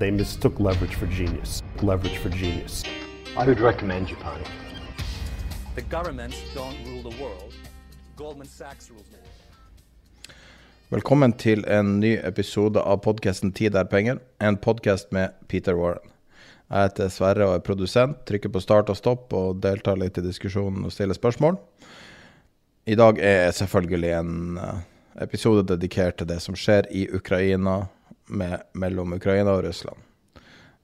They mistook leverage for genius. Leverage for genius. I would recommend Japan. The governments don't rule the world. Goldman Sachs rules the world. Velkommen til en ny episode av podkasten 'Tid er penger', en podkast med Peter Warren. Jeg heter Sverre og er produsent, trykker på start og stopp og deltar litt i diskusjonen og stiller spørsmål. I dag er selvfølgelig en eh, episode dedikert til det som skjer i Ukraina med, mellom Ukraina og Russland.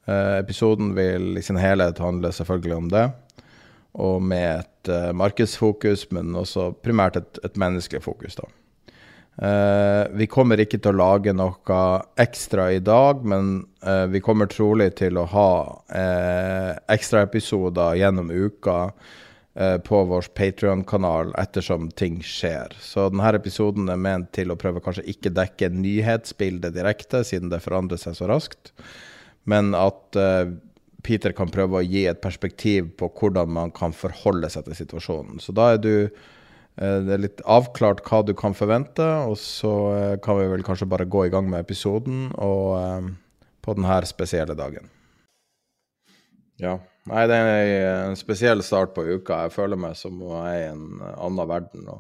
Eh, episoden vil i sin helhet handle selvfølgelig om det, og med et eh, markedsfokus, men også primært et, et menneskelig fokus. da. Eh, vi kommer ikke til å lage noe ekstra i dag, men eh, vi kommer trolig til å ha uh, ekstraepisoder gjennom uka eh, på vår Patrion-kanal ettersom ting skjer. Så denne episoden er ment til å prøve kanskje ikke dekke nyhetsbildet direkte, siden det forandrer seg så raskt, men at eh, Peter kan prøve å gi et perspektiv på hvordan man kan forholde seg til situasjonen. Så da er du Eh, Det er litt avklart hva du kan forvente, og så eh, kan vi vel kanskje bare gå i gang med episoden og eh, på denne spesielle dagen. Ja. Nei, det er en spesiell start på uka. Jeg føler meg som om jeg er i en annen verden.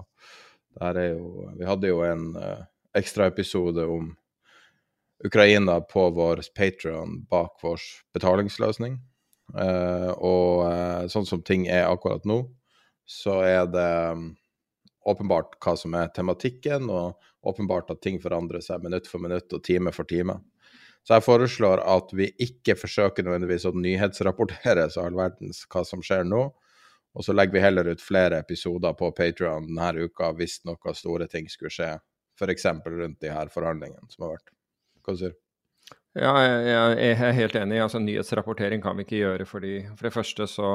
Er jo Vi hadde jo en uh, ekstraepisode om Ukraina på vår Patrion bak vår betalingsløsning. Uh, og uh, sånn som ting er akkurat nå, så er det um, åpenbart hva som er tematikken, og åpenbart at ting forandrer seg minutt for minutt og time for time. Så jeg foreslår at vi ikke forsøker nødvendigvis å nyhetsrapportere så all verdens hva som skjer nå, og så legger vi heller ut flere episoder på Patrion denne uka hvis noen store ting skulle skje, f.eks. rundt de her forhandlingene som har vært. Hva sier du? Ja, jeg er helt enig. Altså, nyhetsrapportering kan vi ikke gjøre, fordi for det første så,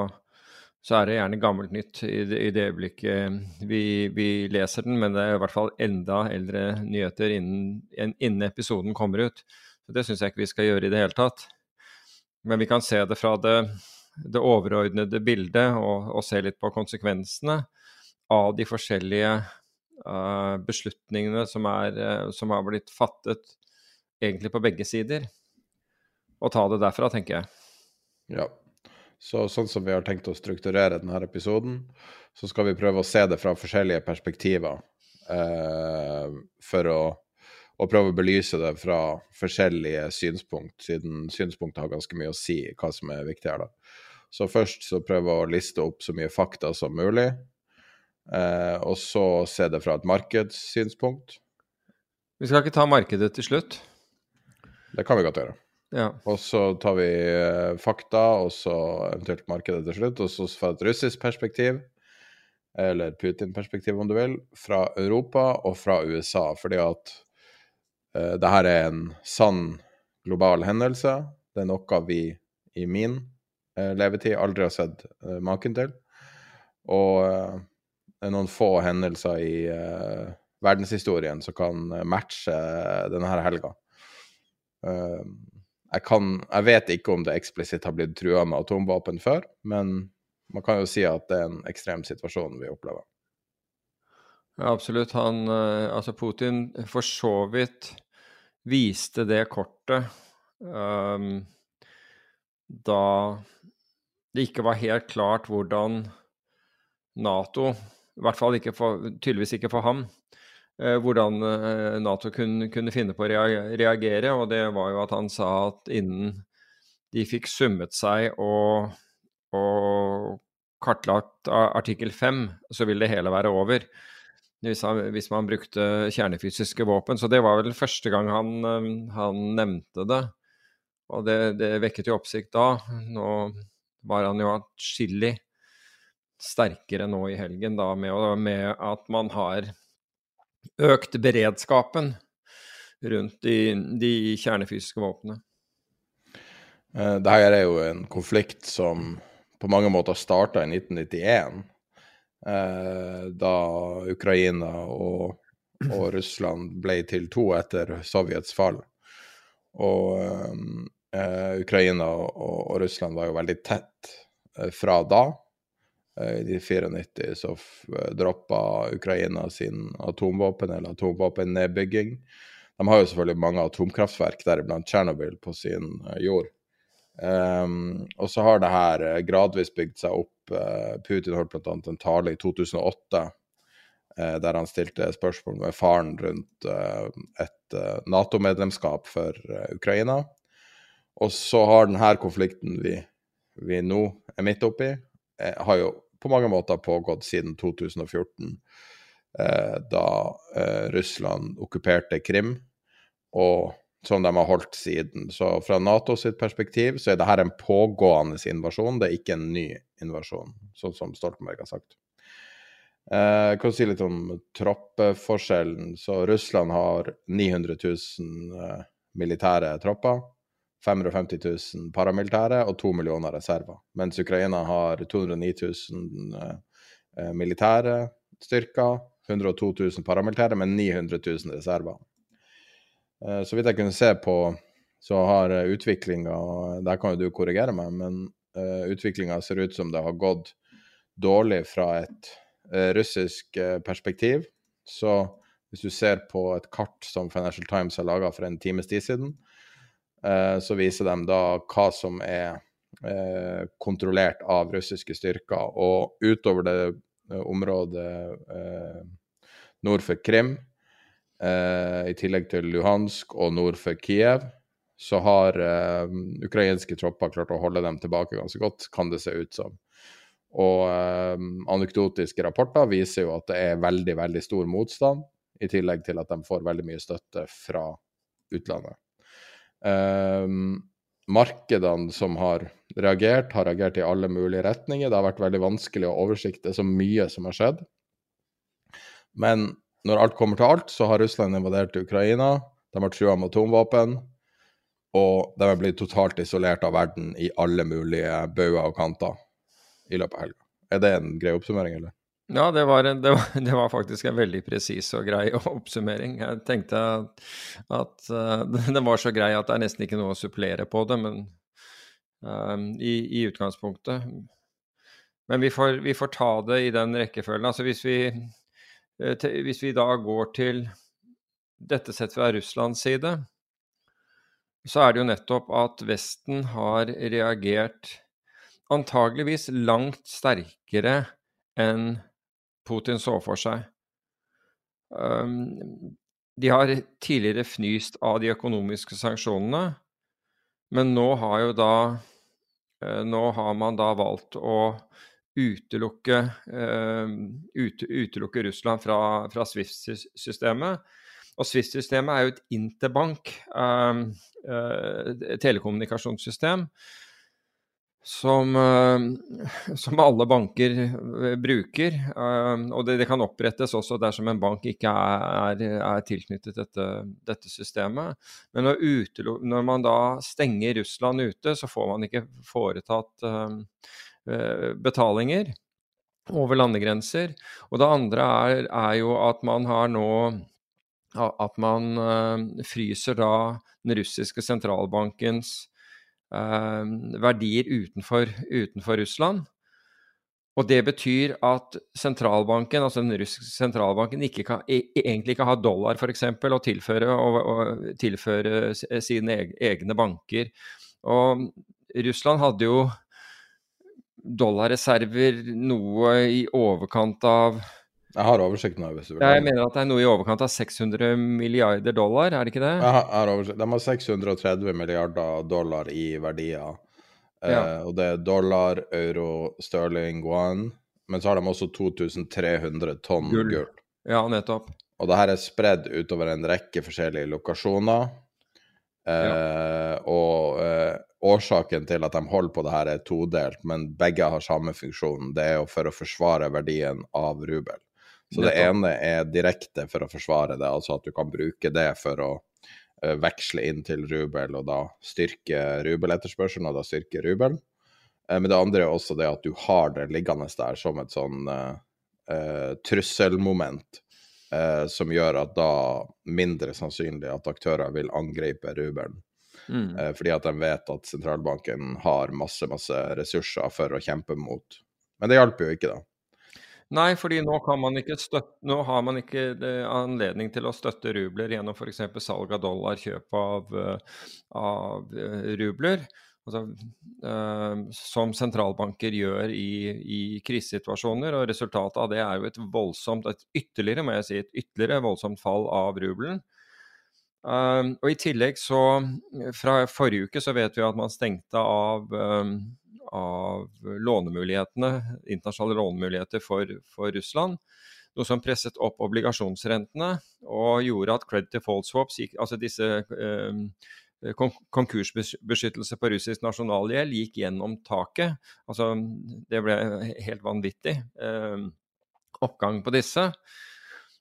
så er det gjerne gammelt nytt i det, i det øyeblikket vi, vi, leser den, men det er i hvert fall enda eldre nyheter innen, innen episoden kommer ut. Det syns jeg ikke vi skal gjøre i det hele tatt. Men vi kan se det fra det, det overordnede bildet og, og, se litt på konsekvensene av de forskjellige uh, beslutningene som, er, uh, som har blitt fattet egentlig på begge sider. Og ta det derfra, tenker jeg. Ja. Så sånn som vi har tenkt å strukturere denne episoden, så skal vi prøve å se det fra forskjellige perspektiver. Eh, for å, å, prøve å belyse det fra forskjellige synspunkt, siden synspunkt har ganske mye å si hva som er viktig her. da. Så først så prøve å liste opp så mye fakta som mulig. Eh, og så se det fra et markedssynspunkt. Vi skal ikke ta markedet til slutt? Det kan vi godt gjøre. Ja. Og så tar vi uh, fakta, og så eventuelt markedet til slutt. Og så fra et russisk perspektiv, eller Putin-perspektiv om du vil, fra Europa og fra USA. Fordi at uh, Dette er en sann global hendelse. Det er noe vi i min uh, levetid aldri har sett maken til. Og det er noen få hendelser i verdenshistorien som kan matche denne helga. Uh, jeg, kan, jeg, vet ikke om det eksplisitt har blitt trua med atomvåpen før, men man kan jo si at det er en ekstrem situasjon vi opplever. Ja, absolutt. Han, uh, altså Putin for så vidt viste det kortet um, da det ikke var helt klart hvordan Nato, i hvert fall ikke for, tydeligvis ikke for ham, eh, hvordan eh, Nato kunne, kunne, finne på å reagere. Og det var jo at han sa at innen de fikk summet seg og, og kartlagt artikkel 5, så vil det hele være over. Hvis, han, hvis, man brukte kjernefysiske våpen. Så det var vel første gang han, han nevnte det. Og det, det, vekket jo oppsikt da. Nå var han jo atskillig sterkere nå i helgen da, med, med, at man har økt beredskapen rundt de, de kjernefysiske våpnene. Eh, Dette er jo en konflikt som på mange måter starta i 1991, eh, da Ukraina og, og, Russland ble til to etter Sovjets fall. Og eh, Ukraina og, og, Russland var jo veldig tett eh, fra da. Eh, I 94 så eh, droppa Ukraina sin atomvåpen, eller atomvåpennedbygging. De har jo selvfølgelig mange atomkraftverk, deriblant Tsjernobyl, på sin eh, jord. Um, og så har det her gradvis bygd seg opp. Putin holdt bl.a. en tale i 2008 uh, der han stilte spørsmål med faren rundt uh, et Nato-medlemskap for Ukraina. Og så har denne konflikten vi, vi nå er midt oppi, Eh, har jo på mange måter pågått siden 2014, eh, da eh, Russland okkuperte Krim, og som de har holdt siden. Så fra NATO sitt perspektiv så er dette en pågående invasjon, det er ikke en ny invasjon, sånn som Stoltenberg har sagt. Jeg kan si litt om troppeforskjellen. Så Russland har 900 000 militære tropper. 550 000 paramilitære og 2 millioner reserver. Mens Ukraina har 209 000 eh, militære styrker, 102 000 paramilitære, men 900 000 reserver. Eh, så vidt jeg kunne se på, så har uh, utviklinga Der kan jo du korrigere meg, men uh, utviklinga ser ut som det har gått dårlig fra et russisk perspektiv. Så hvis du ser på et kart som Financial Times har laga for en times tid siden, Eh, så viser de da hva som er eh, kontrollert av russiske styrker. Og utover det eh, området nord for Krim, i tillegg til Luhansk og nord for Kiev, så har uh, ukrainske tropper klart å holde dem tilbake ganske godt, kan det se ut som. Og uh, anekdotiske rapporter viser jo at det er veldig, veldig stor motstand, i tillegg til at de får veldig mye støtte fra utlandet. Um, markedene som har reagert, har reagert i alle mulige retninger. Det har vært veldig vanskelig å oversikte så mye som har skjedd. Men når alt kommer til alt, så har Russland invadert Ukraina. De har trua med atomvåpen. Og de har blitt totalt isolert av verden i alle mulige bauger og kanter i løpet av helga. Er det en grei oppsummering, eller? Ja, det var, det, var, det var, faktisk en veldig presis og grei oppsummering. Jeg tenkte at, at uh, den var så grei at det er nesten ikke noe å supplere på det, men uh, i, i, utgangspunktet. Men vi får, vi får, ta det i den rekkefølgen. Altså hvis vi, hvis vi da går til dette sett fra Russlands side, så er det jo nettopp at Vesten har reagert antageligvis langt sterkere enn Putin så for seg. Um, de har tidligere fnyst av de økonomiske sanksjonene, men nå har jo da uh, Nå har man da valgt å utelukke, uh, ut, utelukke Russland fra, fra Swift-systemet. Og Swift-systemet er jo et interbank uh, telekommunikasjonssystem som, eh, som, alle banker eh, bruker. Eh, og det, det, kan opprettes også dersom en bank ikke er, er tilknyttet dette, dette, systemet. Men når, utelo, når, man da stenger Russland ute, så får man ikke foretatt betalinger over landegrenser. Og det andre er, er jo at man har nå at man fryser da den russiske sentralbankens Eh, verdier utenfor, utenfor, Russland. Og det betyr at sentralbanken, altså den russiske sentralbanken, ikke kan, e, egentlig ikke har dollar f.eks. å tilføre, og, og tilføre sine egne banker. Og Russland hadde jo dollarreserver noe i overkant av Jeg har oversikt nå. hvis du vil. Jeg mener at det er noe i overkant av 600 milliarder dollar, er det ikke det? Jeg har, jeg har oversikt. De har 630 milliarder dollar i verdier. Eh, og det er dollar, euro, sterling, guan. Men så har de også 2300 tonn Gull. gull. Ja, nettopp. Og det her er spredd utover en rekke forskjellige lokasjoner. Eh, Og eh, årsaken til at de holder på det her, er todelt, men begge har samme funksjon. Det er jo for å forsvare verdien av rubel. Så det ene er direkte for å forsvare det, altså at du kan bruke det for å eh, veksle inn til rubel, og da styrke rubeletterspørselen, og da styrke rubel. Eh, Men det andre er også det at du har det liggende der som et sånn uh, trusselmoment, uh, som gjør at da mindre sannsynlig at aktører vil angripe rubelen. Mm. Eh, fordi at de vet at sentralbanken har masse, masse ressurser for å kjempe mot. Men det hjalp jo ikke, da. Nei, fordi nå, kan man ikke støtte, nå har man ikke eh, anledning til å støtte rubler gjennom f.eks. salg av dollar, kjøp av, eh, av rubler. Altså, eh, som sentralbanker gjør i, i krisesituasjoner. Og resultatet av det er jo et voldsomt, et ytterligere, må jeg si, et ytterligere voldsomt fall av rubelen. Um, og i tillegg så Fra forrige uke så vet vi at man stengte av, um, av lånemulighetene, internasjonale lånemuligheter for, for Russland. Noe som presset opp obligasjonsrentene og gjorde at credit default swaps, altså disse um, konkursbeskyttelse på russisk nasjonalgjeld, gikk gjennom taket. Altså det ble helt vanvittig oppgang på disse.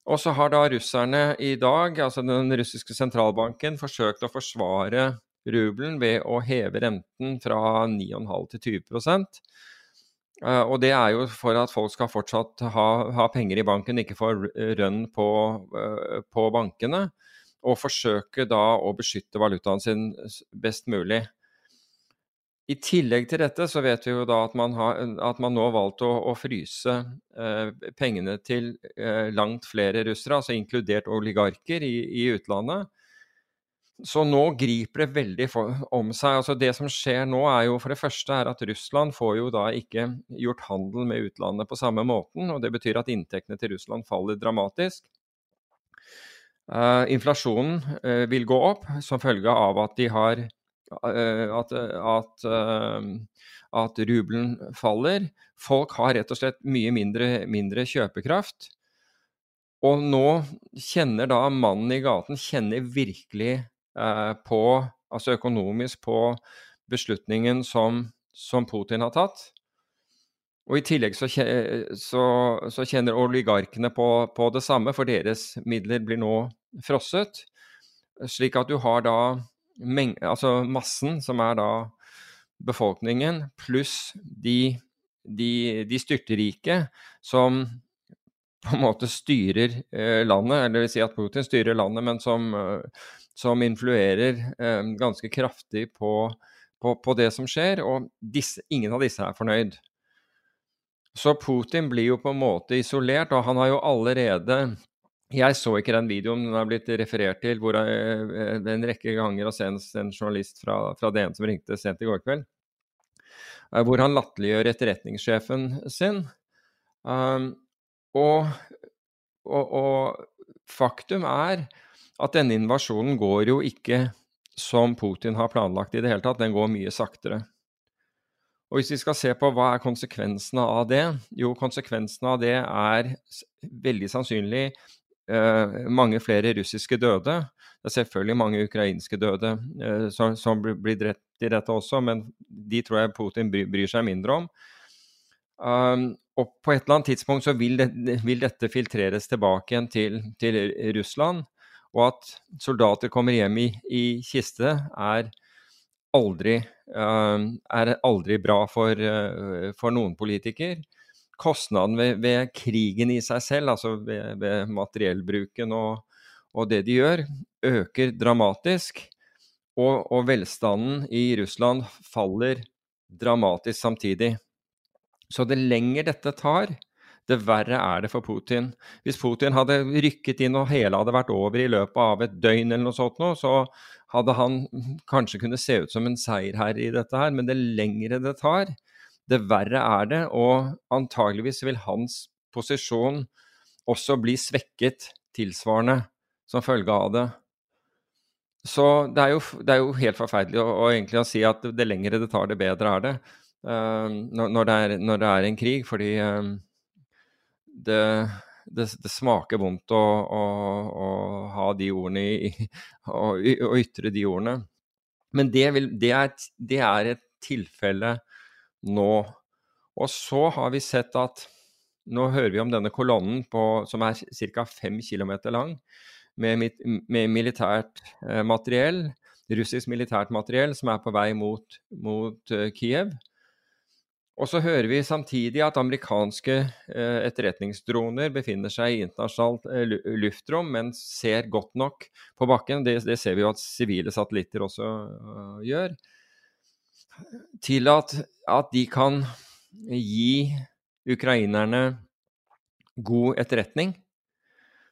Og så har da russerne i dag, altså den russiske sentralbanken, forsøkt å forsvare rubelen ved å heve renten fra 9,5 til 20 Eh, Og det er jo for at folk skal fortsatt ha, ha penger i banken, ikke få rønn på, eh, på bankene. Og forsøke da å beskytte valutaen sin best mulig. I tillegg til dette så vet vi jo da at man, har, at man nå har valgt å, å fryse eh, pengene til eh, langt flere russere, altså inkludert oligarker i, i utlandet. Så nå griper det veldig for, om seg. Altså det som skjer nå, er jo for det første er at Russland får jo da ikke gjort handel med utlandet på samme måten. og Det betyr at inntektene til Russland faller dramatisk. Eh, inflasjonen eh, vil gå opp som følge av at de har at, at, eh, at rubelen faller. Folk har rett og slett mye mindre, mindre kjøpekraft. Og nå kjenner da mannen i gaten kjenner virkelig eh, på, altså økonomisk på beslutningen som, som Putin har tatt. Og I tillegg så, så, så kjenner oligarkene på, på det samme, for deres midler blir nå frosset. Slik at du har da altså massen, som er da befolkningen, pluss de, de, de styrterike, som på en måte styrer eh, landet, eller vil si at Putin styrer landet, men som, eh, som influerer eh, ganske kraftig på, på, på det som skjer. Og disse, ingen av disse er fornøyd. Så Putin blir jo på en måte isolert, og han har jo allerede Jeg så ikke den videoen, den er blitt referert til hvor jeg, en rekke ganger, og senest en journalist fra, fra DN som ringte sent i går kveld, eh, hvor han latterliggjør etterretningssjefen sin. Um, og, og, og faktum er at denne invasjonen går jo ikke som Putin har planlagt i det hele tatt, den går mye saktere. Og hvis vi skal se på hva er konsekvensene av det, jo konsekvensene av det er veldig sannsynlig eh, mange flere russiske døde. Det er selvfølgelig mange ukrainske døde eh, som, som blir- drept i dette også, men de tror jeg Putin bry, bryr seg mindre om. Um, og på et eller annet tidspunkt så vil, det, vil dette filtreres tilbake igjen til, til Russland. Og at soldater kommer hjem i, i kiste, er aldri, um, er aldri bra for, uh, for noen politiker. Kostnaden ved, ved krigen i seg selv, altså ved, ved materiellbruken og, og det de gjør, øker dramatisk. Og, og velstanden i Russland faller dramatisk samtidig. Så det lenger dette tar, det verre er det for Putin. Hvis Putin hadde rykket inn og hele hadde vært over i løpet av et døgn, eller noe sånt, noe, så hadde han kanskje kunnet se ut som en seierherre i dette her. Men det lengre det tar, det verre er det. Og antageligvis vil hans posisjon også bli svekket tilsvarende som følge av det. Så det er jo, det er jo helt forferdelig å, å, egentlig å si at det lengre det tar, det bedre er det. Uh, når, det er, når, det er, en krig, fordi uh, det, det, det, smaker vondt å, å, å, ha de ordene i Å ytre de ordene. Men det, vil, er, er et tilfelle nå. Og så har vi sett at Nå hører vi om denne kolonnen på, som er ca. 5 km lang med, med militært eh, materiell, russisk militært materiell, som er på vei mot, mot uh, Kiev. Og så hører vi samtidig at amerikanske eh, etterretningsdroner befinner seg i internasjonalt eh, luftrom, men ser godt nok på bakken. Det, det ser vi jo at sivile satellitter også uh, gjør. Til at, at, de kan gi ukrainerne god etterretning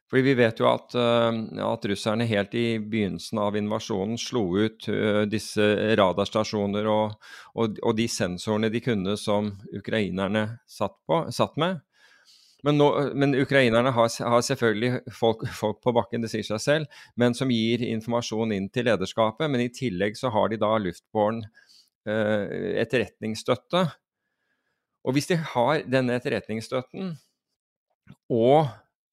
fordi vi vet jo at, eh, at, russerne helt i begynnelsen av invasjonen slo ut eh, disse radarstasjoner og, og, og, de sensorene de kunne som ukrainerne satt, på, satt med. Men, nå, men, ukrainerne har, har selvfølgelig folk, folk, på bakken, det sier seg selv, men som gir informasjon inn til lederskapet. Men i tillegg så har de da luftbåren eh, etterretningsstøtte. Og hvis de har denne etterretningsstøtten og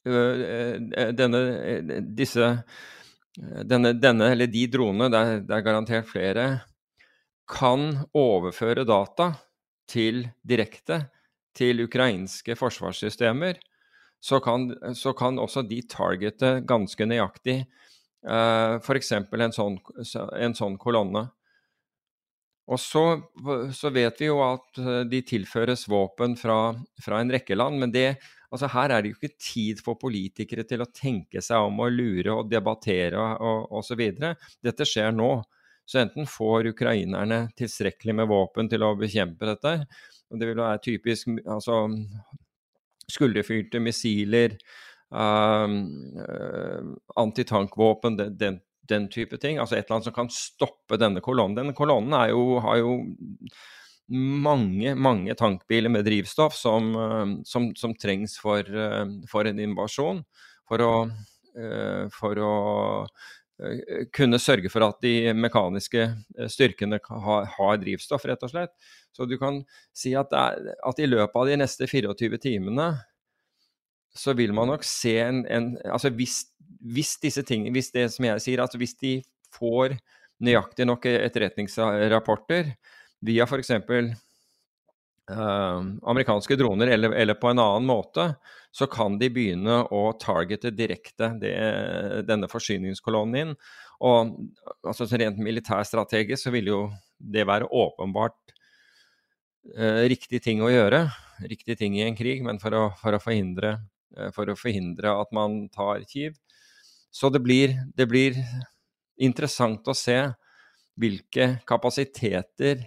Eh, eh, denne, eh, disse, denne, denne, eller de dronene, det er, det er garantert flere, kan overføre data til direkte til ukrainske forsvarssystemer, så kan, så kan også de targete ganske nøyaktig uh, f.eks. En, sånn, en sånn kolonne. Og så, så, vet vi jo at de tilføres våpen fra, fra en rekke land, men det, Altså Her er det jo ikke tid for politikere til å tenke seg om å lure og debattere og osv. Dette skjer nå. Så enten får ukrainerne tilstrekkelig med våpen til å bekjempe dette, og det vil være typisk altså, skulderfyrte missiler, uh, antitankvåpen, den, den, den, type ting. Altså et eller annet som kan stoppe denne kolonnen. Denne kolonnen jo, har jo mange, mange tankbiler med drivstoff som, eh, som, som trengs for, eh, for, en invasjon. For å, eh, for å, kunne sørge for at de mekaniske styrkene har, har, drivstoff, rett og slett. Så du kan si at, er, at i løpet av de neste 24 timene så vil man nok se en, en Altså hvis, hvis, disse tingene Hvis det som jeg sier, altså hvis de får nøyaktig nok etterretningsrapporter, via f.eks. Uh, amerikanske droner eller, eller, på en annen måte, så kan de begynne å targete direkte det, denne forsyningskolonnen inn. Og altså, Rent militærstrategisk så vil jo det være åpenbart uh, riktig ting å gjøre. Riktig ting i en krig, men for å, for å, forhindre, for å forhindre, at man tar kiv. Så det blir, det blir interessant å se hvilke kapasiteter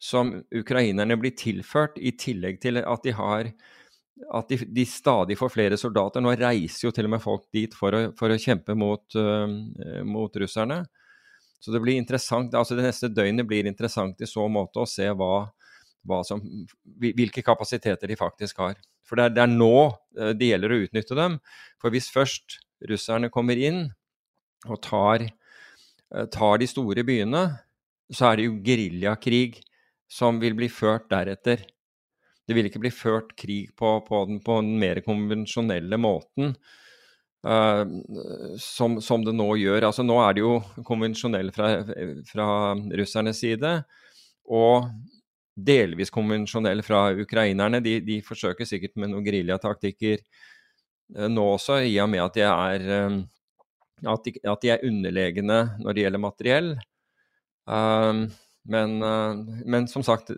som ukrainerne blir tilført, i tillegg til at de har at de, de, stadig får flere soldater. Nå reiser jo til og med folk dit for å, for å kjempe mot, uh, mot, russerne. Så det blir interessant, altså det neste døgnet blir interessant i så måte å se hva, hva som, hvilke kapasiteter de faktisk har. For det er, det er nå uh, det gjelder å utnytte dem. For hvis først russerne kommer inn og tar, uh, tar de store byene, så er det jo geriljakrig som vil bli ført deretter. Det vil ikke bli ført krig på, på, den, på den, mer konvensjonelle måten uh, som, som, det nå gjør. Altså Nå er det jo konvensjonell fra, fra russernes side, og delvis konvensjonell fra ukrainerne. De, de forsøker sikkert med noen geriljataktikker uh, nå også, i og med at de er uh, at de, at de, er underlegne når det gjelder materiell. Um, men, eh, men som sagt,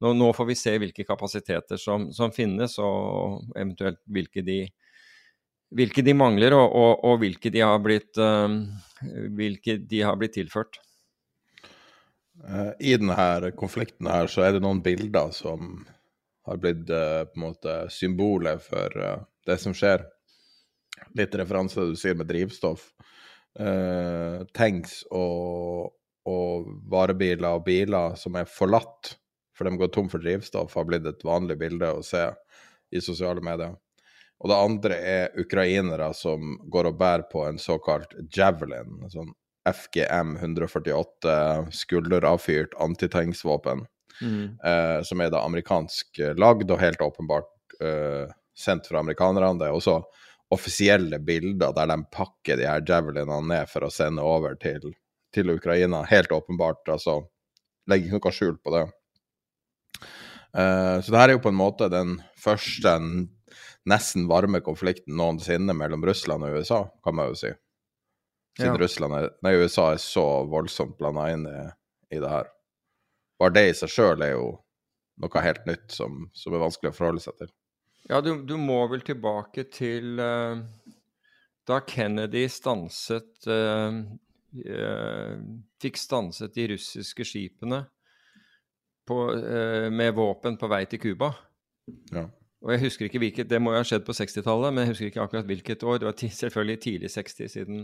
nå, nå, får vi se hvilke kapasiteter som, som finnes, og eventuelt hvilke de, hvilke de mangler, og, og, og, hvilke, de har blitt, uh, hvilke de har blitt tilført. Uh, I denne konflikten her så er det noen bilder som har blitt uh, på en måte symbolet for det som skjer. Litt referanse du sier med drivstoff. tanks og og varebiler og biler som er forlatt for de går tom for drivstoff, har blitt et vanlig bilde å se i sosiale medier. Og det andre er ukrainere som går og bærer på en såkalt javelin, en sånn FGM 148 skulderavfyrt antitankvåpen, Mm. Uh, som er da amerikansk eh, lagd og helt åpenbart uh, sendt fra amerikanerne. Det er også offisielle bilder der de pakker de her javelinene ned for å sende over til, til Ukraina. Helt åpenbart, altså. Legger ikke noe skjul på det. Uh, så det her er jo på en måte den første nesten varme konflikten noensinne mellom Russland og USA, kan man jo si. Siden. Russland er, nei, USA er så voldsomt blanda inn i, i det her. Bare det i seg sjøl er jo noe helt nytt som, som er vanskelig å forholde seg til. Ja, du, du må vel tilbake til uh, da Kennedy stanset uh, uh, Fikk stanset de russiske skipene på, med våpen på vei til Cuba. Ja. Og jeg husker ikke hvilket, Det må jo ha skjedd på 60-tallet, men jeg husker ikke akkurat hvilket år. Det var selvfølgelig tidlig 60, siden,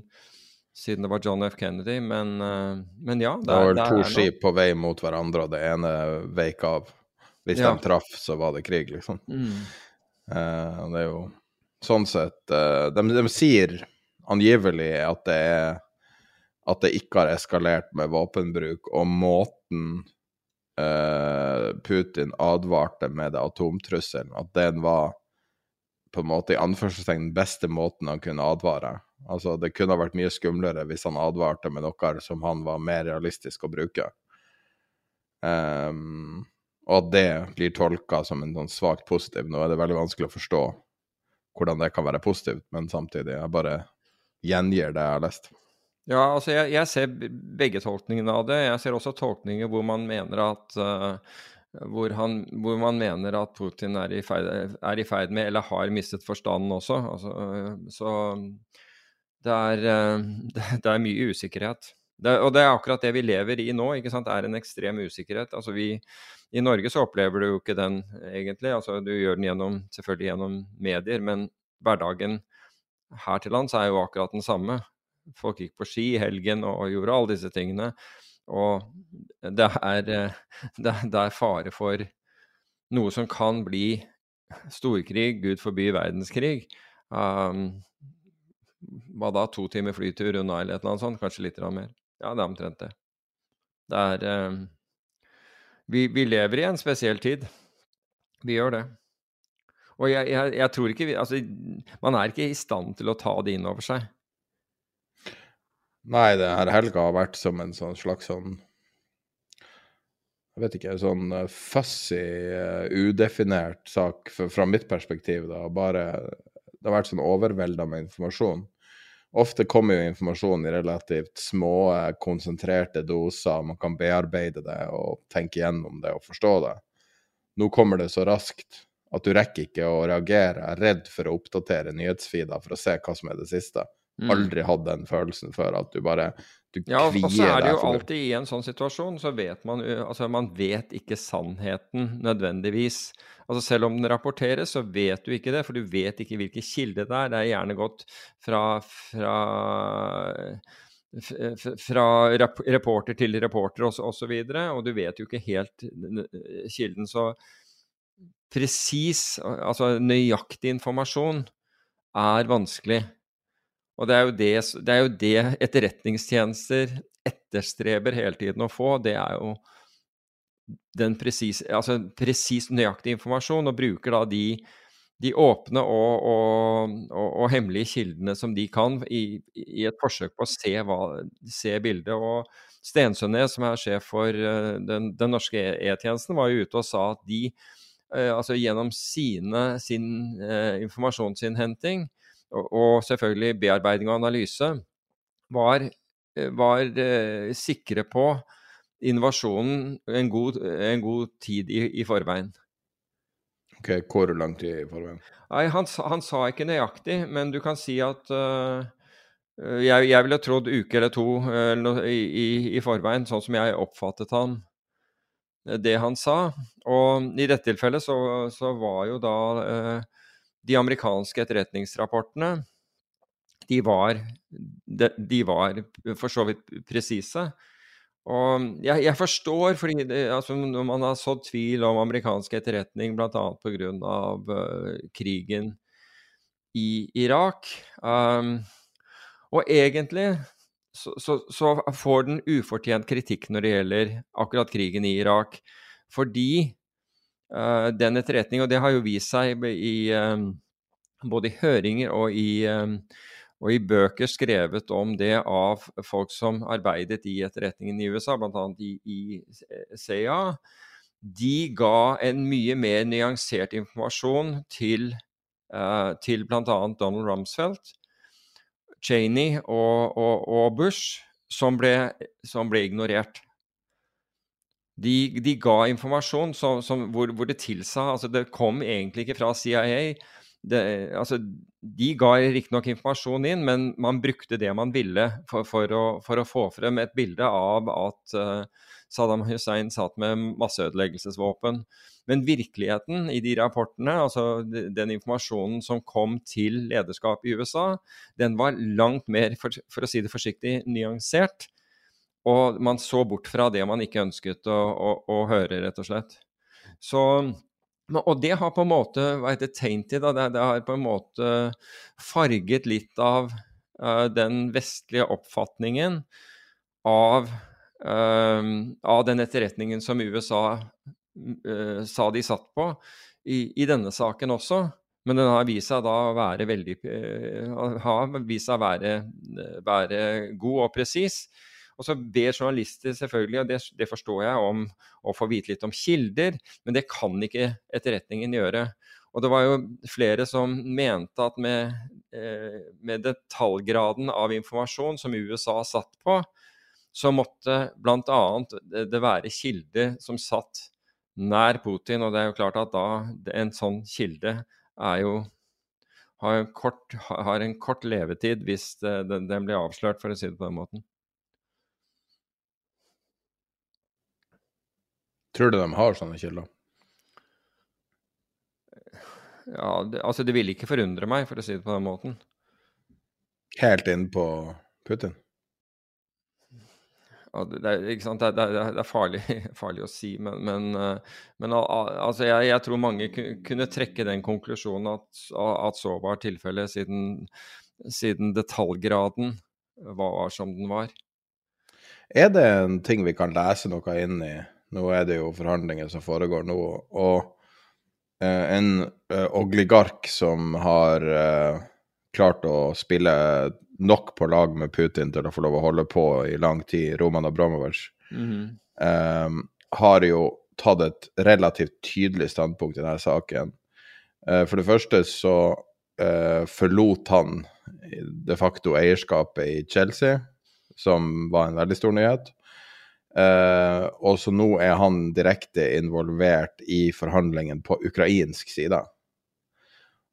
siden det var John F. Kennedy. Men, eh, men ja. Det var der to skip på vei mot hverandre, og det ene veik av. Hvis Ja. de traff, så var det krig, liksom. Mm. Uh, det er jo sånn sett uh, de, de sier angivelig at det er at det ikke har eskalert med våpenbruk, og måten uh, Putin advarte med det atomtrusselen, at den var på en måte i anførselstegn den beste måten han kunne advare. Altså, det kunne vært mye skumlere hvis han advarte med noe som han var mer realistisk å bruke. Um, og at det blir tolka som en sånn svakt positiv. Nå er det veldig vanskelig å forstå hvordan det kan være positivt, men samtidig, jeg bare gjengir det jeg har lest. Ja, altså jeg, jeg ser begge tolkningene av det. Jeg ser også tolkninger hvor man mener at uh, hvor, han, hvor man mener at Putin er i, ferd, er i ferd med, eller har mistet forstanden også. Altså, øh, så det er, øh, det, er mye usikkerhet. Det, og det er akkurat det vi lever i nå. ikke sant? Det er en ekstrem usikkerhet. Altså vi, I Norge så opplever du jo ikke den egentlig. altså Du gjør den gjennom, selvfølgelig gjennom medier, men hverdagen her til lands er jo akkurat den samme. Folk gikk på ski i helgen og, og gjorde alle disse tingene. Og det er, eh, det, det er fare for noe som kan bli storkrig, gud forby verdenskrig. Um, hva da, to timer flytur unna eller et eller annet sånt? Kanskje litt mer. Ja, det er omtrent det. Det er eh, vi, vi lever i en spesiell tid. Vi gjør det. Og jeg, jeg, jeg tror ikke vi Altså, man er ikke i stand til å ta det inn over seg. Nei, det her helga har vært som en sånn slags sånn Jeg vet ikke, sånn eh, fussy, eh, udefinert sak fra mitt perspektiv. da, bare Det har vært sånn overvelda med informasjon. Ofte kommer jo informasjon i relativt små, eh, konsentrerte doser. Man kan bearbeide det og tenke gjennom det og forstå det. Nå kommer det så raskt at du rekker ikke å reagere. Jeg er redd for å oppdatere nyhetsfeeder for å se hva som er det siste. Mm. Aldri hatt den følelsen før at du bare du Ja, og så er det jo for alltid i en sånn situasjon, så vet man Altså, man vet ikke sannheten nødvendigvis. Altså, selv om den rapporteres, så vet du ikke det, for du vet ikke hvilken kilde det er. Det er gjerne gått fra, fra fra reporter til reporter og, så- og så videre, og du vet jo ikke helt kilden. Så presis, altså nøyaktig informasjon, er vanskelig. Og det er jo det, det, er jo det etterretningstjenester etterstreber hele tiden å få. Det er jo den presis, altså presis nøyaktig informasjon, og bruker da de, de åpne og, og, og, og hemmelige kildene som de kan, i, i et forsøk på å se, hva, se bildet. Og Stensønes, som er sjef for eh, den, den norske E-tjenesten, var jo ute og sa at de eh, altså gjennom sine, sin eh, og, selvfølgelig bearbeiding og analyse, var, eh, var eh, sikre på innovasjonen en god, en god tid i, i forveien. Ok, Hvor lang tid i forveien? Nei, han, han sa ikke nøyaktig, men du kan si at øh, jeg, jeg ville trodd uke eller to uh, i, i, i forveien, sånn som jeg oppfattet han, det han sa. Og i dette tilfellet så, så var jo da øh, de amerikanske etterretningsrapportene de var, de, de var for så vidt presise. Og jeg, jeg forstår, fordi det, altså, når man har sådd tvil om amerikansk etterretning, bl.a. pga. Uh, krigen i Irak. Um, og egentlig så, så, så, får den ufortjent kritikk når det gjelder akkurat krigen i Irak. Fordi den etterretning, og det har jo vist seg i, um, både i høringer og i, um, og i, bøker skrevet om det av folk som arbeidet i etterretningen i USA, bl.a. i, i CIA, de ga en mye mer nyansert informasjon til, til bl.a. Donald Rumsfeldt Cheney og, og, og Bush som ble, som ble, ignorert. De, de ga informasjon som, som, hvor, hvor, det tilsa altså Det kom egentlig ikke fra CIA. Det, altså, de ga riktignok informasjon inn, men man brukte det man ville for, for, å, for å, få frem et bilde av at uh, Saddam Hussein satt med masseødeleggelsesvåpen. Men virkeligheten i de rapportene, altså den informasjonen som kom til lederskapet i USA, den var langt mer, for, for å si det forsiktig, nyansert. Og man så bort fra det man ikke ønsket å, å, å høre, rett og slett. Så, og det har på en måte hva heter tainted, det, det har på en måte farget litt av uh, den vestlige oppfatningen av, uh, av den etterretningen som USA uh, sa de satt på i, i, denne saken også. Men den har vist seg da å være veldig har vist seg å være, være god og presis. Og så ber journalister selvfølgelig, og det, det, forstår jeg, om å få vite litt om kilder, men det kan ikke etterretningen gjøre. Og det var jo flere som mente at med, eh, med detaljgraden av informasjon som USA satt på, så måtte bl.a. det være kilder som satt nær Putin. Og det er jo klart at da en sånn kilde er jo har en kort, har en kort levetid hvis den, den blir avslørt, for å si det på den måten. Tror du de har sånne kilder? Ja, det, altså det ville ikke forundre meg, for å si det på den måten. Helt inn på Putin? det, er, det, er, det er farlig, farlig, å si, men, men, eh, men altså jeg, jeg, tror mange kunne trekke den konklusjonen at, at så var tilfellet, siden, siden, detaljgraden var som den var. Er det en ting vi kan lese noe inn i? Nå er det jo forhandlinger som foregår nå. og eh, en eh, oligark som har eh, klart å spille nok på lag med Putin til å få lov å holde på i lang tid, Roman Abramovic, mm -hmm. um, har jo tatt et relativt tydelig standpunkt i denne saken. Uh, for det første så uh, forlot han de facto eierskapet i Chelsea, som var en veldig stor nyhet. Uh, og så nå er han direkte involvert i forhandlingene på ukrainsk side.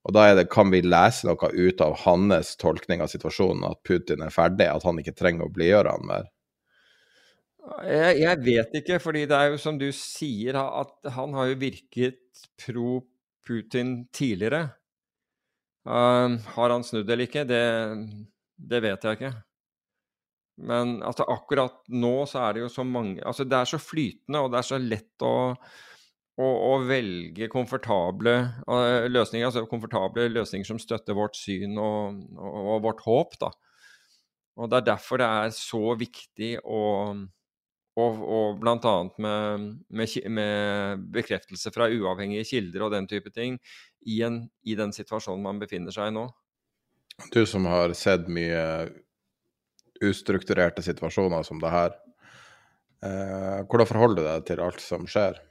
Og da er det, kan vi lese noe ut av hans tolkning av situasjonen, at Putin er ferdig, at han ikke trenger å blidgjøre han mer? Jeg, jeg, vet ikke, fordi det er jo som du sier, at han har jo virket pro Putin tidligere. Uh, har han snudd eller ikke? Det, det, vet jeg ikke. Men altså, akkurat nå så er det jo så mange Altså, det er så flytende, og det er så lett å å, å velge komfortable uh, løsninger, altså komfortable løsninger som støtter vårt syn og, og, og, vårt håp. Da. Og Det er derfor det er så viktig å og, og bl.a. Med, med, med, bekreftelse fra uavhengige kilder og den type ting i, en, i, den situasjonen man befinner seg i nå. Du som har sett mye ustrukturerte situasjoner som det her, eh, hvordan forholder du deg til alt som skjer?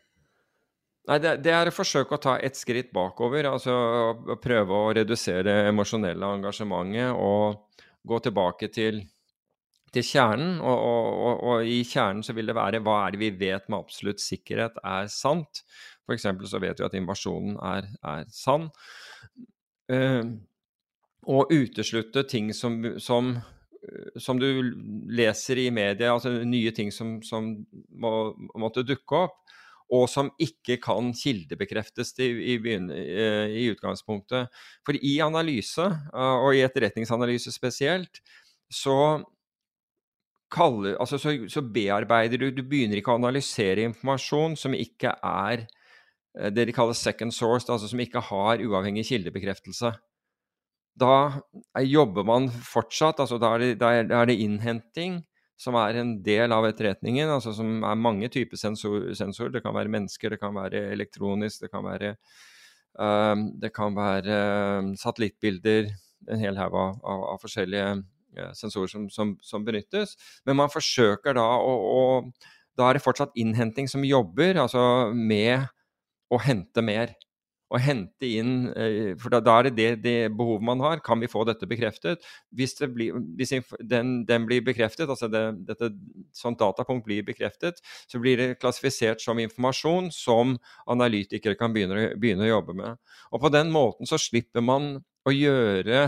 Nei, det, det, er å forsøke å ta et skritt bakover. altså å Prøve å redusere det emosjonelle engasjementet og gå tilbake til, til kjernen. Og, og, og, og, i kjernen så vil det være hva er det vi vet med absolutt sikkerhet er sant. F.eks. så vet vi at invasjonen er, er sann. Eh, og uteslutte ting som, som, som, du leser i media, altså nye ting som, som må, måtte dukke opp og som ikke kan kildebekreftes i, i, eh, i, utgangspunktet. For i analyse, eh, og i etterretningsanalyse spesielt, så, kaller, altså så, så bearbeider du Du begynner ikke å analysere informasjon som ikke er eh, det de kaller second source, altså som ikke har uavhengig kildebekreftelse. Da jobber man fortsatt. altså Da er det, da er det innhenting som er en del av etterretningen, altså som er mange typer sensorer. Sensor. Det kan være mennesker, det kan være elektronisk, det kan være, uh, det kan være uh, satellittbilder. En hel haug av, av, av, forskjellige uh, sensorer som, som, som, benyttes. Men man forsøker da å, å Da er det fortsatt innhenting som jobber, altså med å hente mer å hente inn eh, For da, da er det, det det, behovet man har. Kan vi få dette bekreftet? Hvis, blir, hvis den, den, blir bekreftet, altså det, dette sånt datapunkt blir bekreftet, så blir det klassifisert som informasjon som analytikere kan begynne, begynne å jobbe med. Og på den måten så slipper man å gjøre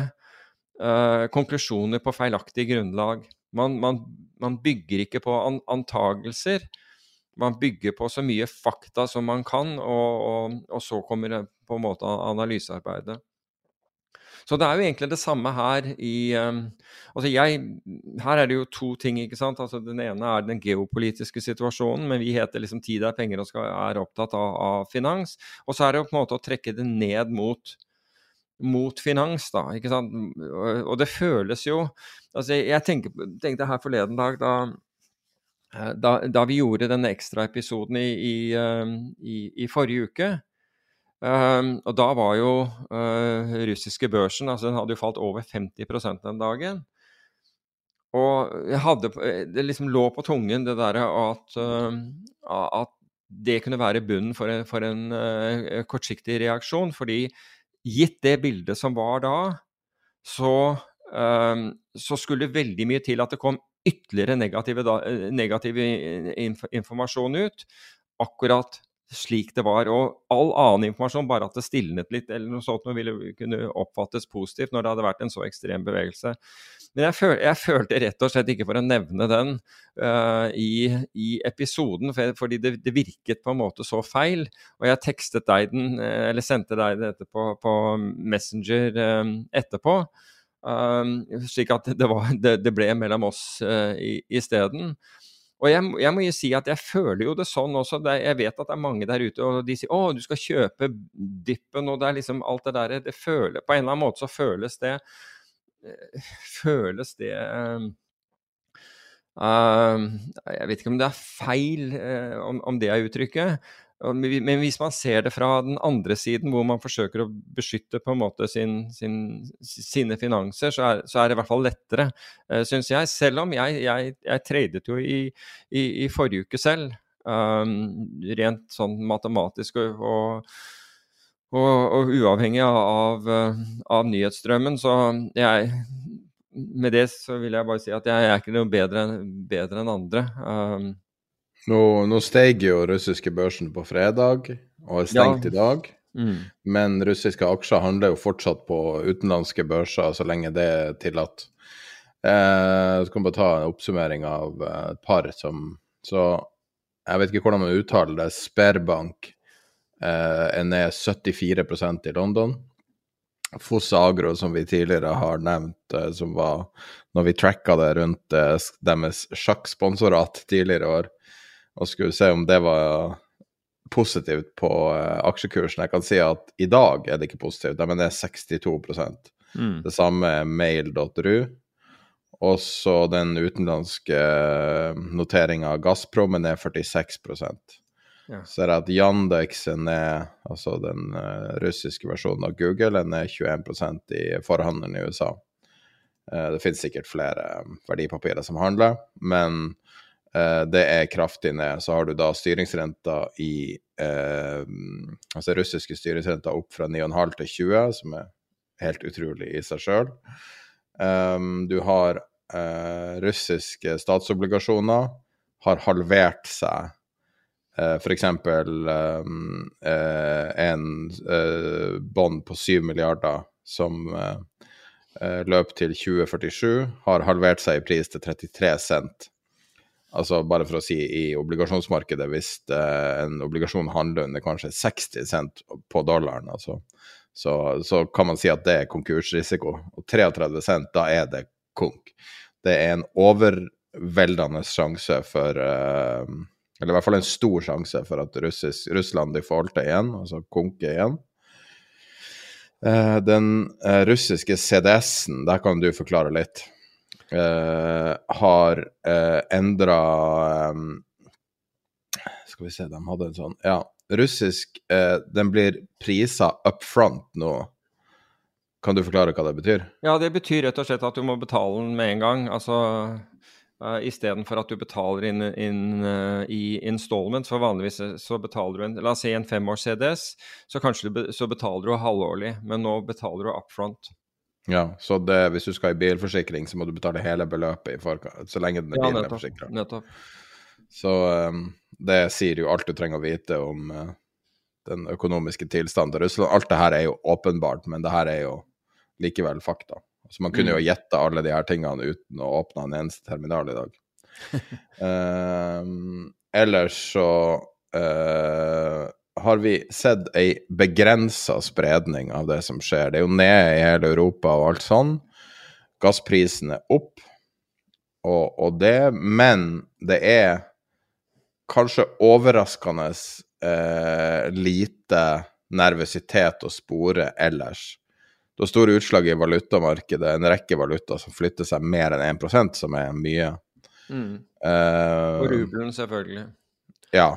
uh, konklusjoner på feilaktig grunnlag. Man, man, man bygger ikke på an, antagelser man bygger på så mye fakta som man kan, og, og, og så kommer det på en måte analysearbeidet. Så det er jo egentlig det samme her i um, altså jeg, Her er det jo to ting. ikke sant? Altså Den ene er den geopolitiske situasjonen, men vi heter liksom Tid er penger og skal, er opptatt av, av, finans. Og så er det jo på en måte å trekke det ned mot, mot finans, da. ikke sant? Og, det føles jo altså Jeg tenker, tenkte her forleden dag da da, da, vi gjorde denne ekstraepisoden i, i, ehm, i, i, forrige uke, um, og da var jo uh, russiske børsen altså Den hadde jo falt over 50% den dagen. Og jeg hadde, det liksom lå på tungen det derre at, uh, at det kunne være bunnen for en, for en kortsiktig reaksjon. Fordi gitt det bildet som var da, så, um, så skulle veldig mye til at det kom ytterligere negative, da, negativ inf informasjon ut. Akkurat slik det var. Og all annen informasjon, bare at det stilnet litt eller noe sånt, ville kunne oppfattes positivt når det hadde vært en så ekstrem bevegelse. Men jeg, føl jeg følte rett og slett ikke for å nevne den uh, i, i, episoden, for, fordi det, det, virket på en måte så feil. Og jeg tekstet deg den, eh, eller sendte deg dette på, på Messenger um, etterpå. Um, slik at det, var, det, det, ble mellom oss uh, isteden. Og jeg, jeg, må jo si at jeg føler jo det sånn også. Det, jeg vet at det er mange der ute og de sier å, du skal kjøpe dippen og det er liksom alt det der. Det føler, på en eller annen måte så føles det uh, Føles det uh, Jeg vet ikke om det er feil, om, om det er uttrykket. Men hvis man ser det fra den andre siden, hvor man forsøker å beskytte på en måte sin, sin, sine finanser, så er, så er, det i hvert fall lettere, eh, syns jeg. Selv om jeg, jeg, jeg tradet jo i, i, i, forrige uke selv, um, rent sånn matematisk og, og, og, uavhengig av, av, nyhetsstrømmen. Så jeg Med det så vil jeg bare si at jeg, er ikke noe bedre, bedre enn andre. Um, nå, nå steg jo russiske børsen på fredag og er stengt ja. i dag. Mm. Men russiske aksjer handler jo fortsatt på utenlandske børser så lenge det er tillatt. Eh, så kan bare ta en oppsummering av eh, et par som Så jeg vet ikke hvordan man uttaler det. Sperbank eh, er ned 74% i London. Foss Agro, som vi tidligere har nevnt, eh, som var når vi tracka det rundt eh, deres sjakksponsorat tidligere i år, og skulle se om det var positivt på uh, aksjekursen. Jeg kan si at i dag er det ikke positivt, men det er 62 mm. Det samme er mail.ru. Og så den utenlandske eh, noteringa av Gazprom er ned 46 ja. Så er det at Yandex er altså den uh, russiske versjonen av Google, er ned 21% i forhandelen i USA. Det finnes sikkert flere verdipapirer som handler, men Eh, det er kraftig ned. Så har du da styringsrenta i eh, Altså russiske styringsrenta opp fra 9,5 til 20, som er helt utrolig i seg sjøl. Um, eh, du har eh, russiske statsobligasjoner har halvert seg. Eh, F.eks. Um, eh, en eh, bånd på 7 milliarder som eh, løp til 2047, har halvert seg i pris til 33 cent. Altså bare for å si i obligasjonsmarkedet, hvis eh, en obligasjon handler under kanskje 60 cent på dollaren, altså, så, så, kan man si at det er konkursrisiko. Og 33 cent, da er det konk. Det er en overveldende sjanse for eh, Eller i hvert fall en stor sjanse for at russisk, Russland defaulter igjen, altså konker igjen. Eh, den russiske CDS-en, der kan du forklare litt, har uh, endra Skal vi se, de hadde en sånn Ja, russisk Den blir prisa up front nå. Kan du forklare hva det betyr? Ja, det betyr rett og slett at du må betale den med en gang. Altså Uh, Istedenfor at du betaler inn, inn uh, i installment, for vanligvis så betaler du en La oss si en femårs CDS, så kanskje du, så betaler du halvårlig, men nå betaler du up front. Ja, så det, hvis du skal i bilforsikring, så må du betale hele beløpet i forkant, så lenge den er ja, bilforsikra. Nettopp. Så um, det sier jo alt du trenger å vite om uh, den økonomiske tilstanden til Russland. Alt det her er jo åpenbart, men det her er jo likevel fakta. Så man kunne jo mm. gjette alle de her tingene uten å åpne en eneste terminal i dag. um, ellers så uh, har vi sett ei begrensa spredning av det som skjer. Det er jo ned i hele Europa og alt sånn. Gassprisen er opp og, og det, men det er kanskje overraskende eh, lite nervøsitet å spore ellers. Det er store utslag i valutamarkedet, en rekke valuta som flytter seg mer enn 1% som er mye. Mm. Uh, og rubelen, selvfølgelig. Ja.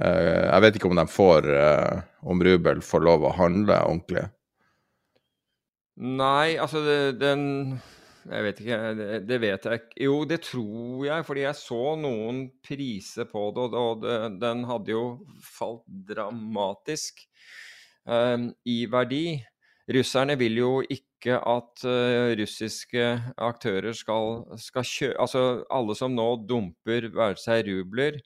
Uh, jeg vet ikke om de får uh, Om rubel får lov å handle ordentlig. Nei, altså det, den Jeg vet ikke. Det, det, vet jeg ikke. Jo, det tror jeg, fordi jeg så noen priser på det, og det, den hadde jo falt dramatisk i verdi. Russerne vil jo ikke at uh, russiske aktører skal, skal kjøpe Altså alle som nå dumper være seg rubler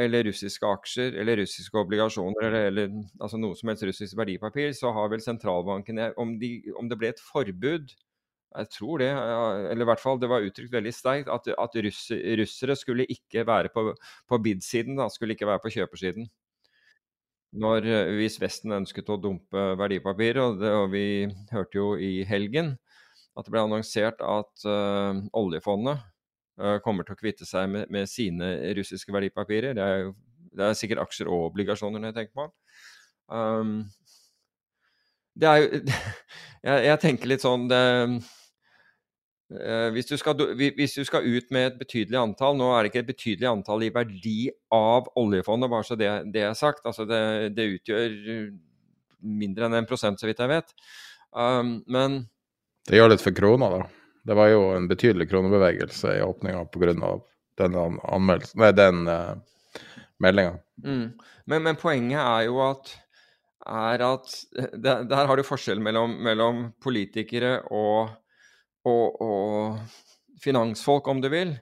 eller russiske aksjer eller russiske obligasjoner eller, eller altså noe som helst russisk verdipapir, så har vel sentralbanken om, de, om, det ble et forbud Jeg tror det, eller i hvert fall det var uttrykt veldig sterkt, at, at russ, russere skulle ikke være på, på bid-siden, skulle ikke være på kjøpersiden når, eh, hvis Vesten ønsket å dumpe verdipapirer. Og, det, og vi hørte jo i helgen at det ble annonsert at uh, oljefondet kommer til å kvitte seg med, med, sine russiske verdipapirer. Det er, jo, det er sikkert aksjer og obligasjoner når jeg tenker på. Um, det er jeg, jeg, tenker litt sånn det, Eh, hvis du, skal, hvis du, skal, ut med et betydelig antall Nå er det ikke et betydelig antall i verdi av oljefondet, bare så det, det er sagt. Altså det, det, utgjør mindre enn 1% så vidt jeg vet. Um, men Det gjør litt for krona, da. Det var jo en betydelig kronebevegelse i åpninga pga. den anmeldelsen Nei, den uh, meldinga. Mm. Men, men, poenget er jo at er at der, der har du forskjell mellom, mellom politikere og og, og finansfolk, om du vil.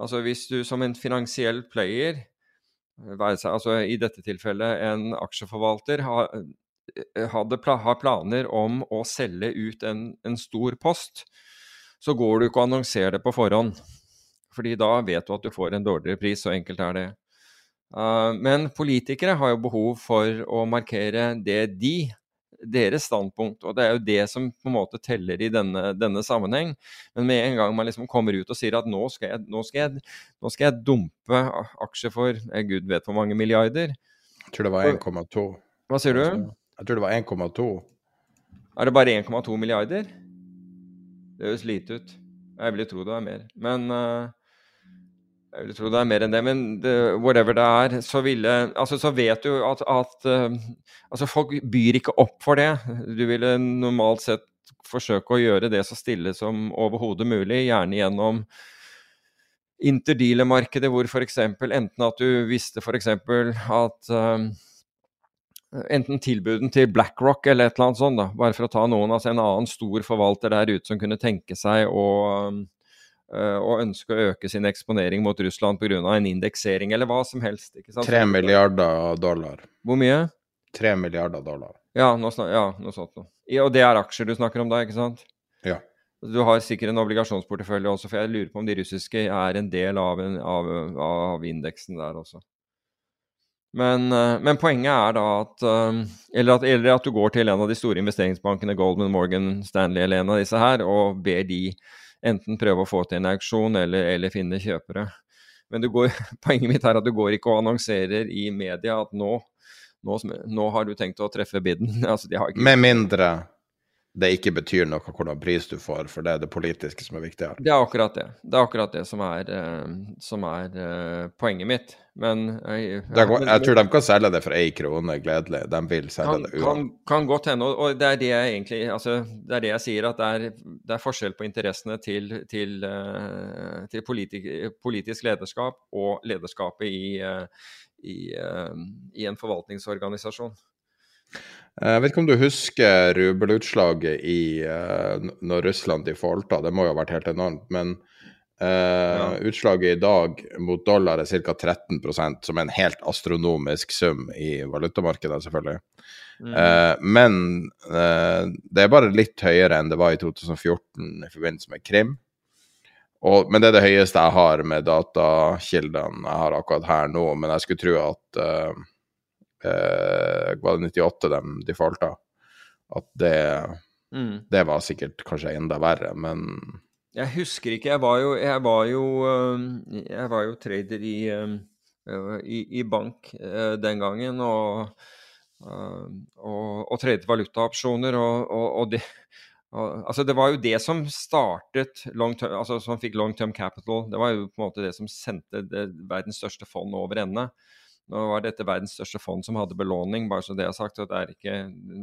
Altså hvis du som en finansiell player, altså i dette tilfellet en aksjeforvalter, har, eh, hadde, har planer om å selge ut en, en, stor post, så går du ikke og annonserer det på forhånd. Fordi da vet du at du får en dårligere pris, så enkelt er det. Uh, men politikere har jo behov for å markere det de deres standpunkt. Og det er jo det som på en måte teller i denne, denne sammenheng. Men med en gang man liksom kommer ut og sier at nå skal jeg, nå skal jeg, nå skal jeg dumpe aksjer for jeg gud vet hvor mange milliarder Jeg tror det var 1,2. Hva sier du? Jeg tror det var 1,2. Er det bare 1,2 milliarder? Det høres lite ut. Jeg vil jo tro det er mer. Men uh, jeg vil tro det er mer enn det, men det, whatever det er, så ville Altså, så vet du at, at uh, Altså, folk byr ikke opp for det. Du ville normalt sett forsøke å gjøre det så stille som overhodet mulig, gjerne gjennom interdealer-markedet, hvor f.eks. enten at du visste f.eks. at uh, Enten tilbuden til BlackRock eller et eller annet sånt, da, bare for å ta noen, altså en annen stor forvalter der ute som kunne tenke seg å um, Eh, og ønske å øke sin eksponering mot Russland pga. en indeksering eller hva som helst. ikke sant? 3 milliarder dollar. Hvor mye? 3 milliarder dollar. Ja, noe, ja, noe sånt noe. Og det er aksjer du snakker om da, ikke sant? Ja. Du har sikkert en obligasjonsportefølje også, for jeg lurer på om de russiske er en del av, en, av, av indeksen der også. Men, eh, men, poenget er da at eh, eller, at eller at du går til en av de store investeringsbankene, Goldman, Morgan, Stanley eller en av disse her, og ber de enten prøve å få til en auksjon eller, eller finne kjøpere. Men går, poenget mitt er at du går ikke og annonserer i media at nå, nå, nå har du tenkt å treffe bidden. altså. Med mindre det ikke betyr noe hvordan pris du får, for det er det politiske som er viktig her. Det er akkurat det. Det er akkurat det som er, uh, som er uh, poenget mitt. Men uh, jeg, jeg tror de kan selge det for én krone, gledelig. De vil selge kan, det uansett. Kan, kan godt hende. Og det er det jeg egentlig altså, Det er det jeg sier, at det er, det er forskjell på interessene til, til, til politik, politisk lederskap og lederskapet i, i, i en forvaltningsorganisasjon. Eh, jeg vet ikke om du husker rubelutslaget i uh, når Russland defaulta, det må jo ha vært helt enormt. Men uh, ja. utslaget i dag mot dollar er ca. 13% som er en helt astronomisk sum i valutamarkedet, selvfølgelig. Mm. Uh, men det er bare litt høyere enn det var i 2014 i forbindelse med Krim. Og, men det er det høyeste jeg har med datakildene jeg har akkurat her nå. Men jeg skulle tro at eh, var det 98 de defaulta. At det, mm. det var sikkert kanskje enda verre, men Jeg husker ikke. Jeg var jo, jeg var jo, jeg var jo trader i, i, i bank eh, den gangen, og, og, og tradet valutaopsjoner, og, og det Altså, det var jo det som startet term, altså som fikk long term capital. Det var jo på en måte det som sendte det, verdens største fond over ende. Nå var dette verdens største fond som hadde belåning, bare så det er sagt. det er ikke,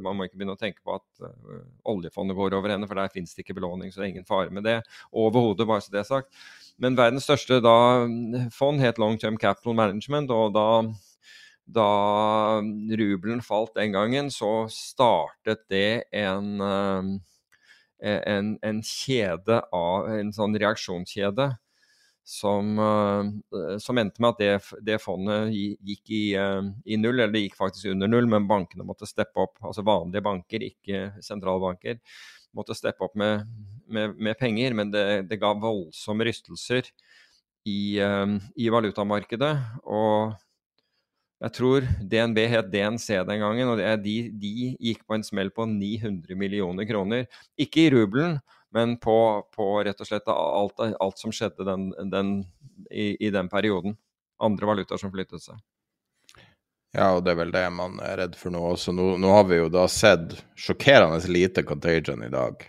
man må ikke begynne å tenke på at uh, oljefondet går over ende, for der finnes det ikke belåning, så det er ingen fare med det. Overhodet, bare så det er sagt. Men verdens største da, fond het Long Term Capital Management, og da, da rubelen falt den gangen, så startet det en uh, en, en, kjede av En sånn reaksjonskjede som, eh, som, endte med at det, det fondet gikk i, eh, i, null, eller det gikk faktisk under null, men bankene måtte steppe opp. Altså vanlige banker, ikke sentralbanker, måtte steppe opp med, med, med penger. Men det, det, ga voldsomme rystelser i, eh, i, valutamarkedet. Og jeg tror DNB het DNC den gangen, og de, de gikk på en smell på 900 millioner kroner. Ikke i rubelen, men på, på rett og slett alt, alt som skjedde den, den, i, i, den perioden. Andre valutaer som flyttet seg. Ja, og det er vel det man er redd for nå også. Nå, nå har vi jo da sett sjokkerende lite contagion i dag.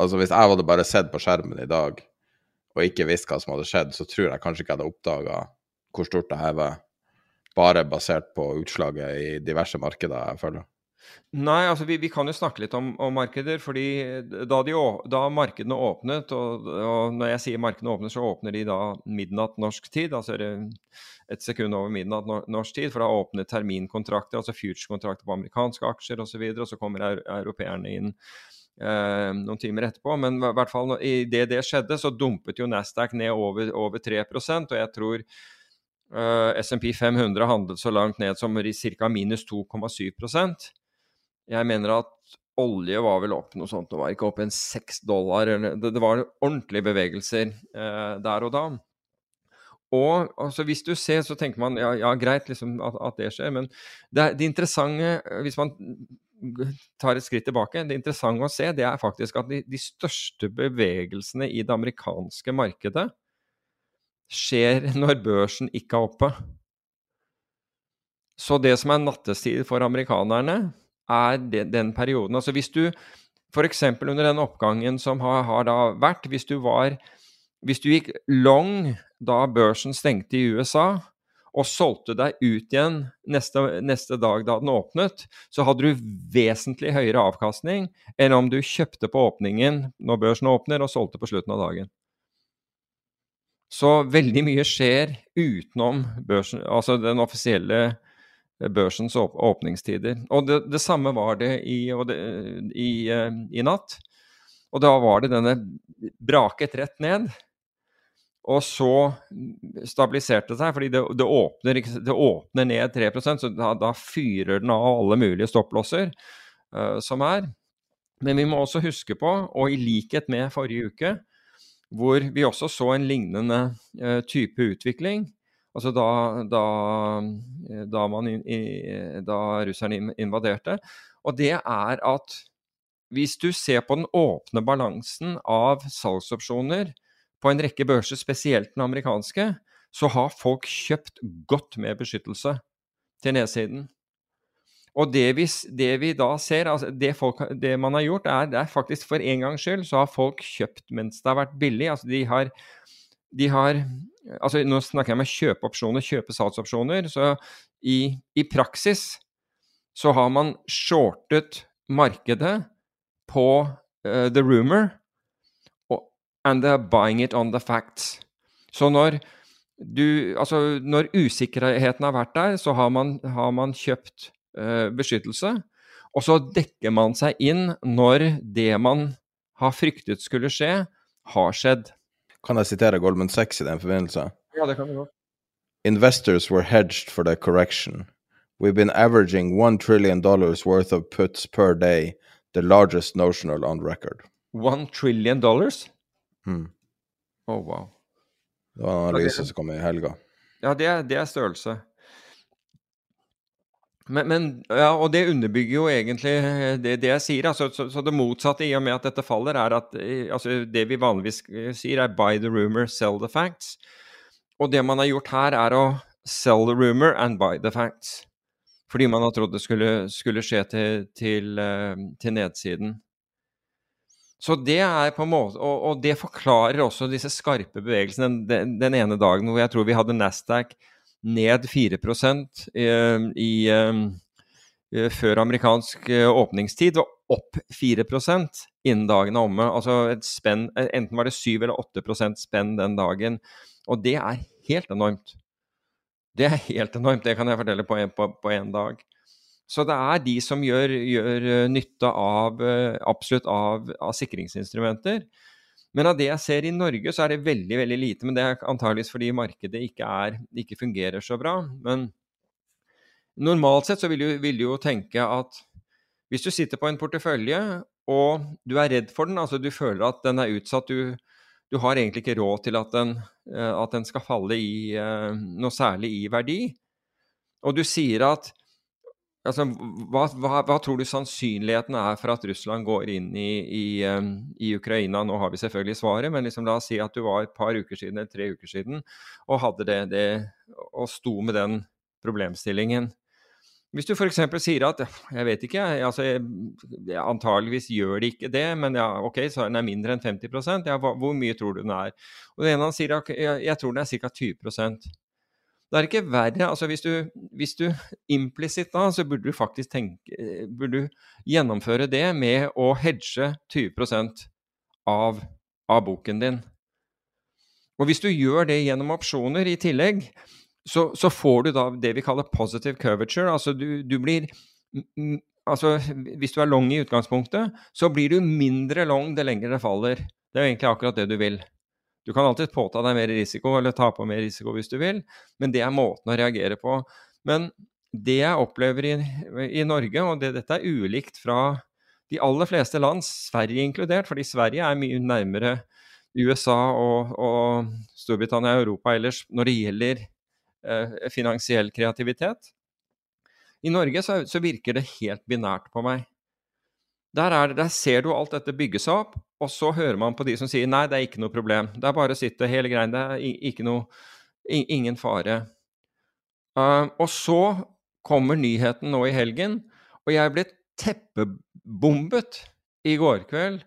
Altså Hvis jeg hadde bare sett på skjermen i dag og ikke visst hva som hadde skjedd, så tror jeg kanskje ikke jeg hadde oppdaga hvor stort det her var, bare basert på utslaget i diverse markeder, jeg føler. Nei, altså vi, vi, kan jo snakke litt om, om markeder. fordi da, de, da markedene åpnet, og, og, når jeg sier markedene åpner, så åpner de da midnatt norsk tid. Altså et sekund over midnatt norsk tid. For da åpner terminkontrakter, altså future-kontrakter på amerikanske aksjer osv. Og, så videre, og så kommer europeerne inn eh, noen timer etterpå. Men i hvert fall i det skjedde, så dumpet jo Nasdaq ned over, over 3% og jeg tror Uh, SMP 500 handlet så langt ned som ca. minus 2,7 jeg mener at olje var vel opp noe sånt, det var ikke opp en seks dollar. Det, det, var ordentlige bevegelser eh, der og da. Og altså, hvis du ser, så tenker man ja, ja greit liksom, at, at, det skjer, men det, det, interessante, hvis man tar et skritt tilbake, det interessante å se, det er faktisk at de, de største bevegelsene i det amerikanske markedet skjer når børsen ikke er oppe. Så det som er nattestid for amerikanerne, er den perioden. Altså hvis du f.eks. under den oppgangen som har, har, da vært, hvis du var Hvis du gikk long da børsen stengte i USA, og solgte deg ut igjen neste, neste, dag da den åpnet, så hadde du vesentlig høyere avkastning enn om du kjøpte på åpningen når børsen åpner, og solgte på slutten av dagen. Så veldig mye skjer utenom børsen, altså den offisielle børsens åpningstider. Og det, det samme var det i, det, i, eh, i, natt. Og da var det denne braket rett ned. Og så stabiliserte det seg, fordi det, det, åpner, åpner, ned 3% så da, da, fyrer den av alle mulige stopplosser uh, som er. Men vi må også huske på, og i likhet med forrige uke, hvor vi også så en lignende uh, type utvikling, Altså da, da, da, man, da russerne invaderte. Og det er at hvis du ser på den åpne balansen av salgsopsjoner på en rekke børser, spesielt den amerikanske, så har folk kjøpt godt med beskyttelse til nedsiden. Og det vi, det vi da ser, altså det, folk, det, man har gjort, er, det er faktisk for en gangs skyld så har folk kjøpt mens det har vært billig. Altså de har, de har altså Nå snakker jeg med kjøpeopsjoner, kjøpe-salgsopsjoner. Så i, i praksis så har man shortet markedet på uh, the rumor, and they're buying it on the facts. Så når, du, altså når usikkerheten har vært der, så har man, har man kjøpt uh, beskyttelse. Og så dekker man seg inn når det man har fryktet skulle skje, har skjedd. Kan jeg sitere Goldman Sachs i den forbindelse? Ja, det kan du godt. Investors were hedged for the correction. We've been averaging one trillion dollars worth of puts per day, the largest notional on record. One trillion dollars? Hmm. Oh, wow. Det var en analyse som kom i helga. Ja, det er, det er størrelse. Men, men, ja, og det underbygger jo egentlig det, det jeg sier. Altså, så, så, det motsatte i og med at dette faller, er at altså, det vi vanligvis sier, er 'buy the rumor, sell the facts'. Og det man har gjort her, er å sell the rumor and buy the facts. Fordi man har trodd det skulle, skulle skje til, til, eh, til, nedsiden. Så det er på en måte, og, og det forklarer også disse skarpe bevegelsene den, den, ene dagen hvor jeg tror vi hadde Nasdaq ned 4 i, i, i, før amerikansk eh, åpningstid, og opp 4 innen dagen er omme. Altså et spenn, enten var det 7 eller 8% spenn den dagen. Og det er helt enormt. Det er helt enormt, det kan jeg fortelle på en, på, på en dag. Så det er de som gjør, gjør eh, nytte av eh, absolutt av, av, sikringsinstrumenter. Men av det jeg ser i Norge, så er det veldig veldig lite. Men det er antageligvis fordi markedet ikke, er, ikke fungerer så bra. Men normalt sett så vil du, vil du jo tenke at hvis du sitter på en portefølje og du er redd for den, altså du føler at den er utsatt, du, du har egentlig ikke råd til at den, eh, at den skal falle i uh, noe særlig i verdi. Og du sier at altså, hva, hva, hva, tror du sannsynligheten er for at Russland går inn i, i, i, Ukraina? Nå har vi selvfølgelig svaret, men liksom, la oss si at du var et par uker siden eller tre uker siden og hadde det, det og sto med den problemstillingen. Hvis du f.eks. sier at jeg vet ikke, altså, antageligvis gjør de ikke det, men ja, ok, så den er mindre enn 50% ja, hvor mye tror du den er? Og det ene han sier at jeg, jeg tror den er ca. 20 Da er det ikke verre. altså Hvis du, hvis du implisitt da, så burde du faktisk tenke, burde du gjennomføre det med å hedge 20% av, av boken din. Og hvis du gjør det gjennom opsjoner i tillegg, så, så, får du da det vi kaller positive curvature. Altså du, du blir Altså hvis du er long i utgangspunktet, så blir du mindre long det lenger det faller. Det er jo egentlig akkurat det du vil. Du kan alltid påta deg mer risiko, eller ta på mer risiko hvis du vil, men det er måten å reagere på. Men det jeg opplever i, i Norge, og det, dette er ulikt fra de aller fleste land, Sverige inkludert, fordi Sverige er mye nærmere USA og, og Storbritannia og Europa ellers når det gjelder Eh, finansiell kreativitet. I Norge så, så, virker det helt binært på meg. Der, er, der, ser du alt dette bygge seg opp, og så hører man på de som sier nei, det er ikke noe problem. Det er bare å sitte hele greien, det er ikke noe Ingen fare. Uh, og så kommer nyheten nå i helgen, og jeg ble teppebombet i går kveld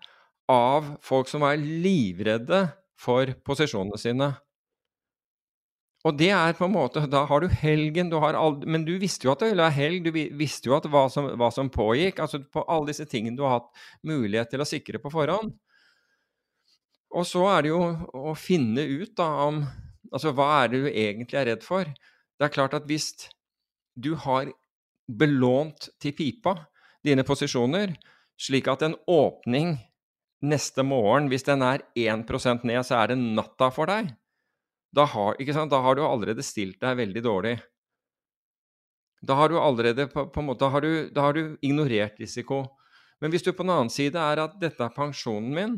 av folk som var livredde for posisjonene sine. Og det er på en måte Da har du helgen, du har all, men du visste jo at det ville være helg. Du visste jo hva som, hva som pågikk. Altså på alle disse tingene du har hatt mulighet til å sikre på forhånd. Og så er det jo å finne ut da om Altså hva er det du egentlig er redd for? Det er klart at hvis du har belånt til pipa dine posisjoner, slik at en åpning neste morgen, hvis den er 1% ned, så er det natta for deg da har, da har, du allerede stilt deg veldig dårlig. Da har du allerede på, på en måte, har, du, da har, du, ignorert risiko. Men hvis du på den annen side er at dette er pensjonen min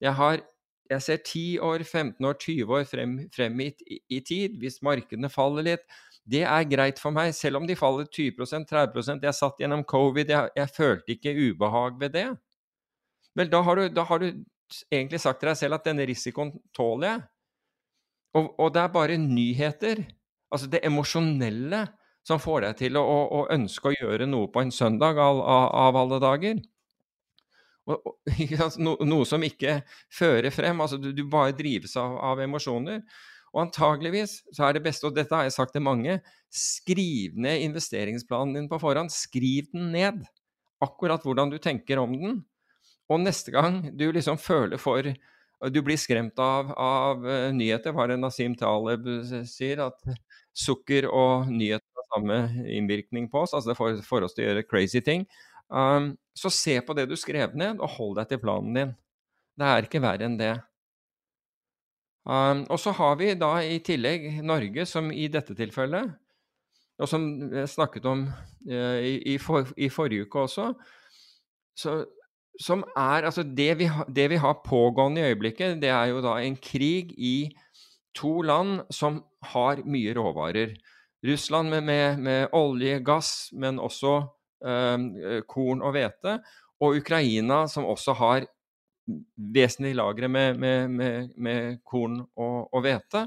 Jeg, har, jeg ser 10 år, 15 år, 20 år frem, frem i, i, tid. Hvis markedene faller litt, det er greit for meg. Selv om de faller 20% 30% Jeg satt gjennom covid, jeg, jeg følte ikke ubehag ved det. Vel, da har, du, da har du egentlig sagt til deg selv at denne risikoen tåler jeg. Og, og, det er bare nyheter, altså det emosjonelle, som får deg til å, å, å ønske å gjøre noe på en søndag av, av alle dager. Og, og, no, noe som ikke fører frem. altså Du, du bare drives av, av, emosjoner. Og antageligvis så er det beste, og dette har jeg sagt til mange, skriv ned investeringsplanen din på forhånd. Skriv den ned. Akkurat hvordan du tenker om den. Og neste gang du liksom føler for Du blir skremt av, av uh, nyheter, hva er det Nasim Taleb sier? At sukker og nyheter har samme innvirkning på oss. Altså det får, får oss til å gjøre crazy ting. Um, så se på det du skrev ned, og hold deg til planen din. Det er ikke verre enn det. Um, og så har vi da i tillegg Norge, som i dette tilfellet, og som jeg snakket om uh, i, i, for, i, forrige uke også, så, som er Altså, det vi, det vi har pågående i øyeblikket, det er jo da en krig i to land som har mye råvarer. Russland med, med, med olje, gass, men også eh, korn og hvete. Og Ukraina, som også har vesentlige lagre med, med, korn og hvete.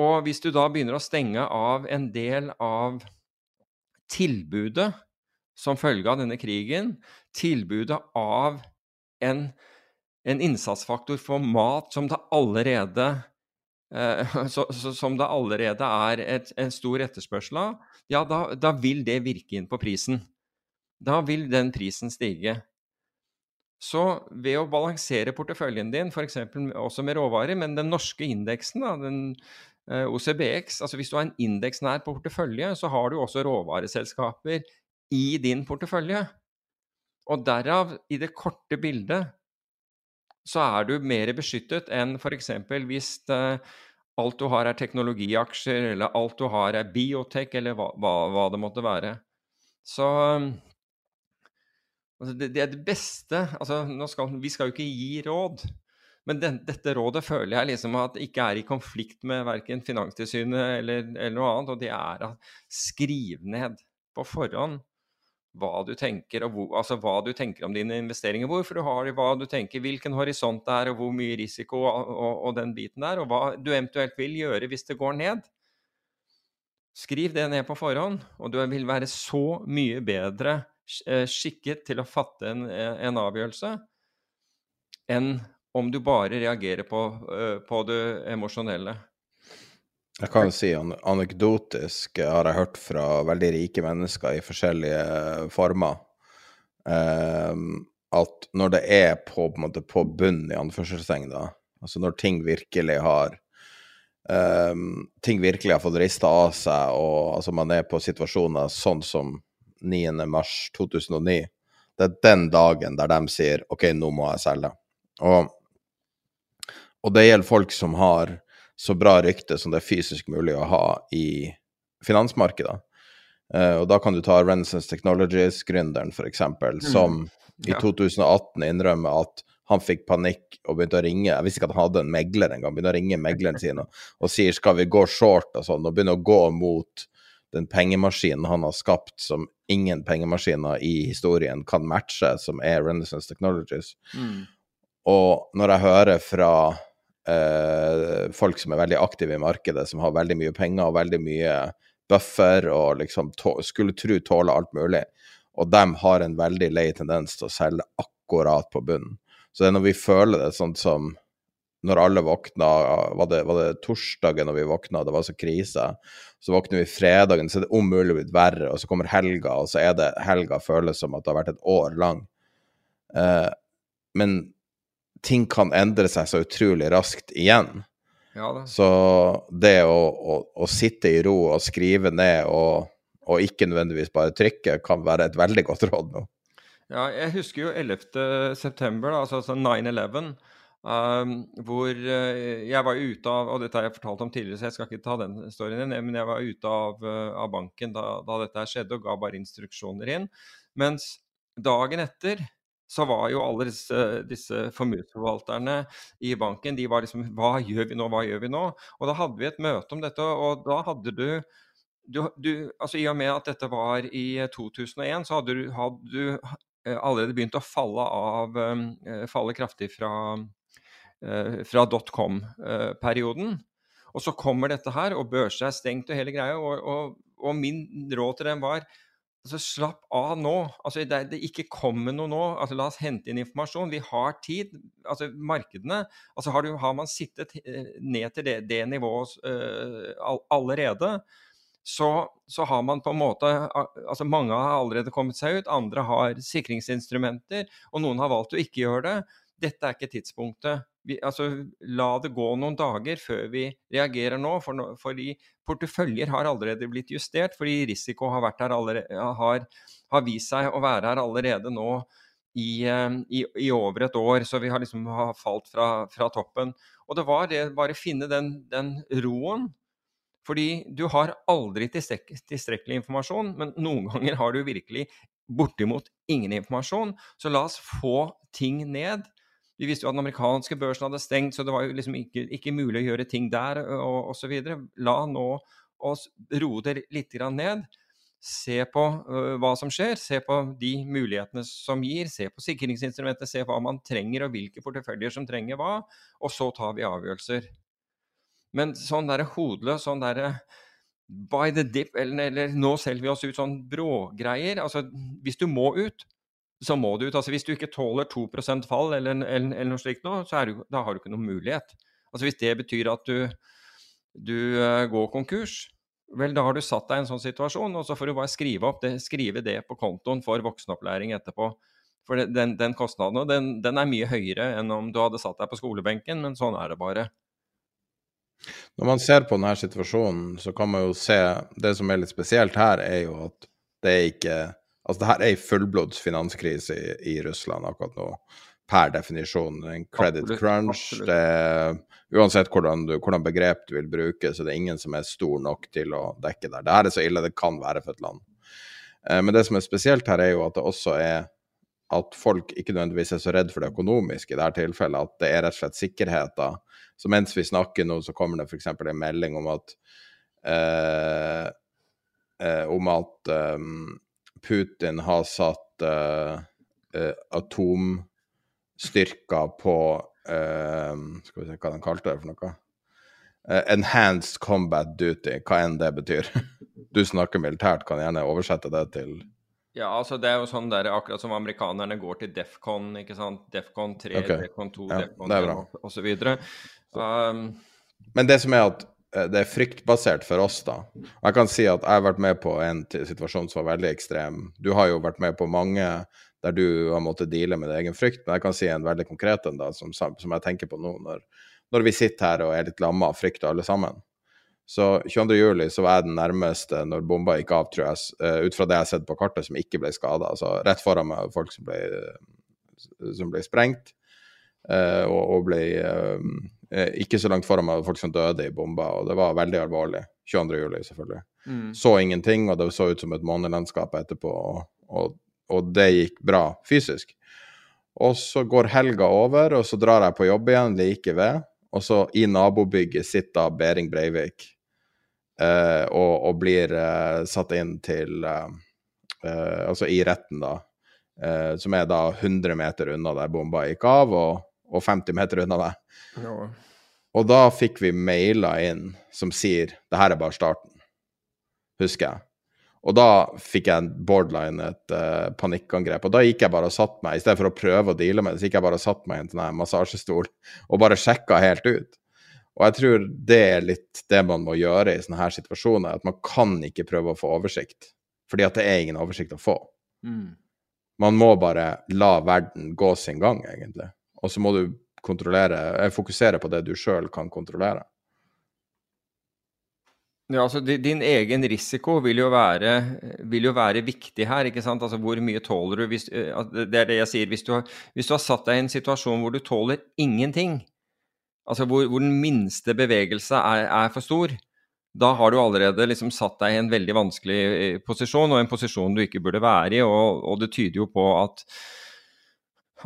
Og hvis du da begynner å stenge av en del av tilbudet som følge av denne krigen, tilbudet av en, en innsatsfaktor for mat som det allerede eh, så, så, som det allerede er et, en stor etterspørsel av, ja, da, da vil det virke inn på prisen. Da vil den prisen stige. Så ved å balansere porteføljen din, f.eks. også med råvarer, men den norske indeksen, da, den eh, OCBX altså Hvis du har en indeksnær portefølje, så har du også råvareselskaper i din portefølje. Og derav, i det korte bildet, så er du mer beskyttet enn f.eks. hvis det, alt du har er teknologiaksjer, eller alt du har er biotek, eller hva, hva, hva det måtte være. Så altså det, det, er det beste altså skal, Vi skal jo ikke gi råd, men den, dette rådet føler jeg liksom at ikke er i konflikt med verken Finanstilsynet eller, eller noe annet, og det er at skriv ned på forhånd hva du tenker, og hvor, altså hva du tenker om dine investeringer. Hvorfor du har det, hva du tenker, hvilken horisont det er, og hvor mye risiko og, og, og, den biten der. Og hva du eventuelt vil gjøre hvis det går ned. Skriv det ned på forhånd, og du vil være så mye bedre eh, skikket til å fatte en, en avgjørelse enn om du bare reagerer på, eh, på det emosjonelle. Jeg kan si anekdotisk har jeg hørt fra veldig rike mennesker i forskjellige former um, at når det er på, på, på bunn, i anførselstegn, altså når ting virkelig har um, Ting virkelig har fått rista av seg, og altså man er på situasjoner sånn som 9. mars 2009, det er den dagen der de sier OK, nå må jeg selge. Og, og det gjelder folk som har så bra rykte som det er fysisk mulig å ha i finansmarkedet. Uh, og da kan du ta Renaissance Technologies, gründeren f.eks., mm. som i 2018 innrømmer at han fikk panikk og begynte å ringe Jeg visste ikke at han hadde en megler engang. Begynte å ringe megleren sin og, og sier skal vi gå short og sånn, og begynne å gå mot den pengemaskinen han har skapt som ingen pengemaskiner i historien kan matche, som er Renaissance Technologies. Mm. Og når jeg hører fra eh, folk som er veldig aktive i markedet, som har veldig mye penger og veldig mye buffer og liksom skulle tro tåler alt mulig. Og de har en veldig lei tendens til å selge akkurat på bunnen. Så det er når vi føler det sånn som når alle våkna var det, var det torsdagen når vi våkna, det var så krise. Så våkner vi fredagen, så er det om mulig blitt verre. Og så kommer helga, og så er det helga føles som at det har vært et år lang. Eh, men ting kan endre seg så utrolig raskt igjen. Ja, så det å, å, å, sitte i ro og skrive ned og, og, ikke nødvendigvis bare trykke, kan være et veldig godt råd nå. Ja, jeg husker jo 11. september, altså 9-11, um, hvor uh, jeg var ute av Og dette har jeg fortalt om tidligere, så jeg skal ikke ta den storyen inn, men jeg var ute av, uh, av banken da, da, dette skjedde, og ga bare instruksjoner inn. Mens dagen etter så var jo alle disse, disse formuesforvalterne i banken de var liksom Hva gjør vi nå, hva gjør vi nå? Og da hadde vi et møte om dette, og da hadde du du, du, altså I og med at dette var i 2001, så hadde du, hadde du eh, allerede begynt å falle av eh, falle kraftig fra, eh, fra dotcom-perioden. Og så kommer dette her, og børsa er stengt og hele greia. Og, og, og min råd til dem var altså slapp av nå. altså det, det Ikke kommer noe nå. altså La oss hente inn informasjon. Vi har tid. altså Markedene altså Har, du, har man sittet eh, ned til det, det nivået uh, allerede, så, så, har man på en måte altså Mange har allerede kommet seg ut, andre har sikringsinstrumenter, og noen har valgt å ikke gjøre det. Dette er ikke tidspunktet vi, altså, la det gå noen dager før vi reagerer nå, for no, fordi porteføljer har allerede blitt justert. Fordi risiko har, allerede, har, har vist seg å være her allerede nå i, eh, i, i, over et år. Så vi har liksom har falt fra, fra, toppen. Og det var det bare finne den, den roen. Fordi du har aldri tilstrek tilstrekkelig informasjon, men noen ganger har du virkelig bortimot ingen informasjon. Så la oss få ting ned. Vi visste jo at den amerikanske børsen hadde stengt, så det var jo liksom ikke, ikke mulig å gjøre ting der og osv. La nå oss roe det litt ned. Se på uh, hva som skjer, se på de mulighetene som gir, se på sikringsinstrumentet, se hva man trenger og hvilke porteføljer som trenger hva, og så tar vi avgjørelser. Men sånn derre hodeløs, sånn derre by the dip, eller, eller nå selger vi oss ut sånn brågreier Altså, hvis du må ut, så må du ut. Altså Hvis du ikke tåler 2 fall eller, eller, eller, noe slikt nå, så du, da har du ikke noen mulighet. Altså Hvis det betyr at du, du uh, går konkurs, vel da har du satt deg i en sånn situasjon, og så får du bare skrive, det, skrive det på kontoen for voksenopplæring etterpå. For det, den, den, kostnaden den, den, er mye høyere enn om du hadde satt deg på skolebenken, men sånn er det bare. Når man ser på denne situasjonen, så kan man jo se Det som er litt spesielt her, er jo at det er ikke Altså, det her er ei fullblods finanskrise i, i, Russland akkurat nå, per definisjon. En credit absolutt, crunch. Absolutt. Det, uansett hvordan, du, hvordan, begrep du vil bruke, så det er ingen som er stor nok til å dekke der. Det her er så ille det kan være for et land. Eh, men det som er spesielt her, er jo at det også er at folk ikke nødvendigvis er så redd for det økonomiske i dette tilfellet, at det er rett og slett sikkerheten. Så mens vi snakker nå, så kommer det f.eks. en melding om at eh, eh, om at um, Putin har satt uh, uh, atomstyrker på uh, Skal vi se hva de kalte det for noe? enhanced combat duty, hva enn det betyr. Du snakker militært, kan gjerne oversette det til ja, altså det er jo sånn der, akkurat som amerikanerne går til Defcon, ikke sant. Defcon 3, okay. Defcon 2, ja, Defcon 3 osv. Um, Men det som er at det er fryktbasert for oss, da. Jeg kan si at jeg har vært med på en situasjon som var veldig ekstrem. Du har jo vært med på mange der du har måttet deale med din egen frykt, men jeg kan si en veldig konkret en, da, som, som, jeg tenker på nå, når, når, vi sitter her og er litt lamma av frykt alle sammen. Så 22.07. så var jeg den nærmeste når bomba gikk av, tror jeg, uh, ut fra det jeg har sett på kartet, som ikke ble skada. Altså rett foran meg folk som ble, som ble sprengt, og, og, ble uh, Eh, ikke så langt foran meg folk som døde i bomba, og det var veldig alvorlig. 22. juli, selvfølgelig. Mm. Så ingenting, og det så ut som et månelandskap etterpå, og, og, og, det gikk bra fysisk. Og så går helga over, og så drar jeg på jobb igjen like ved, og så i nabobygget sitter Behring Breivik eh, og, og, blir eh, satt inn til eh, eh Altså i retten, da, eh, som er da 100 meter unna der bomba gikk av. og og 50 meter unna deg. Ja. Og da fikk vi mailer inn som sier det her er bare starten, husker jeg. Og da fikk jeg borderline et uh, panikkangrep. Og da gikk jeg bare og satt meg, i stedet for å prøve å deale med det, så gikk jeg bare og satt meg i en sånn massasjestol og bare sjekka helt ut. Og jeg tror det er litt det man må gjøre i sånne her situasjoner, at man kan ikke prøve å få oversikt, fordi at det er ingen oversikt å få. Mm. Man må bare la verden gå sin gang, egentlig. Og så må du kontrollere, eh, fokusere på det du sjøl kan kontrollere. Ja, altså Din egen risiko vil jo, være, vil jo være viktig her. ikke sant? Altså Hvor mye tåler du? Hvis, eh, det er det jeg sier. Hvis du, har, hvis du har satt deg i en situasjon hvor du tåler ingenting, altså hvor, hvor den minste bevegelse er, er, for stor, da har du allerede liksom satt deg i en veldig vanskelig eh, posisjon, og en posisjon du ikke burde være i. Og, og det tyder jo på at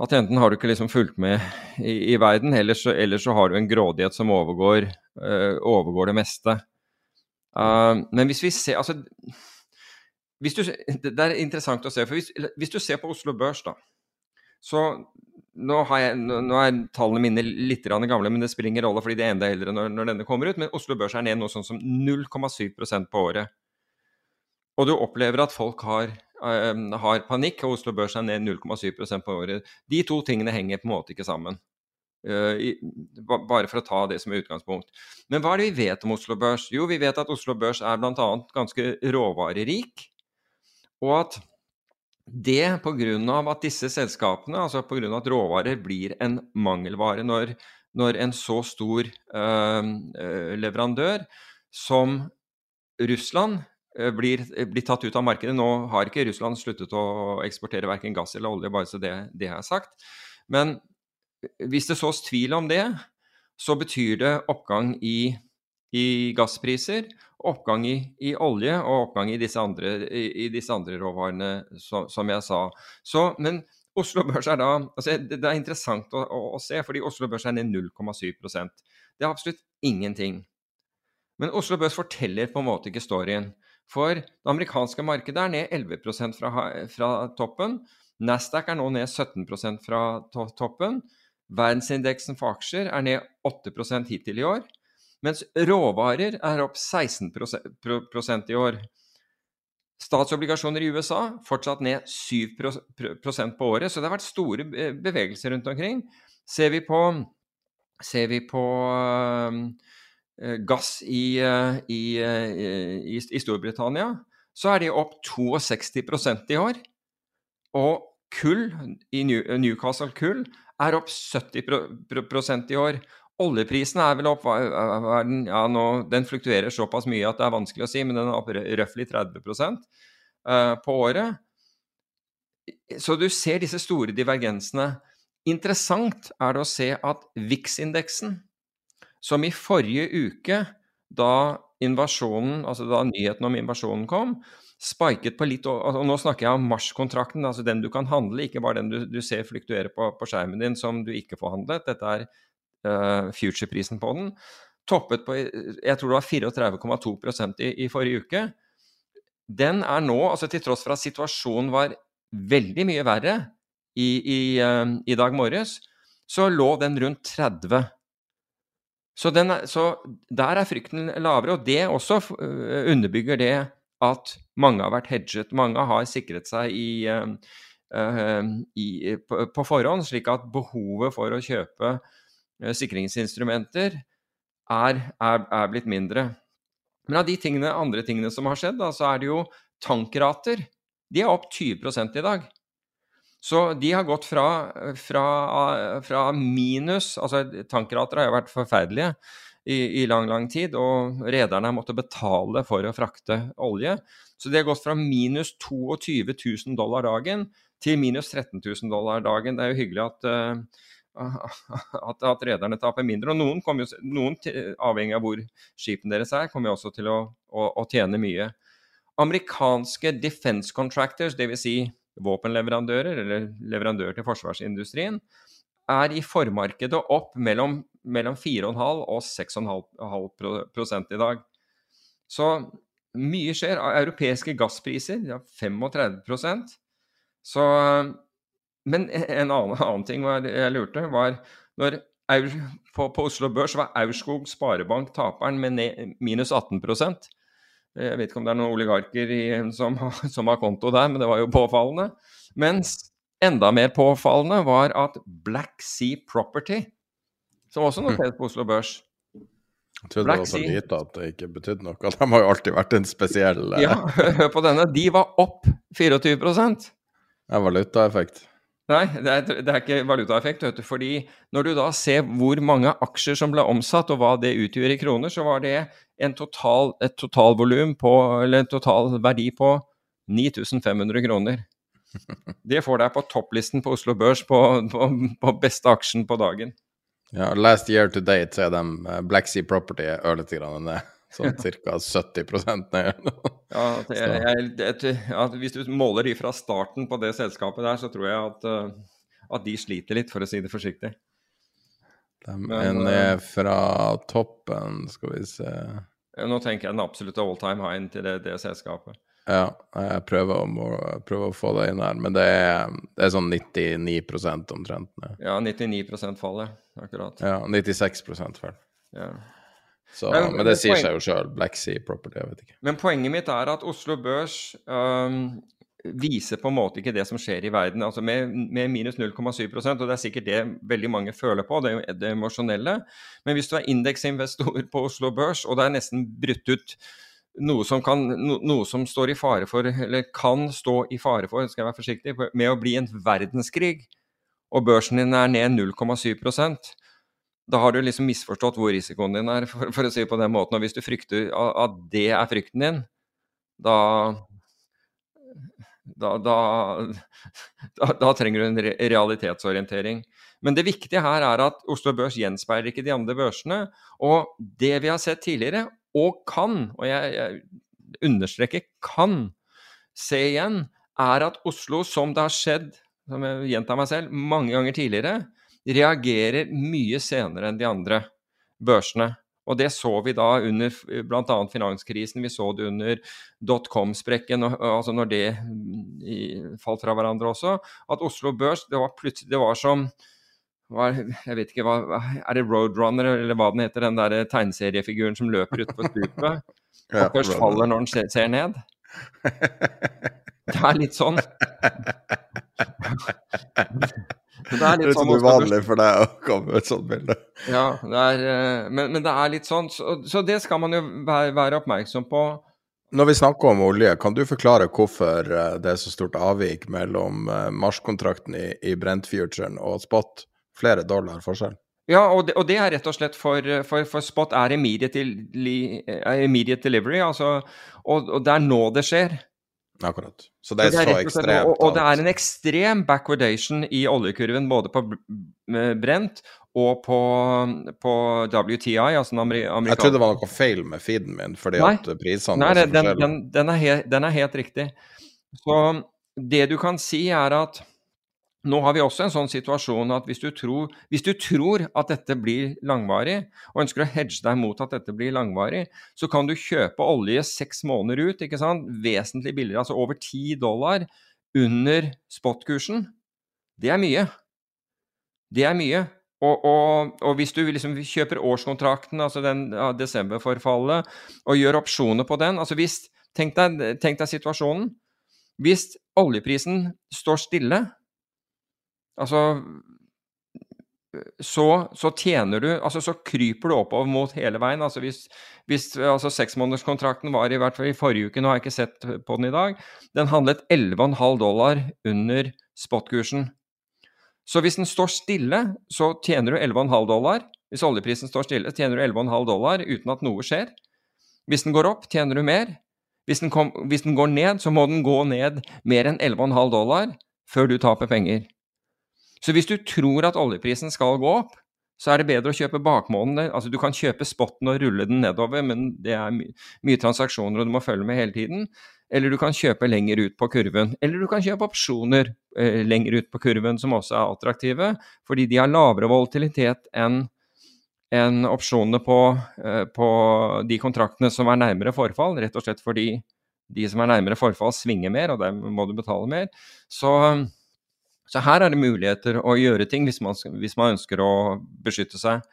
at enten har du ikke liksom fulgt med i, i verden, eller så, eller så, har du en grådighet som overgår, uh, overgår det meste. Uh, men hvis vi ser Altså hvis du, Det er interessant å se. for Hvis, hvis du ser på Oslo Børs, da så nå, jeg, nå, er tallene mine litt gamle, men det spiller ingen rolle fordi det er enda eldre når, når, denne kommer ut. Men Oslo Børs er ned noe sånn som 0,7% på året. og du opplever at folk har, har panikk, og Oslo Børs er ned 0,7% på året. De to tingene henger på en måte ikke sammen. I, bare for å ta det som er utgangspunkt. Men hva er det vi vet om Oslo Børs? Jo, vi vet at Oslo Børs er bl.a. ganske råvarerik. Og at det pga. at disse selskapene, altså pga. at råvarer blir en mangelvare når, når en så stor øh, leverandør som Russland blir, blir, tatt ut av markedet. Nå har ikke Russland sluttet å eksportere verken gass eller olje, bare så det, det er sagt. Men hvis det sås tvil om det, så betyr det oppgang i, i gasspriser, oppgang i, i, olje og oppgang i disse andre, i, disse andre råvarene, som, som, jeg sa. Så, men Oslo Børs er da altså det, det, er interessant å, å, å, se, fordi Oslo Børs er ned 0,7% Det er absolutt ingenting. Men Oslo Børs forteller på en måte ikke storyen. For det amerikanske markedet er ned 11% fra, fra toppen. Nasdaq er nå ned 17 fra to toppen. Verdensindeksen for aksjer er ned 8% hittil i år, mens råvarer er opp 16% i år. Statsobligasjoner i USA fortsatt ned 7% på året, så det har vært store bevegelser rundt omkring. Ser vi på, ser vi på gass i, uh, i, uh, i, i, Storbritannia, så er de opp 62% i år. Og kull, i Newcastle kull, er opp 70% i år. Oljeprisen er vel opp ja, nå, Den fluktuerer såpass mye at det er vanskelig å si, men den er opp røftlig 30 uh, på året. Så du ser disse store divergensene. Interessant er det å se at VIX-indeksen, som i forrige uke, da invasjonen, altså da nyheten om invasjonen kom, spiket på litt og Nå snakker jeg om Mars-kontrakten, altså den du kan handle, ikke bare den du, du ser fluktuere på, på, skjermen din som du ikke får handlet. Dette er uh, future-prisen på den. Toppet på jeg tror det var 34,2 i, i forrige uke. Den er nå, altså til tross for at situasjonen var veldig mye verre i, i, uh, i dag morges, så lå den rundt 30. Så, er, så, der er frykten lavere, og det også uh, underbygger det at mange har vært hedget. Mange har sikret seg i, uh, i, på, på, forhånd, slik at behovet for å kjøpe sikringsinstrumenter er, er, er, blitt mindre. Men av de tingene, andre tingene som har skjedd, da, så er det jo tankrater. De er opp 20 i dag. Så de har gått fra, fra, fra minus Altså, tankrater har jo vært forferdelige i, i, lang, lang tid, og rederne har måttet betale for å frakte olje. Så det har gått fra minus 22 000 dollar dagen til minus 13 000 dollar dagen. Det er jo hyggelig at, uh, at, at rederne taper mindre. Og noen, jo, noen avhengig av hvor skipene deres er, kommer jo også til å, å, å tjene mye. Amerikanske defense contractors, dvs. Si våpenleverandører eller leverandører til forsvarsindustrien, er i formarkedet opp mellom mellom 4,5 og 6,5 i dag. Så mye skjer. Europeiske gasspriser ja, 35% Så Men en annen, annen ting jeg lurte, var når på, på, Oslo Børs var Aurskog Sparebank taperen med minus 18 Jeg vet ikke om det er noen oligarker i, som, som, har konto der, men det var jo påfallende. Mens enda mer påfallende var at Black Sea Property som også noteres på Oslo Børs. Jeg trodde Black det var så lite at det ikke betydde noe. De har jo alltid vært en spesiell eh... Ja, hør på denne. De var opp 24 Det er valutaeffekt. Nei, det er, det er ikke valutaeffekt. vet du, fordi når du da ser hvor mange aksjer som ble omsatt, og hva det utgjør i kroner, så var det en total, et totalvolum på, eller en total verdi på 9500 kroner. Det får deg på topplisten på Oslo Børs på, på, på beste aksjen på dagen. Ja, last year to date så er de eh, Black Sea Property ørlite grann ned. Sånn ca. 70% ned. ja, det, jeg, det, ja, hvis du måler de fra starten på det selskapet der, så tror jeg at, uh, at de sliter litt, for å si det forsiktig. De er ned eh, fra toppen, skal vi se Nå tenker jeg den absolutte all time high til det, det selskapet. Ja, jeg prøver å, prøver å, få det inn her, men det er, det er sånn 99% omtrent. Ja, 99% fallet, akkurat. Ja, 96% vel. Ja. Så, men det sier seg jo sjøl. Black Sea Property, jeg vet ikke. Men poenget mitt er at Oslo Børs um, viser på en måte ikke det som skjer i verden. altså Med, med minus 0,7% og det er sikkert det veldig mange føler på, det, det emosjonelle. Men hvis du er indeksinvestor på Oslo Børs, og det er nesten brutt ut noe som, kan, no, noe som står i fare for, eller kan stå i fare for, skal jeg være forsiktig, med å bli en verdenskrig, og børsen din er ned 0,7 da har du liksom misforstått hvor risikoen din er, for, for, å si det på den måten. Og hvis du frykter at det er frykten din, da da, da, da, da trenger du en realitetsorientering. Men det viktige her er at Oslo Børs gjenspeiler ikke de andre børsene. Og det vi har sett tidligere, og kan, og jeg, jeg understreker kan, se igjen, er at Oslo, som det har skjedd, som jeg gjentar meg selv, mange ganger tidligere, reagerer mye senere enn de andre børsene. Og det så vi da under bl.a. finanskrisen, vi så det under dotcom-sprekken, altså når det mm, falt fra hverandre også. At Oslo Børs, det var plutselig Det var som var, jeg vet ikke hva, Er det Roadrunner, eller hva den heter, den der tegneseriefiguren som løper utpå stupet? og først faller når den ser, ser ned? Det er litt sånn. Det er litt sånn uvanlig for deg å komme med et sånt bilde. Ja, det er, eh, men, men, det er litt sånn, så, så, det skal man jo være, være, oppmerksom på. Når vi snakker om olje, kan du forklare hvorfor eh, det er så stort avvik mellom eh, marskontrakten i, i Brent-futuren og spot? Flere dollar forskjell? Ja, og det, og det, er rett og slett for, for, for spot er immediate, immediate delivery, altså, og, og det er nå det skjer. Akkurat. Så det er, det er så ekstremt. Og, og, det er en ekstrem backwardation i oljekurven både på brent og på, på WTI, altså den amerikanske Jeg trodde det var noe feil med feeden min, fordi Nei. at prisene Nei, var så forskjellige. Den, den, den, er helt, den er helt riktig. Så det du kan si, er at nå har vi også en sånn situasjon at hvis du, tror, hvis du, tror, at dette blir langvarig, og ønsker å hedge deg mot at dette blir langvarig, så kan du kjøpe olje seks måneder ut, ikke sant? vesentlig billigere, altså over ti dollar under spot-kursen. Det er mye. Det er mye. Og, og, og hvis du liksom kjøper årskontrakten, altså den ja, desemberforfallet, og gjør opsjoner på den altså hvis, tenk deg, tenk deg situasjonen. Hvis oljeprisen står stille Altså så, så, tjener du Altså så kryper du oppover mot hele veien. Altså hvis, hvis altså seksmånederskontrakten var i hvert fall i forrige uke, nå har jeg ikke sett på den i dag, den handlet 11,5 dollar under spot-kursen. Så hvis den står stille, så tjener du 11,5 dollar. Hvis oljeprisen står stille, tjener du 11,5 dollar uten at noe skjer. Hvis den går opp, tjener du mer. Hvis den, kom, hvis den går ned, så må den gå ned mer enn 11,5 dollar før du taper penger. Så hvis du tror at oljeprisen skal gå opp, så er det bedre å kjøpe bakmåneden. Altså, du kan kjøpe spotten og rulle den nedover, men det er my mye transaksjoner og du må følge med hele tiden. Eller du kan kjøpe lenger ut på kurven. Eller du kan kjøpe opsjoner eh, lenger ut på kurven som også er attraktive, fordi de har lavere volatilitet enn enn opsjonene på, eh, på de kontraktene som er nærmere forfall, rett og slett fordi de som er nærmere forfall, svinger mer, og der må du betale mer. Så så her er det muligheter å gjøre ting hvis man, hvis man ønsker å beskytte seg.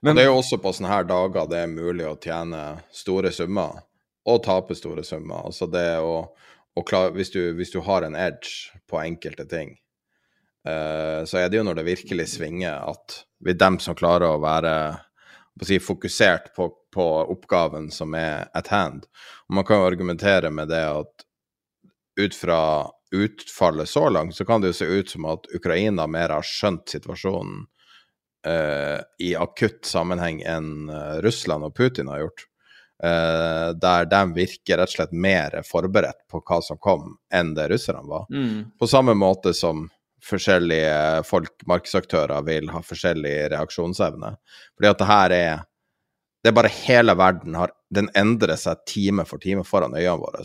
Men, det er jo også på sånne her dager det er mulig å tjene store summer og tape store summer. Altså det å, å klare, hvis, du, hvis, du, har en edge på enkelte ting, uh, så er det jo når det virkelig svinger at vi er dem som klarer å være å si, fokusert på, på, oppgaven som er at hand. Og man kan jo argumentere med det at ut fra utfallet så langt, så kan det jo se ut som at Ukraina mer har skjønt situasjonen uh, i akutt sammenheng enn uh, Russland og Putin har gjort. Uh, der de virker rett og slett mer forberedt på hva som kom, enn det russerne var. Mm. På samme måte som forskjellige folk, markedsaktører, vil ha forskjellig reaksjonsevne. Fordi at det her er Det er bare hele verden har Den endrer seg time for time foran øynene våre.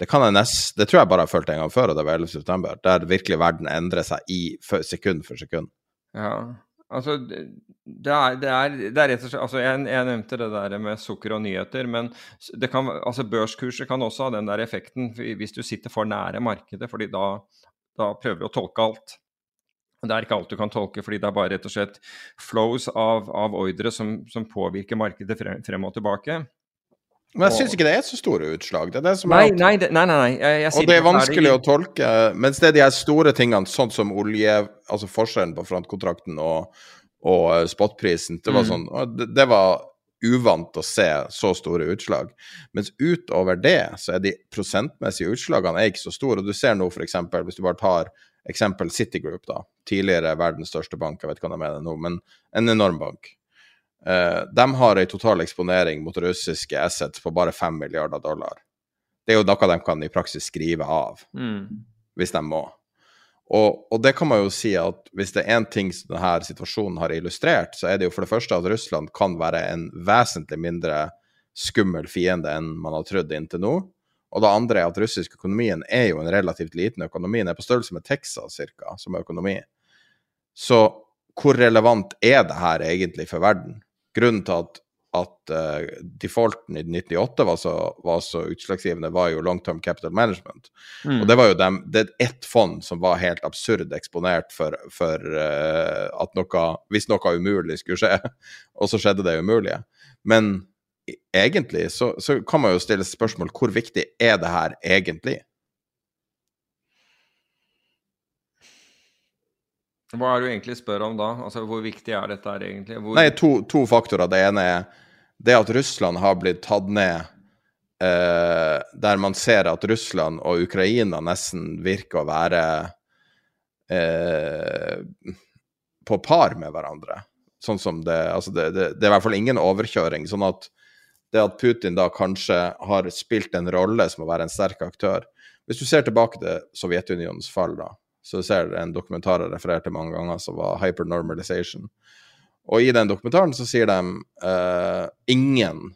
Det, jeg nest, det tror jeg bare har følt en gang før, og det var 11.9., der virkelig verden endrer seg i sekund for sekund. Ja, altså det er, det er, det er rett og slett altså jeg, jeg, nevnte det der med sukker og nyheter, men kan, altså børskurser kan også ha den der effekten hvis du sitter for nære markedet, fordi da, da prøver du å tolke alt. Det er ikke alt du kan tolke, fordi det er bare rett og slett flows av, av ordre som, som, påvirker markedet frem, frem og tilbake. Men jeg syns ikke det er så store utslag. Det er det som nei, er at, nei, det, nei, nei, nei. Jeg, jeg Og det er vanskelig å tolke. Mens det er de store tingene, sånn som olje, altså forskjellen på frontkontrakten og, og eh, spotprisen, det var Mm. sånn det, det var uvant å se så store utslag. Mens utover det, så er de prosentmessige utslagene er ikke så store. Og du ser nå f.eks., hvis du bare tar eksempel Citigroup, da, tidligere verdens største bank, jeg vet ikke hva de mener nå, men en enorm bank. Eh, de har ei total eksponering mot russiske assets på bare 5 milliarder dollar. Det er jo noe de kan i praksis skrive av, Mm. hvis de må. Og, og det kan man jo si at hvis det er én ting som denne situasjonen har illustrert, så er det jo for det første at Russland kan være en vesentlig mindre skummel fiende enn man har trodd inntil nå. Og det andre er at russisk økonomien er jo en relativt liten økonomi. Den er på størrelse med Texas cirka, som økonomi. Så hvor relevant er det her egentlig for verden? Grunnen til at, at uh, defaulten i 98 var så, var så utslagsgivende, var jo long term capital management. Mm. Og det var jo dem, det er ett fond som var helt absurd eksponert for, for uh, at noe Hvis noe umulig skulle skje, og så skjedde det umulige. Men egentlig så, så kan man jo stille spørsmål hvor viktig er det her egentlig? Hva er det du egentlig spør om da? Altså, Hvor viktig er dette her egentlig? Hvor... Nei, to, to faktorer. Det ene er det at Russland har blitt tatt ned eh, der man ser at Russland og Ukraina nesten virker å være eh, på par med hverandre. Sånn som det Altså, det, det, det er i hvert fall ingen overkjøring. Sånn at det at Putin da kanskje har spilt en rolle som å være en sterk aktør Hvis du ser tilbake til Sovjetunionens fall, da, så ser du en dokumentar jeg refererte mange ganger, som var Hypernormalization. Og i den dokumentaren så sier de uh, ingen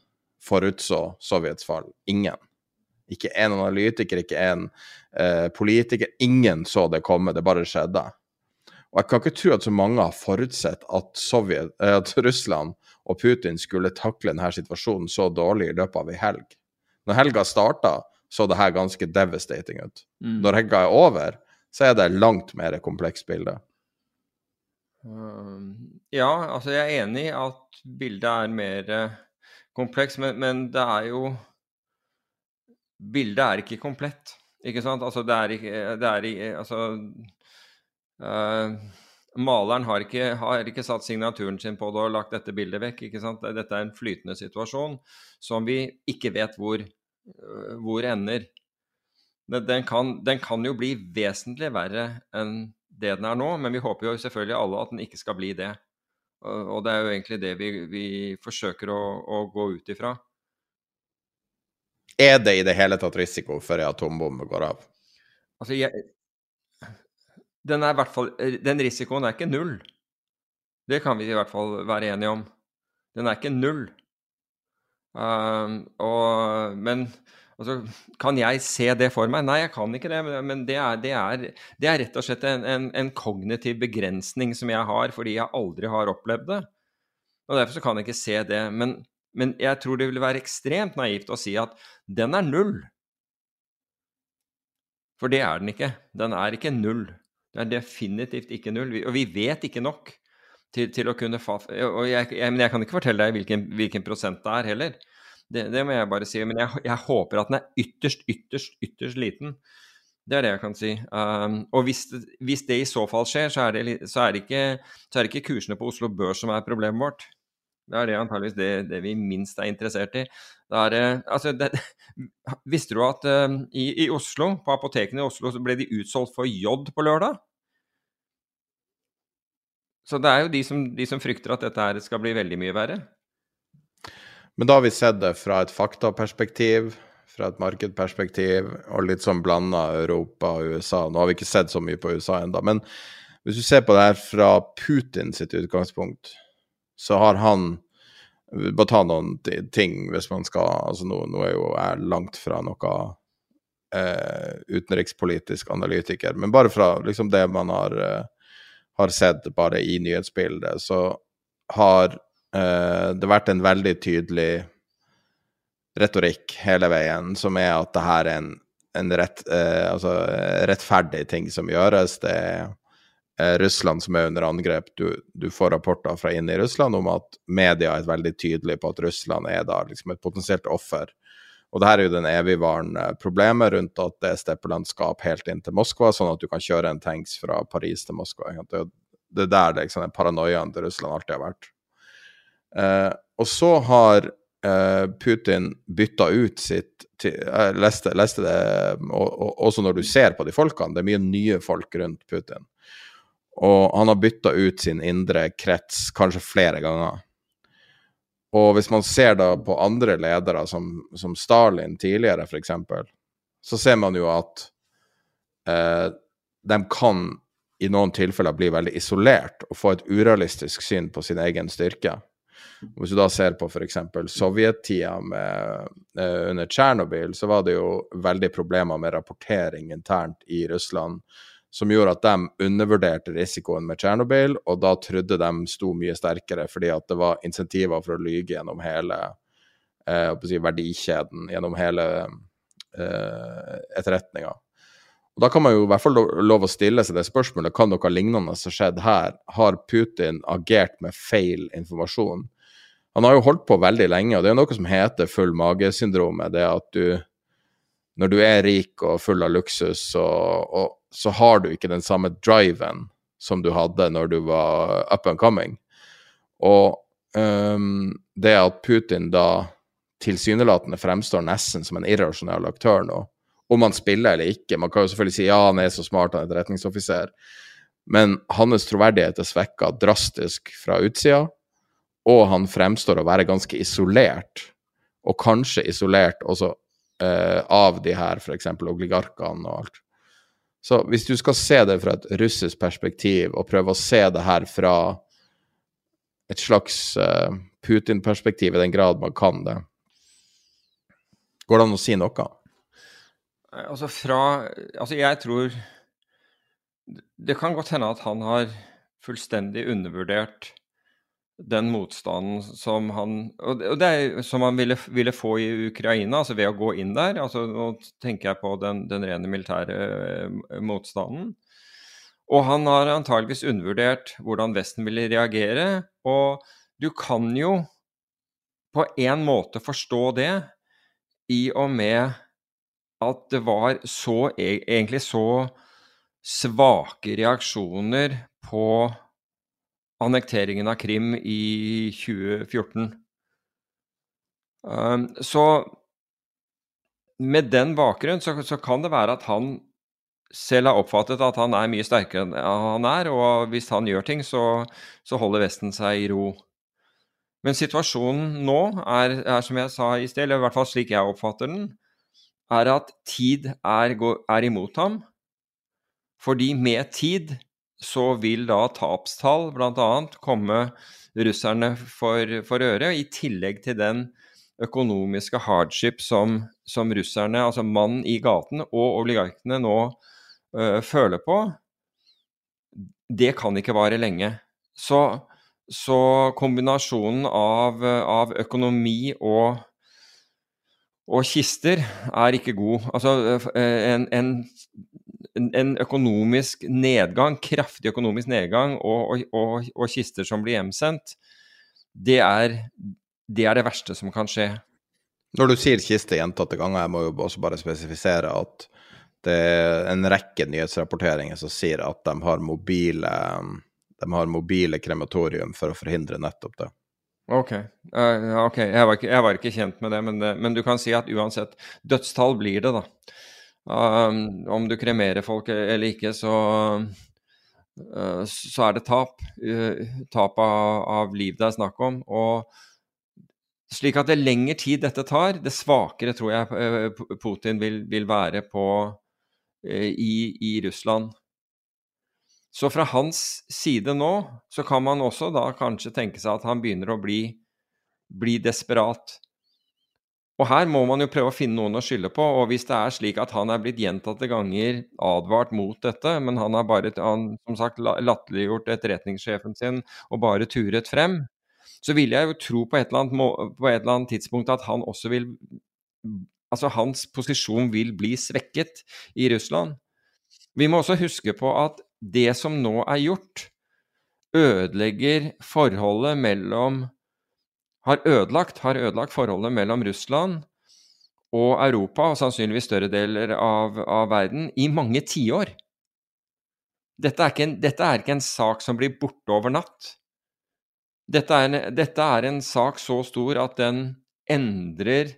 forutså Sovjets fall. Ingen. Ikke en analytiker, ikke en uh, politiker. Ingen så det komme, det bare skjedde. Og jeg kan ikke tro at så mange har forutsett at, Sovjet, uh, at Russland og Putin skulle takle denne situasjonen så dårlig i løpet av ei helg. Når helga starta, så det her ganske devastating ut. Mm. Når helga er over, så er det langt mer komplekst bilde. Um, ja, altså jeg er enig i at bildet er mer eh, komplekst, men, men det er jo Bildet er ikke komplett, ikke sant? Altså det er ikke, det er, altså eh, Maleren har ikke, har ikke satt signaturen sin på det og lagt dette bildet vekk. ikke sant? Dette er en flytende situasjon som vi ikke vet hvor, øh, hvor ender. Den, den, kan, den kan jo bli vesentlig verre enn det den er nå, men vi håper jo selvfølgelig alle at den ikke skal bli det. Og, det er jo egentlig det vi, vi forsøker å, å gå ut ifra. Er det i det hele tatt risiko for ei atombombe går av? Altså, jeg, den, er fall, den risikoen er ikke null. Det kan vi i hvert fall være enige om. Den er ikke null. Um, og, men altså, kan jeg se det for meg? Nei, jeg kan ikke det. Men, det, er, det, er, det, er, rett og slett en, en, en, kognitiv begrensning som jeg har fordi jeg aldri har opplevd det. Og Derfor så kan jeg ikke se det. Men, men jeg tror det vil være ekstremt naivt å si at den er null. For det er den ikke. Den er ikke null. Den er definitivt ikke null. Og vi vet ikke nok til, til å kunne fa... Og jeg, jeg, men jeg kan ikke fortelle deg hvilken, hvilken prosent det er heller. Det, det, må jeg bare si. Men jeg, jeg, håper at den er ytterst, ytterst, ytterst liten. Det er det jeg kan si. Um, og hvis hvis det, i så fall skjer, så er, det, så, er ikke, så er det ikke kursene på Oslo Børs som er problemet vårt. Det er det antageligvis det, det vi minst er interessert i. Er, altså, visste du at uh, i, i, Oslo, på apotekene i Oslo, så ble de utsolgt for J på lørdag? Så det er jo de som, de som frykter at dette skal bli veldig mye verre. Men da har vi sett det fra et faktaperspektiv, fra et markedperspektiv, og litt sånn blanda Europa og USA. Nå har vi ikke sett så mye på USA ennå, men hvis du ser på det her fra Putin sitt utgangspunkt, så har han Bare ta noen ting hvis man skal altså Nå, nå er jo jeg langt fra noe eh, utenrikspolitisk analytiker, men bare fra liksom det man har, eh, har sett bare i nyhetsbildet, så har eh, har vært en veldig tydelig retorikk hele veien, som er at det her er en, en rett, eh, altså, rettferdig ting som gjøres. Det er eh, Russland som er under angrep. Du, du får rapporter fra inne i Russland om at media er veldig tydelige på at Russland er da liksom et potensielt offer. Og det her er jo den evigvarende problemet rundt at det er steppelandskap helt inn til Moskva, sånn at du kan kjøre en tanks fra Paris til Moskva. Det er der liksom, den paranoiaen til Russland alltid har vært. Eh, og så har eh, Putin bytta ut sitt Jeg leste, leste det og, og, også når du ser på de folkene, det er mye nye folk rundt Putin. Og han har bytta ut sin indre krets kanskje flere ganger. Og hvis man ser da på andre ledere, som, som Stalin tidligere f.eks., så ser man jo at eh, de kan i noen tilfeller bli veldig isolert og få et urealistisk syn på sin egen styrke. Hvis du da ser på f.eks. sovjettida eh, under Tsjernobyl, så var det jo veldig problemer med rapportering internt i Russland som gjorde at de undervurderte risikoen med Tsjernobyl, og da trodde de sto mye sterkere fordi at det var insentiver for å lyge gjennom hele eh, si, verdikjeden, gjennom hele eh, etterretninga. Og Da kan man jo i hvert fall lov å stille seg det spørsmålet kan noe lignende ha skjedd her. Har Putin agert med feil informasjon? Han har jo holdt på veldig lenge, og det er noe som heter full mage-syndromet. Det at du, når du er rik og full av luksus, og, og så har du ikke den samme driven som du hadde når du var up and coming. Og um, det at Putin da tilsynelatende fremstår nesten som en irrasjonell aktør nå, om han spiller eller ikke Man kan jo selvfølgelig si ja, han er så smart, han er etterretningsoffiser, men hans troverdighet er svekka drastisk fra utsida, og han fremstår å være ganske isolert, og kanskje isolert også uh, av de her f.eks. oligarkene og alt. Så hvis du skal se det fra et russisk perspektiv, og prøve å se det her fra et slags uh, Putin-perspektiv, i den grad man kan det, går det an å si noe? Altså fra Altså, jeg tror Det kan godt hende at han har fullstendig undervurdert den motstanden som han og det er, som han ville, ville, få i Ukraina, altså ved å gå inn der. altså Nå tenker jeg på den, den rene militære eh, motstanden. Og han har antageligvis undervurdert hvordan Vesten ville reagere. Og du kan jo på en måte forstå det i og med at det var så e, egentlig så svake reaksjoner på annekteringen av Krim i 2014. Um, så med den bakgrunn så, så, kan det være at han selv har oppfattet at han er mye sterkere enn han er, og hvis han gjør ting, så, så holder Vesten seg i ro. Men situasjonen nå er, er, som jeg sa i sted, eller i hvert fall slik jeg oppfatter den, er at tid er, er imot ham. Fordi med tid så vil da tapstall bl.a. komme russerne for, for øre, i tillegg til den økonomiske hardship som, som russerne, altså mannen i gaten og oligarkene nå øh, føler på, det kan ikke vare lenge. Så, så kombinasjonen av, av økonomi og, og kister er ikke god. Altså en, en en økonomisk nedgang, kraftig økonomisk nedgang, og, og, og kister som blir hjemsendt, det er, det er, det verste som kan skje. Når du sier kiste gjentatte ganger, jeg må jo også bare spesifisere at det er en rekke nyhetsrapporteringer som sier at de har mobile, de har mobile krematorium for å forhindre nettopp det. Ok, uh, okay. Jeg, var ikke, jeg, var ikke, kjent med det, men, men, du kan si at uansett dødstall blir det, da. Um, om du kremerer folk eller ikke, så, uh, så er det tap. Uh, tap av, av, liv det er snakk om. Og slik at det lengre tid dette tar, det svakere tror jeg uh, Putin vil, vil være på, i, i, Russland. Så fra hans side nå, så kan man også da kanskje tenke seg at han begynner å bli, bli desperat. Og her må man jo prøve å finne noen å skylde på, og hvis det er slik at han er blitt gjentatte ganger advart mot dette, men han har bare han, som sagt latterliggjort etterretningssjefen sin og bare turet frem, så vil jeg jo tro på et, annet, på et eller annet tidspunkt at han også vil Altså hans posisjon vil bli svekket i Russland. Vi må også huske på at det som nå er gjort, ødelegger forholdet mellom Har ødelagt, har ødelagt forholdet mellom Russland og Europa, og sannsynligvis større deler av, av verden, i mange tiår. Dette, dette, er ikke en sak som blir borte over natt. Dette er, en, dette er en sak så stor at den endrer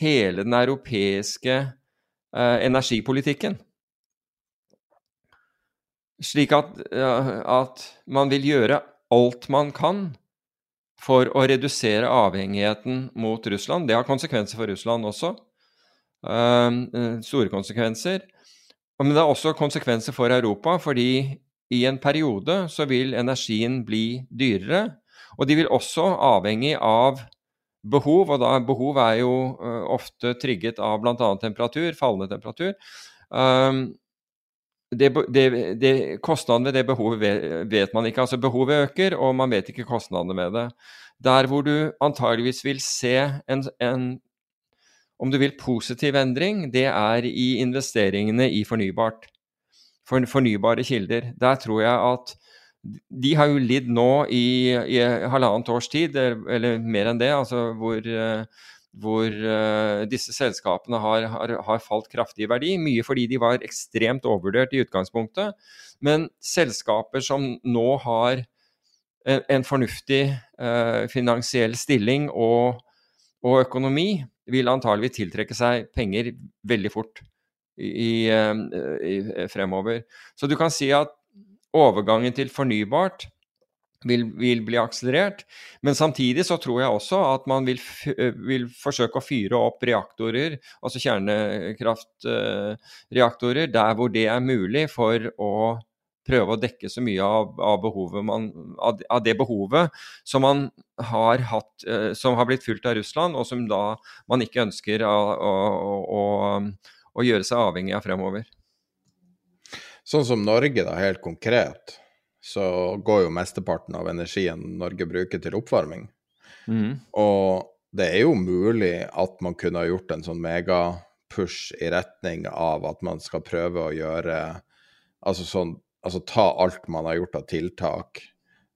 hele den europeiske eh, energipolitikken. Slik at, at, man vil gjøre alt man kan for å redusere avhengigheten mot Russland. Det har konsekvenser for Russland også. Uh, store konsekvenser. Men det har også konsekvenser for Europa, fordi i en periode så vil energien bli dyrere. Og de vil også avhengig av behov, og da behov er jo uh, ofte trigget av bl.a. temperatur, fallende temperatur. Um, det, det, det, kostnadene ved det behovet vet, man ikke. Altså Behovet øker, og man vet ikke kostnadene med det. Der hvor du antageligvis vil se en, en om du vil positiv endring, det er i investeringene i fornybart. For, fornybare kilder. Der tror jeg at de har jo lidd nå i, i halvannet års tid, eller mer enn det, altså hvor, hvor uh, disse selskapene har, har, har, falt kraftig i verdi. Mye fordi de var ekstremt overvurdert i utgangspunktet. Men selskaper som nå har en, en fornuftig uh, finansiell stilling og, og økonomi, vil antagelig tiltrekke seg penger veldig fort i, i, fremover. Så du kan si at overgangen til fornybart vil, vil, bli akselerert. Men samtidig så tror jeg også at man vil, vil forsøke å fyre opp reaktorer, altså kjernekraftreaktorer, der hvor det er mulig for å prøve å dekke så mye av, av, man, av, av det behovet som man har hatt, uh, som har blitt fulgt av Russland, og som da man ikke ønsker å, å, å, å gjøre seg avhengig av fremover. Sånn som Norge, da, helt konkret, så går jo mesteparten av energien Norge bruker til oppvarming. Mm. Og det er jo mulig at man kunne ha gjort en sånn megapush i retning av at man skal prøve å gjøre Altså sånn altså ta alt man har gjort av tiltak,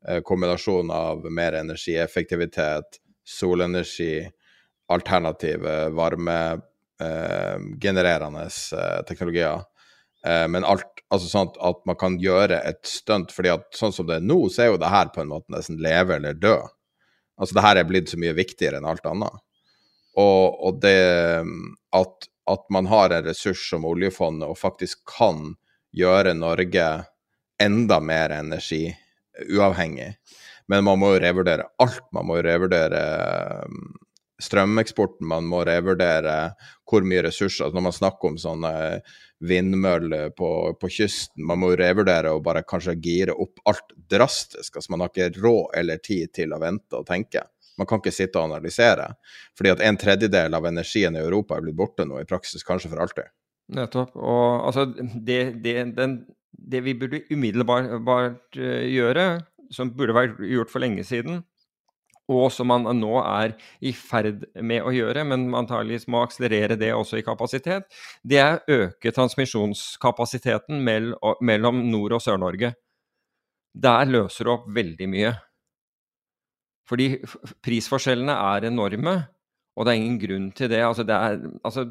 eh, kombinasjon av mer energieffektivitet, solenergi, alternative varmegenererende eh, eh, teknologier. Eh, men alt altså sånn at man kan gjøre et stunt, fordi at sånn som det er nå, så er jo det her på en måte nesten leve eller dø. Altså det her er blitt så mye viktigere enn alt annet. Og, og det at, at man har en ressurs som oljefondet og faktisk kan gjøre Norge enda mer energiuavhengig. Men man må jo revurdere alt. Man må jo revurdere um, strømeksporten, man må revurdere hvor mye ressurser altså Når man snakker om sånne vindmøller på, på, kysten, man må revurdere og bare kanskje gire opp alt drastisk. altså Man har ikke råd eller tid til å vente og tenke. Man kan ikke sitte og analysere. Fordi at en tredjedel av energien i Europa er blitt borte nå, i praksis kanskje for alltid. Nettopp. Og altså, det, det, den det vi burde umiddelbart eh, gjøre, som burde vært gjort for lenge siden, og som man nå er i ferd med å gjøre, men antakeligvis må akselerere det også i kapasitet, det er å øke transmisjonskapasiteten mellom Nord- og Sør-Norge. Der løser du opp veldig mye. Fordi prisforskjellene er enorme, og det er ingen grunn til det. Altså, det er, altså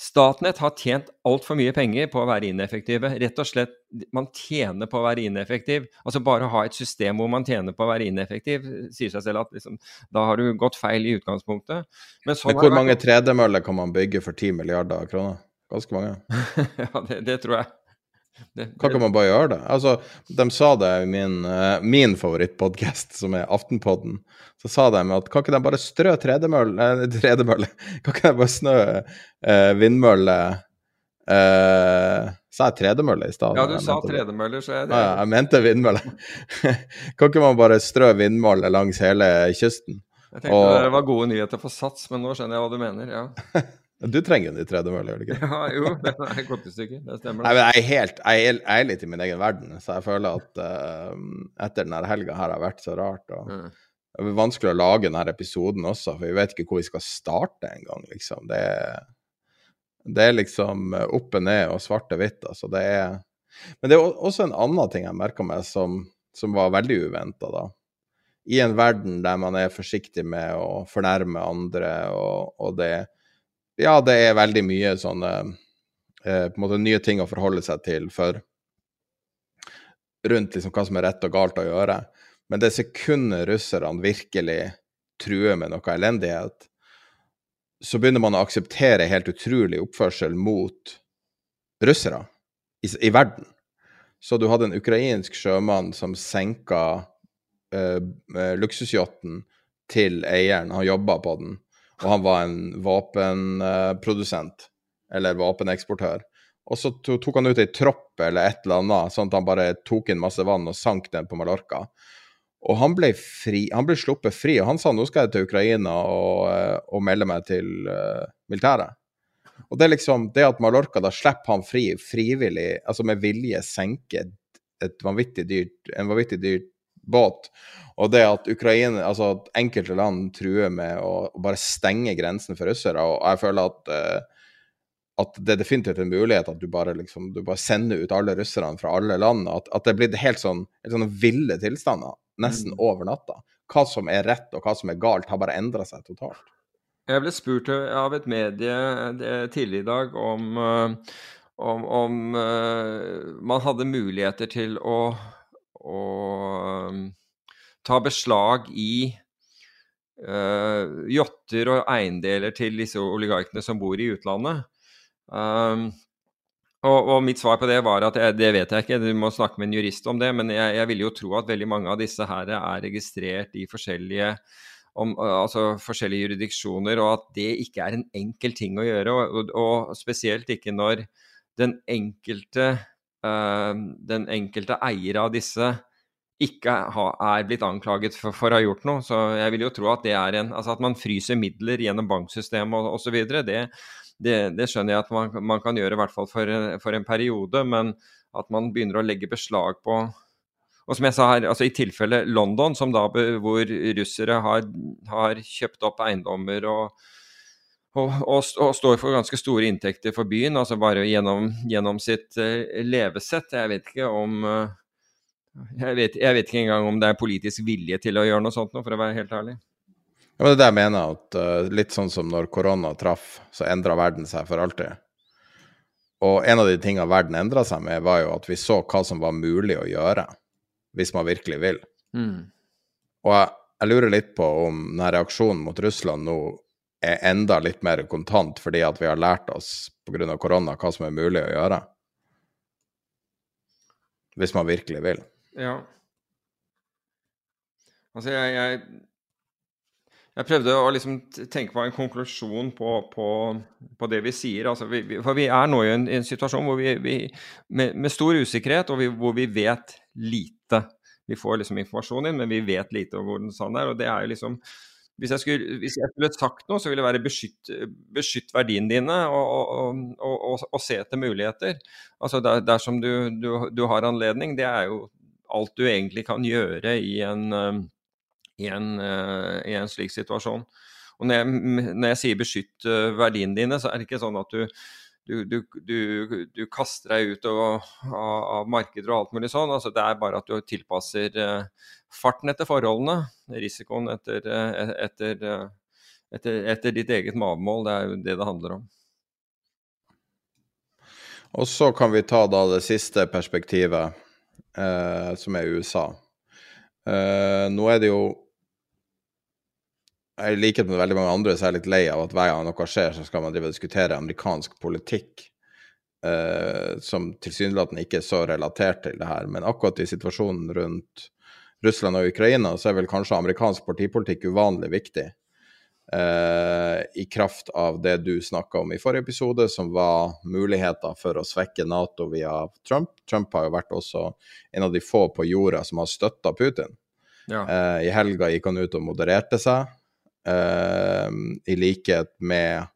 Statnett har tjent altfor mye penger på å være ineffektive. Rett og slett, Man tjener på å være ineffektiv. Altså Bare å ha et system hvor man tjener på å være ineffektiv, sier seg selv at liksom, da har du gått feil i utgangspunktet. Men, sånn Men hvor mange 3D-møller kan man bygge for 10 milliarder kroner? Ganske mange. ja, det, det, tror jeg. Det, kan man bare gjøre da? Altså, De sa det i min, uh, min favorittpodkast, som er Aftenpodden. Så sa de at kan ikke de bare strø tredemølle Tredemølle Kan ikke de bare snø uh, vindmølle uh, Sa jeg tredemølle i stad? Ja, du sa tredemøller, så jeg det. Ja, jeg mente vindmølle. kan ikke man bare strø vindmølle langs hele kysten? Jeg tenkte og... det var gode nyheter for Sats, men nå skjønner jeg hva du mener. ja. Du trenger en tredje mølle, gjør du ikke? Ja, jo, det er godt i stykker. Det stemmer. Nei, men jeg er, helt, jeg, er, jeg er, litt i min egen verden, så jeg føler at uh, etter denne helga her har vært så rart. og mm. Det er vanskelig å lage denne episoden også, for vi vet ikke hvor vi skal starte engang, liksom. Det, det er liksom opp og ned og svart og hvitt. Altså, det er Men det er også en annen ting jeg merka meg som, som, var veldig uventa, da. I en verden der man er forsiktig med å fornærme andre, og, og det Ja, det er veldig mye sånne eh, på en måte nye ting å forholde seg til for rundt liksom hva som er rett og galt å gjøre. Men det sekundet russerne virkelig truer med noe elendighet, så begynner man å akseptere helt utrolig oppførsel mot russere i, i verden. Så du hadde en ukrainsk sjømann som senka eh, luksusyachten til eieren. Han jobba på den, og han var en våpenprodusent, eller våpeneksportør. Og så tok han ut ei tropp eller et eller annet, sånn at han bare tok inn masse vann og sank den på Mallorca. Og han ble, fri, han ble sluppet fri, og han sa nå skal jeg til Ukraina og, eh, og melde meg til uh, militæret. Og det er liksom det at Mallorca da slipper han fri frivillig, altså med vilje senke et vanvittig dyrt, en vanvittig dyrt båt, og det at Ukraina, altså at enkelte land truer med å, å bare stenge grensen for russere, og jeg føler at uh, at det er definitivt en mulighet at du bare, liksom, du bare sender ut alle russerne fra alle land. At, at det er blitt helt sånn, helt sånne ville tilstander nesten mm. over natta. Hva som er rett og hva som er galt, har bare endra seg totalt. Jeg ble spurt av et medie eh, tidligere i dag om, eh, om, om man hadde muligheter til å, å um, ta beslag i uh, yachter og eiendeler til disse oligarkene som bor i utlandet. Um, og, og, mitt svar på det var at jeg, det vet jeg ikke, du må snakke med en jurist om det. Men jeg, jeg vil jo tro at veldig mange av disse her er registrert i forskjellige, om, altså forskjellige jurisdiksjoner, og at det ikke er en enkel ting å gjøre. Og, og spesielt ikke når den enkelte, den enkelte eier av disse ikke er blitt anklaget for, for, å ha gjort noe. Så jeg vil jo tro at det er en Altså at man fryser midler gjennom banksystemet osv. Det, det, det skjønner jeg at man, man kan gjøre, i hvert fall for, for, en periode. Men at man begynner å legge beslag på Og som jeg sa her, altså i tilfelle London, som da, hvor russere har, har kjøpt opp eiendommer og, og, og, og, står for ganske store inntekter for byen, altså bare gjennom, gjennom sitt uh, levesett. Jeg vet ikke om uh, jeg, vet, jeg vet, ikke engang om det er politisk vilje til å gjøre noe sånt, for å være helt ærlig. Ja, men det er det jeg mener, at uh, litt sånn som når korona traff, så endra verden seg for alltid. Og en av de tingene verden endra seg med, var jo at vi så hva som var mulig å gjøre, hvis man virkelig vil. Mm. Og jeg, jeg, lurer litt på om denne reaksjonen mot Russland nå er enda litt mer kontant fordi at vi har lært oss pga. korona hva som er mulig å gjøre. Hvis man virkelig vil. Ja. Altså, jeg, jeg jeg prøvde å liksom tenke på en konklusjon på, på, på det vi sier. Altså vi, for vi er nå i en, en situasjon hvor vi, vi med, med, stor usikkerhet, og hvor vi vet lite. Vi får liksom informasjon inn, men vi vet lite om hvordan sånn er. og det er jo liksom hvis jeg, skulle, hvis jeg skulle sagt noe, så ville det være beskytt, beskytt verdiene dine og, og, og, og, se etter muligheter. Altså der, Dersom du, du, du, har anledning, det er jo alt du egentlig kan gjøre i en i en, eh, i en slik situasjon. Og når jeg, når jeg sier beskytt eh, verdiene dine, så er det ikke sånn at du, du, du, du kaster deg ut av, av, markeder og alt mulig sånn. Altså, det er bare at du tilpasser uh, farten etter forholdene, risikoen etter, uh, etter, uh, etter, etter, ditt eget mavemål. Det er jo det det handler om. Og så kan vi ta da det siste perspektivet, som er USA. nå er det jo i likhet med veldig mange andre så er jeg litt lei av at hver gang noe skjer, så skal man drive og diskutere amerikansk politikk Eh, som tilsynelatende ikke er så relatert til det her. Men akkurat i situasjonen rundt Russland og Ukraina, så er vel kanskje amerikansk partipolitikk uvanlig viktig. Eh, I kraft av det du snakka om i forrige episode, som var muligheter for å svekke Nato via Trump. Trump har jo vært også en av de få på jorda som har støtta Putin. Ja. Eh, I helga gikk han ut og modererte seg. Uh, I likhet med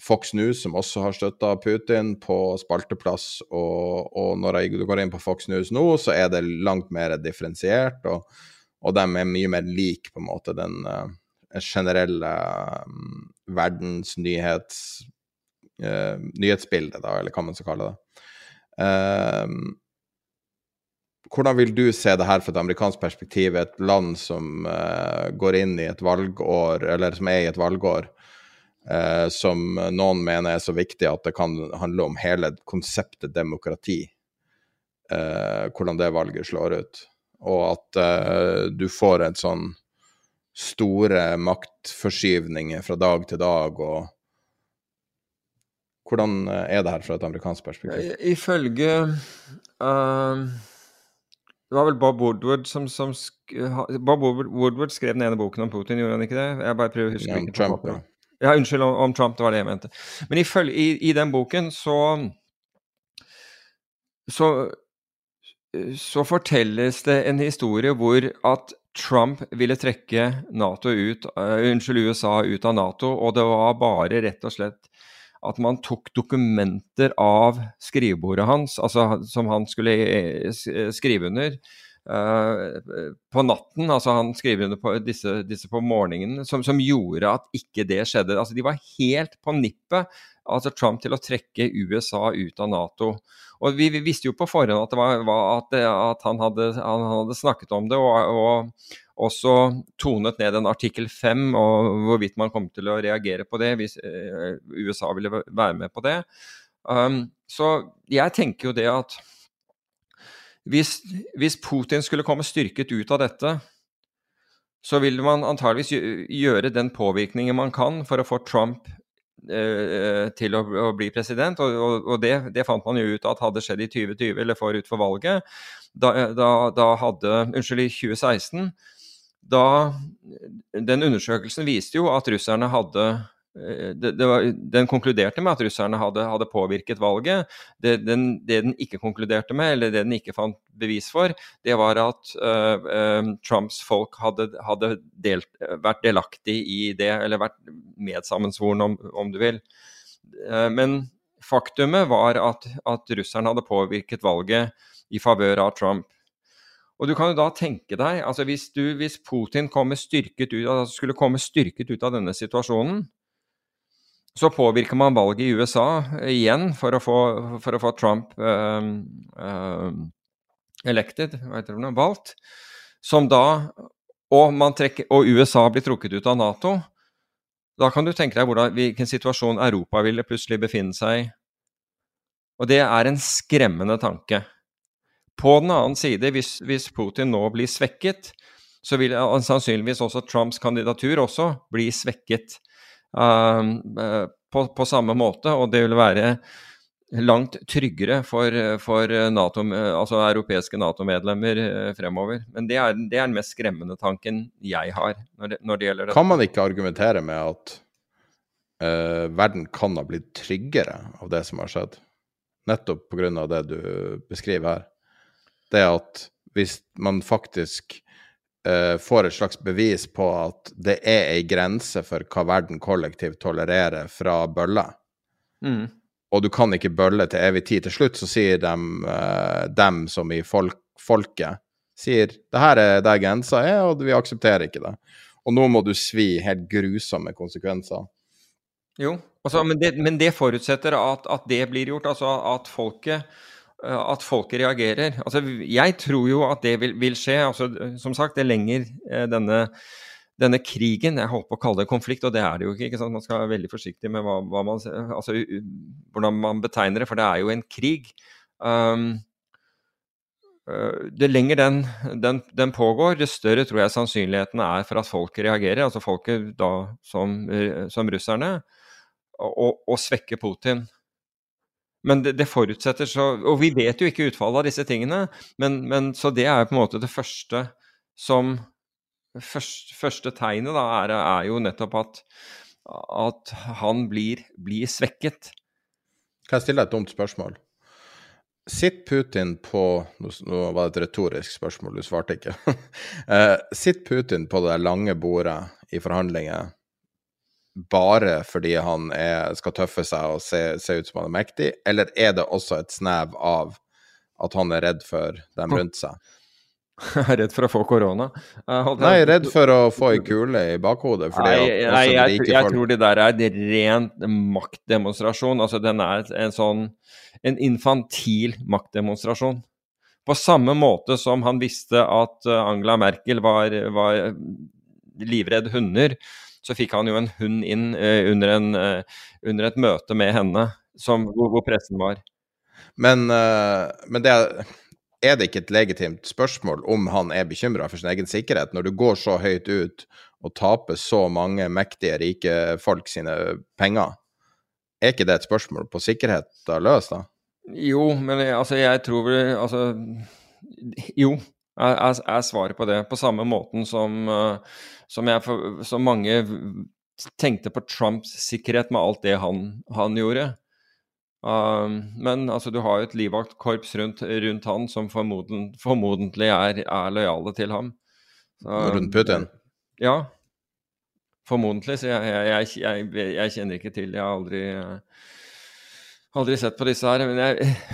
Fox News, som også har støtta Putin på spalteplass. Og, og når jeg, du går inn på Fox News nå, så er det langt mer differensiert, og, og de er mye mer lik på en måte den uh, generelle um, verdens nyhets, uh, nyhetsbildet, da, eller hva man skal kalle det. Um, hvordan vil du se det her fra et amerikansk perspektiv, et land som uh, går inn i et valgår, eller som er i et valgår, uh, som noen mener er så viktig at det kan handle om hele konseptet demokrati? Uh, hvordan det valget slår ut. Og at du får en sånn store maktforskyvninger fra dag til dag, og hvordan er det her fra et amerikansk perspektiv? Ifølge uh, det var vel Bob Woodward som, som Bob Woodward skrev den ene boken om Putin, gjorde han ikke det? Jeg bare prøver å huske ja, Trump, ja. ja. Unnskyld, om, om, Trump, det var det jeg mente. Men i, i, i den boken så så, så fortelles det en historie hvor at Trump ville trekke NATO ut, uh, unnskyld, USA ut av Nato, og det var bare rett og slett at man tok dokumenter av skrivebordet hans, altså som han skulle eh, skrive under, på natten. Altså han skriver under på disse, disse på morgenen, som, som, gjorde at ikke det skjedde. Altså De var helt på nippet, altså Trump, til å trekke USA ut av Nato. Og vi, vi visste jo på forhånd at, var, at, at han, hadde, han, hadde, snakket om det. og, og også tonet ned en artikkel 5 og hvorvidt man kom til å reagere på det hvis eh, USA ville være med på det. Um, så jeg tenker jo det at hvis, hvis, Putin skulle komme styrket ut av dette, så vil man antageligvis gjøre den påvirkningen man kan for å få Trump eh, til å, bli president. Og, og, det, det, fant man jo ut at hadde skjedd i 2020, eller forut for valget. Da, da, da hadde Unnskyld, i 2016 da Den undersøkelsen viste jo at russerne hadde eh, det, det var, den konkluderte med at russerne hadde, hadde påvirket valget. Det den, det den, ikke konkluderte med, eller det den ikke fant bevis for, det var at uh, uh, Trumps folk hadde, hadde delt, vært delaktig i det, eller vært medsammensvoren, om, om du vil. Uh, men faktumet var at, at russerne hadde påvirket valget i favør av Trump. Og du kan jo da tenke deg, altså hvis, du, hvis Putin styrket ut, altså skulle komme styrket ut av denne situasjonen, så påvirker man valget i USA igjen for å få, for å få Trump uh, uh, elected, hva heter det, valgt. Som da og, trekker, og, USA blir trukket ut av Nato. Da kan du tenke deg hvordan, hvilken situasjon Europa ville plutselig befinne seg i. Og det er en skremmende tanke. På den annen side, hvis, hvis Putin nå blir svekket, så vil sannsynligvis også Trumps kandidatur også bli svekket på, på, samme måte. Og det vil være langt tryggere for, for NATO, altså europeiske Nato-medlemmer uh, fremover. Men det er, det er, den mest skremmende tanken jeg har når det, når det gjelder det. Kan man ikke argumentere med at uh, verden kan ha blitt tryggere av det som har skjedd? Nettopp pga. det du beskriver her det at hvis man faktisk uh, får et slags bevis på at det er ei grense for hva verden kollektivt tolererer fra bøller, mm. og du kan ikke bølle til evig tid Til slutt så sier dem, uh, dem som i folk, folket sier det her er der grensa er, og vi aksepterer ikke det. Og nå må du svi helt grusomme konsekvenser. Jo, altså, men, det, men, det, forutsetter at, at, det blir gjort. Altså at folket at folket reagerer. Altså, jeg tror jo at det vil, vil skje. Altså, som sagt, det lenger eh, denne, denne, krigen Jeg holdt på å kalle det konflikt, og det er det jo ikke. ikke? Man skal være veldig forsiktig med hva, hva man, altså, hvordan man betegner det, for det er jo en krig. Um, det lenger den, den, den, pågår, det større tror jeg sannsynligheten er for at folk reagerer. Altså folket da som, som russerne. Og, og svekker Putin. Men det, det, forutsetter så Og vi vet jo ikke utfallet av disse tingene, men, men så det er på en måte det første som Første, første tegnet da, er, er, jo nettopp at, at han blir, blir svekket. Kan jeg stille deg et dumt spørsmål? Sitter Putin på Nå var det et retorisk spørsmål, du svarte ikke. Eh, sitter Putin på det lange bordet i forhandlinger bare fordi han er, skal tøffe seg og se, se, ut som han er mektig, eller er det også et snev av at han er redd for dem rundt seg? redd for å få korona. Nei, redd for å få ei kule i bakhodet. Nei, nei jeg, jeg, jeg tror det der er en rent maktdemonstrasjon. Altså, den er en sånn en infantil maktdemonstrasjon. På samme måte som han visste at eh, Angela Merkel var, var livredd hunder, så fikk han jo en hund inn uh, under, en, uh, under, et møte med henne, som, hvor, hvor pressen var. Men, uh, men det er er det ikke et legitimt spørsmål om han er bekymra for sin egen sikkerhet, når du går så høyt ut og taper så mange mektige, rike folk sine penger? Er ikke det et spørsmål på sikkerhet da løs, da? Jo, men altså, jeg tror vel Altså, jo, er, er, svaret på det. På samme måten som, uh, som, jeg, som mange tenkte på Trumps sikkerhet med alt det han, han gjorde. Um, men altså, du har jo et livvaktkorps rundt, rundt, han som formodentlig, formodentlig er, er, lojale til ham. Så, rundt Putin? Ja. Formodentlig. Så jeg, jeg, jeg, jeg, kjenner ikke til Jeg har aldri, aldri sett på disse her. Men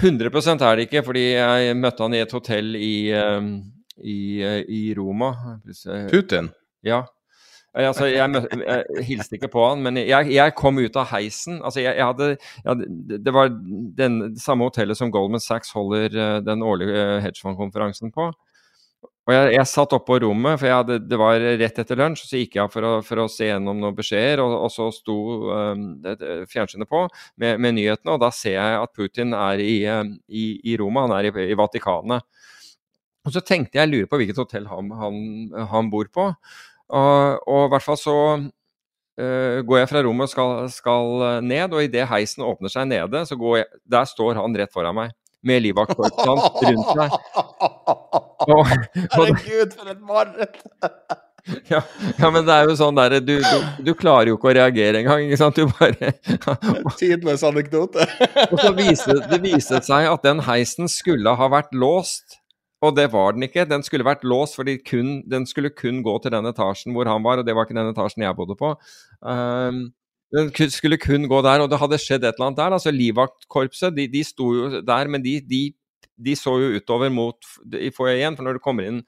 100 er det ikke, fordi jeg møtte han i et hotell i, um, i, i Roma. Putin? Ja. Altså, jeg, jeg, hilste ikke på han, men jeg, jeg kom ut av heisen. Altså, jeg, hadde, det var den samme hotellet som Goldman Sachs holder uh, den årlige hedgefondkonferansen på. Og jeg, jeg satt oppe på rommet, for hadde, det var rett etter lunsj. Så gikk jeg for å, for å se gjennom noen beskjeder, og, og så sto um, fjernsynet på med, med, nyhetene. Og da ser jeg at Putin er i, um, i, i Roma, han er i, i Vatikanet. Og så tenkte jeg, jeg lurer på hvilket hotell han, han, han bor på. Og, og i hvert fall så uh, går jeg fra rommet og skal, skal ned, og idet heisen åpner seg nede, så går jeg Der står han rett foran meg med livvaktkorpsene rundt seg. Herregud, for et mareritt! Ja, ja, men det er jo sånn der, du, du, du klarer jo ikke å reagere engang. ikke sant? Du bare Tidenes anekdote. og så viste det viste seg at den heisen skulle ha vært låst. Og det var den ikke. Den skulle vært låst, fordi kun, den skulle kun gå til den etasjen hvor han var, og det var ikke den etasjen jeg bodde på. Um, den skulle kun gå der, og det hadde skjedd et eller annet der. altså Livvaktkorpset de, de sto jo der, men de, de, de så jo utover mot i foajeen. For når du kommer inn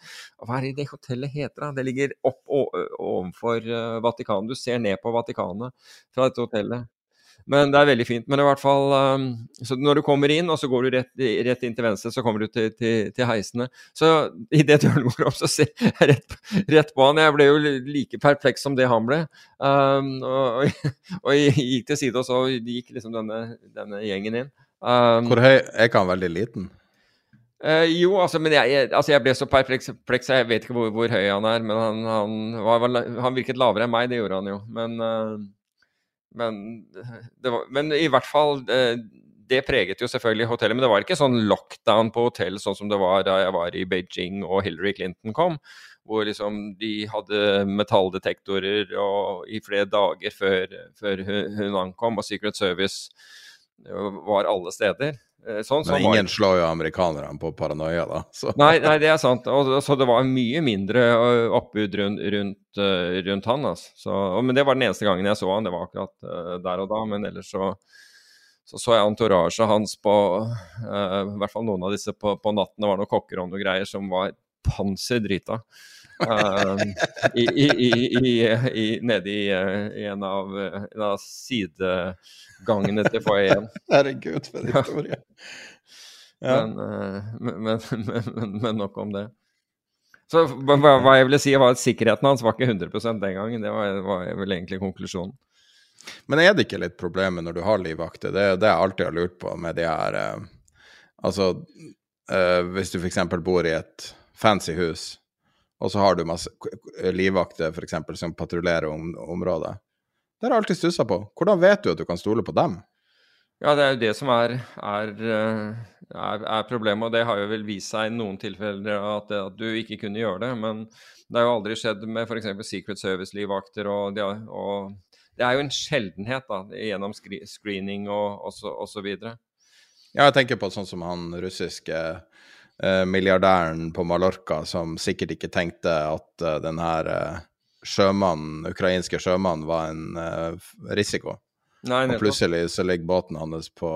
Hva er det det hotellet heter? da? Det ligger opp ovenfor uh, Vatikanet. Du ser ned på Vatikanet fra dette hotellet. Men det er veldig fint. Men i hvert fall um, så Når du kommer inn, og så går du rett, rett inn til venstre, så kommer du til, til, til heisene. Så idet døren går opp, så ser jeg rett, rett, på han. Jeg ble jo like perpleks som det han ble. Um, og, og, og, gikk til side, og så gikk liksom denne, denne gjengen inn. Um, Hvor høy er ikke han veldig liten? Uh, jo, altså, men jeg, jeg, altså, jeg ble så perpleks, jeg vet ikke hvor, hvor, høy han er. Men han, han, var, han, virket lavere enn meg, det gjorde han jo. Men uh, men, var, men, i hvert fall eh, Det preget jo selvfølgelig hotellet. Men det var ikke sånn lockdown på hotell sånn som det var da jeg var i Beijing og Hillary Clinton kom. Hvor liksom de hadde metalldetektorer og, i flere dager før, før hun ankom, og Secret Service var alle steder. Eh, sånn, Men ingen slår jo amerikanerne på paranoia, da. Nei, nei, det er sant. Og, så det var mye mindre eh, oppbud rundt, rundt, eh, rundt han. Altså. Så, men det var den eneste gangen jeg så han, det var akkurat der og da. Men ellers så så, så jeg entouraget hans på uh, i hvert fall noen av disse på, på natten. Det var noen kokker og noen greier som var panserdrita. Uh, i, i, i, nede i, en av, en av sidegangene til foajeen. Herregud, for en historie. Ja. Eh, men, men, men, men, nok om det. Så hva, jeg ville si var at sikkerheten hans var ikke 100% den gangen. Det var, var vel egentlig konklusjonen. Men er det ikke litt problemet når du har livvakter? Det er det jeg alltid har lurt på med de her eh, Altså, eh, hvis du f.eks. bor i et fancy hus, og så har du masse livvakter f.eks. som patruljerer om, området. Det har jeg alltid stussa på. Hvordan vet du at du kan stole på dem? Ja, det er jo det som er, er, eh, er, er problemet, og det har jo vel vist seg i noen tilfeller at, at, du ikke kunne gjøre det. Men det har jo aldri skjedd med f.eks. Secret Service-livvakter, og, og, det er jo en sjeldenhet da, gjennom screening og osv. Ja, jeg tenker på sånn som han russiske eh, milliardæren på Mallorca, som sikkert ikke tenkte at uh, den her uh, sjømannen, ukrainske sjømannen var en uh, risiko. Nei, og plutselig så ligger båten hans på,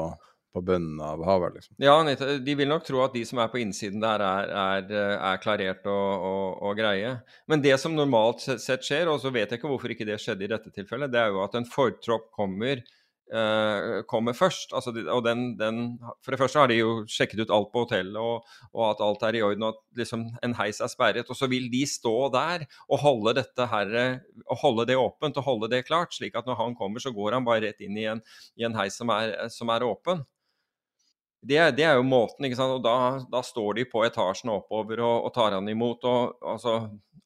på bunnen av havet, liksom. Ja, de vil nok tro at de som er på innsiden der, er, er, er klarert og, og, og, greie. Men det som normalt sett skjer, og så vet jeg ikke hvorfor ikke det skjedde i dette tilfellet, det er jo at en fortropp kommer Uh, kommer først. Altså, og den, den, for det første har de jo sjekket ut alt på hotellet, og, og at alt er i orden, og at liksom, en heis er sperret. Og så vil de stå der og holde, dette her, og holde det åpent og holde det klart, slik at når han kommer, så går han bare rett inn i en, i en heis som er, som er åpen. Det, det, er jo måten, ikke sant. Og da, da står de på etasjen oppover og, og tar han imot. og altså,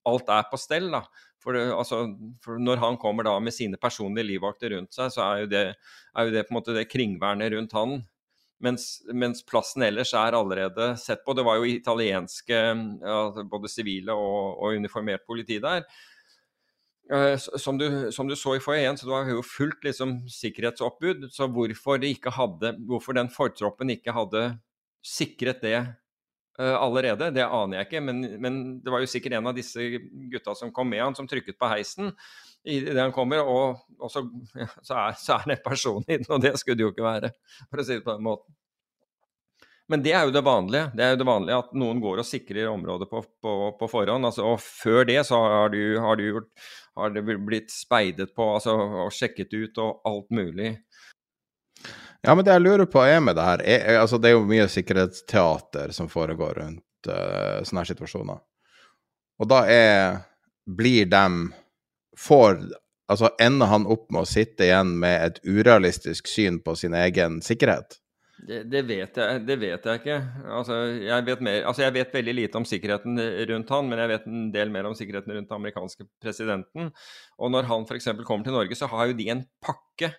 Alt er på stell, da. For, det, altså, for, når han kommer da med sine personlige livvakter rundt seg, så er jo det, er jo det på en måte det kringvernet rundt han. Mens, mens, plassen ellers er allerede sett på. Det var jo italienske ja, både sivile og, og, uniformert politi der. Uh, som, du, som, du, så i foajeen, så det var jo fullt liksom, sikkerhetsoppbud. Så hvorfor, de hadde, hvorfor den fortroppen ikke hadde sikret det allerede, det aner jeg ikke. Men, men, det var jo sikkert en av disse gutta som kom med han, som trykket på heisen idet han kommer, og, og så, så, er, så, er, det en person i den, og det skulle det jo ikke være, for å si det på den måten. Men det er jo det vanlige. Det er jo det vanlige at noen går og sikrer området på, på, på forhånd. Altså, og før det så har du, har du gjort, har det blitt speidet på altså, og sjekket ut og alt mulig. Ja, men det jeg lurer på er med det her er, altså Det er jo mye sikkerhetsteater som foregår rundt uh, sånne her situasjoner. Og da er Blir dem Får Altså ender han opp med å sitte igjen med et urealistisk syn på sin egen sikkerhet? Det, det, vet jeg, det, vet jeg, ikke. Altså jeg, vet mer, altså jeg vet veldig lite om sikkerheten rundt han, men jeg vet en del mer om sikkerheten rundt den amerikanske presidenten. Og når han f.eks. kommer til Norge, så har jo de en pakke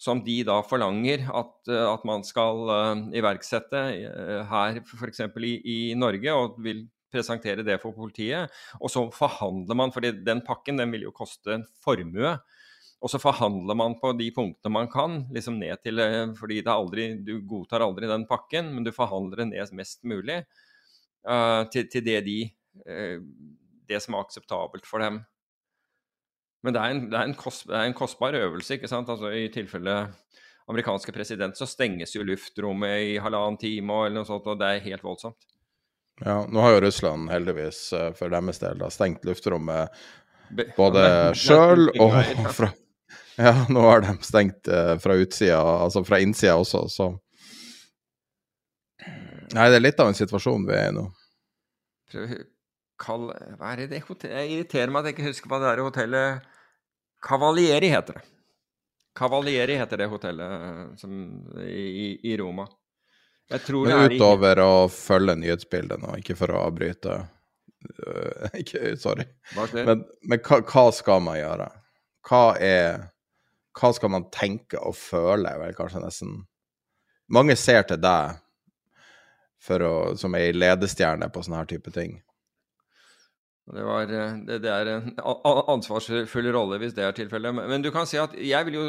som de da forlanger at, eh, at man skal uh, iverksette uh, her f.eks. I, i Norge, og vil presentere det for politiet. Og så forhandler man, for den pakken den vil jo koste en formue. Og så forhandler man på de punktene man kan, liksom ned til fordi aldri, du godtar aldri den pakken, men du forhandler det ned mest mulig uh, til, til, det de Det som er akseptabelt for dem. Men det er, en, det, er kost, det er, en, kostbar øvelse. ikke sant? Altså I tilfelle amerikanske president så stenges jo luftrommet i halvannen time eller noe sånt, og det er helt voldsomt. Ja, nå har jo Russland heldigvis eh, for deres del da, stengt luftrommet både sjøl og fra Ja, nå har de stengt uh, fra utsida, altså fra innsida også, så Nei, det er litt av en situasjon vi er i nå. Kall, hva er det det hotellet Jeg irriterer meg at jeg ikke husker hva det er hotellet Cavalieri heter det. Cavalieri heter det hotellet eh, som, i, i, Roma. Jeg tror Men det er utover i... å følge nyhetsbildet nå, ikke for å avbryte uh, ikke, Sorry. Men, men hva, hva, skal man gjøre? Hva er Hva skal man tenke og føle, vel kanskje nesten Mange ser til deg å, som ei ledestjerne på sånne her type ting. Det, var, eh, det, det, er en ansvarsfull rolle hvis det er tilfellet. Men du kan si at jeg vil jo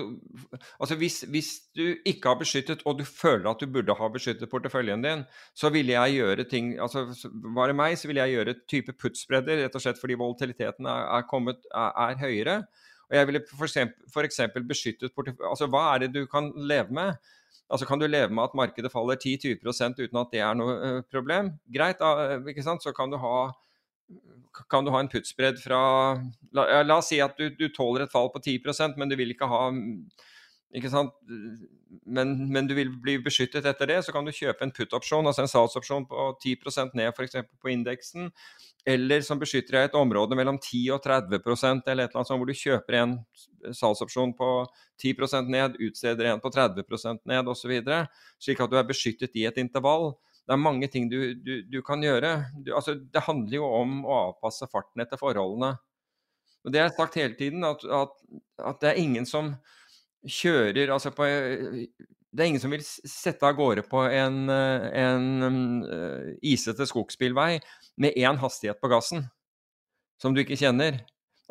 Altså hvis, hvis, du ikke har beskyttet, og du føler at du burde ha beskyttet porteføljen din, så ville jeg gjøre ting altså Var det meg, så ville jeg gjøre type puttspredder, rett og slett fordi volatiliteten er, er, kommet, er, er høyere. Og jeg ville f.eks. beskyttet porteføljen Altså hva er det du kan leve med? Altså Kan du leve med at markedet faller 10-20% uten at det er noe uh, problem? Greit, da, ikke sant? så kan du ha kan du ha en puttspredd fra la, la, oss si at du, du, tåler et fall på 10% men du vil ikke ha ikke sant? Men, men, du vil bli beskyttet etter det, så kan du kjøpe en put-opsjon, altså en salgsopsjon på 10% ned f.eks. på indeksen. Eller som beskytter deg et område mellom 10 og 30 eller et eller annet sånt, hvor du kjøper en salgsopsjon på 10% ned, utsteder en på 30% ned osv. Slik at du er beskyttet i et intervall det er mange ting du, du, du kan gjøre. Du, altså, det handler jo om å avpasse farten etter forholdene. Og Det jeg sagt hele tiden, at, at, at, det er ingen som kjører altså på, Det er ingen som vil sette av gårde på en, en uh, isete skogsbilvei med én hastighet på gassen som du ikke kjenner.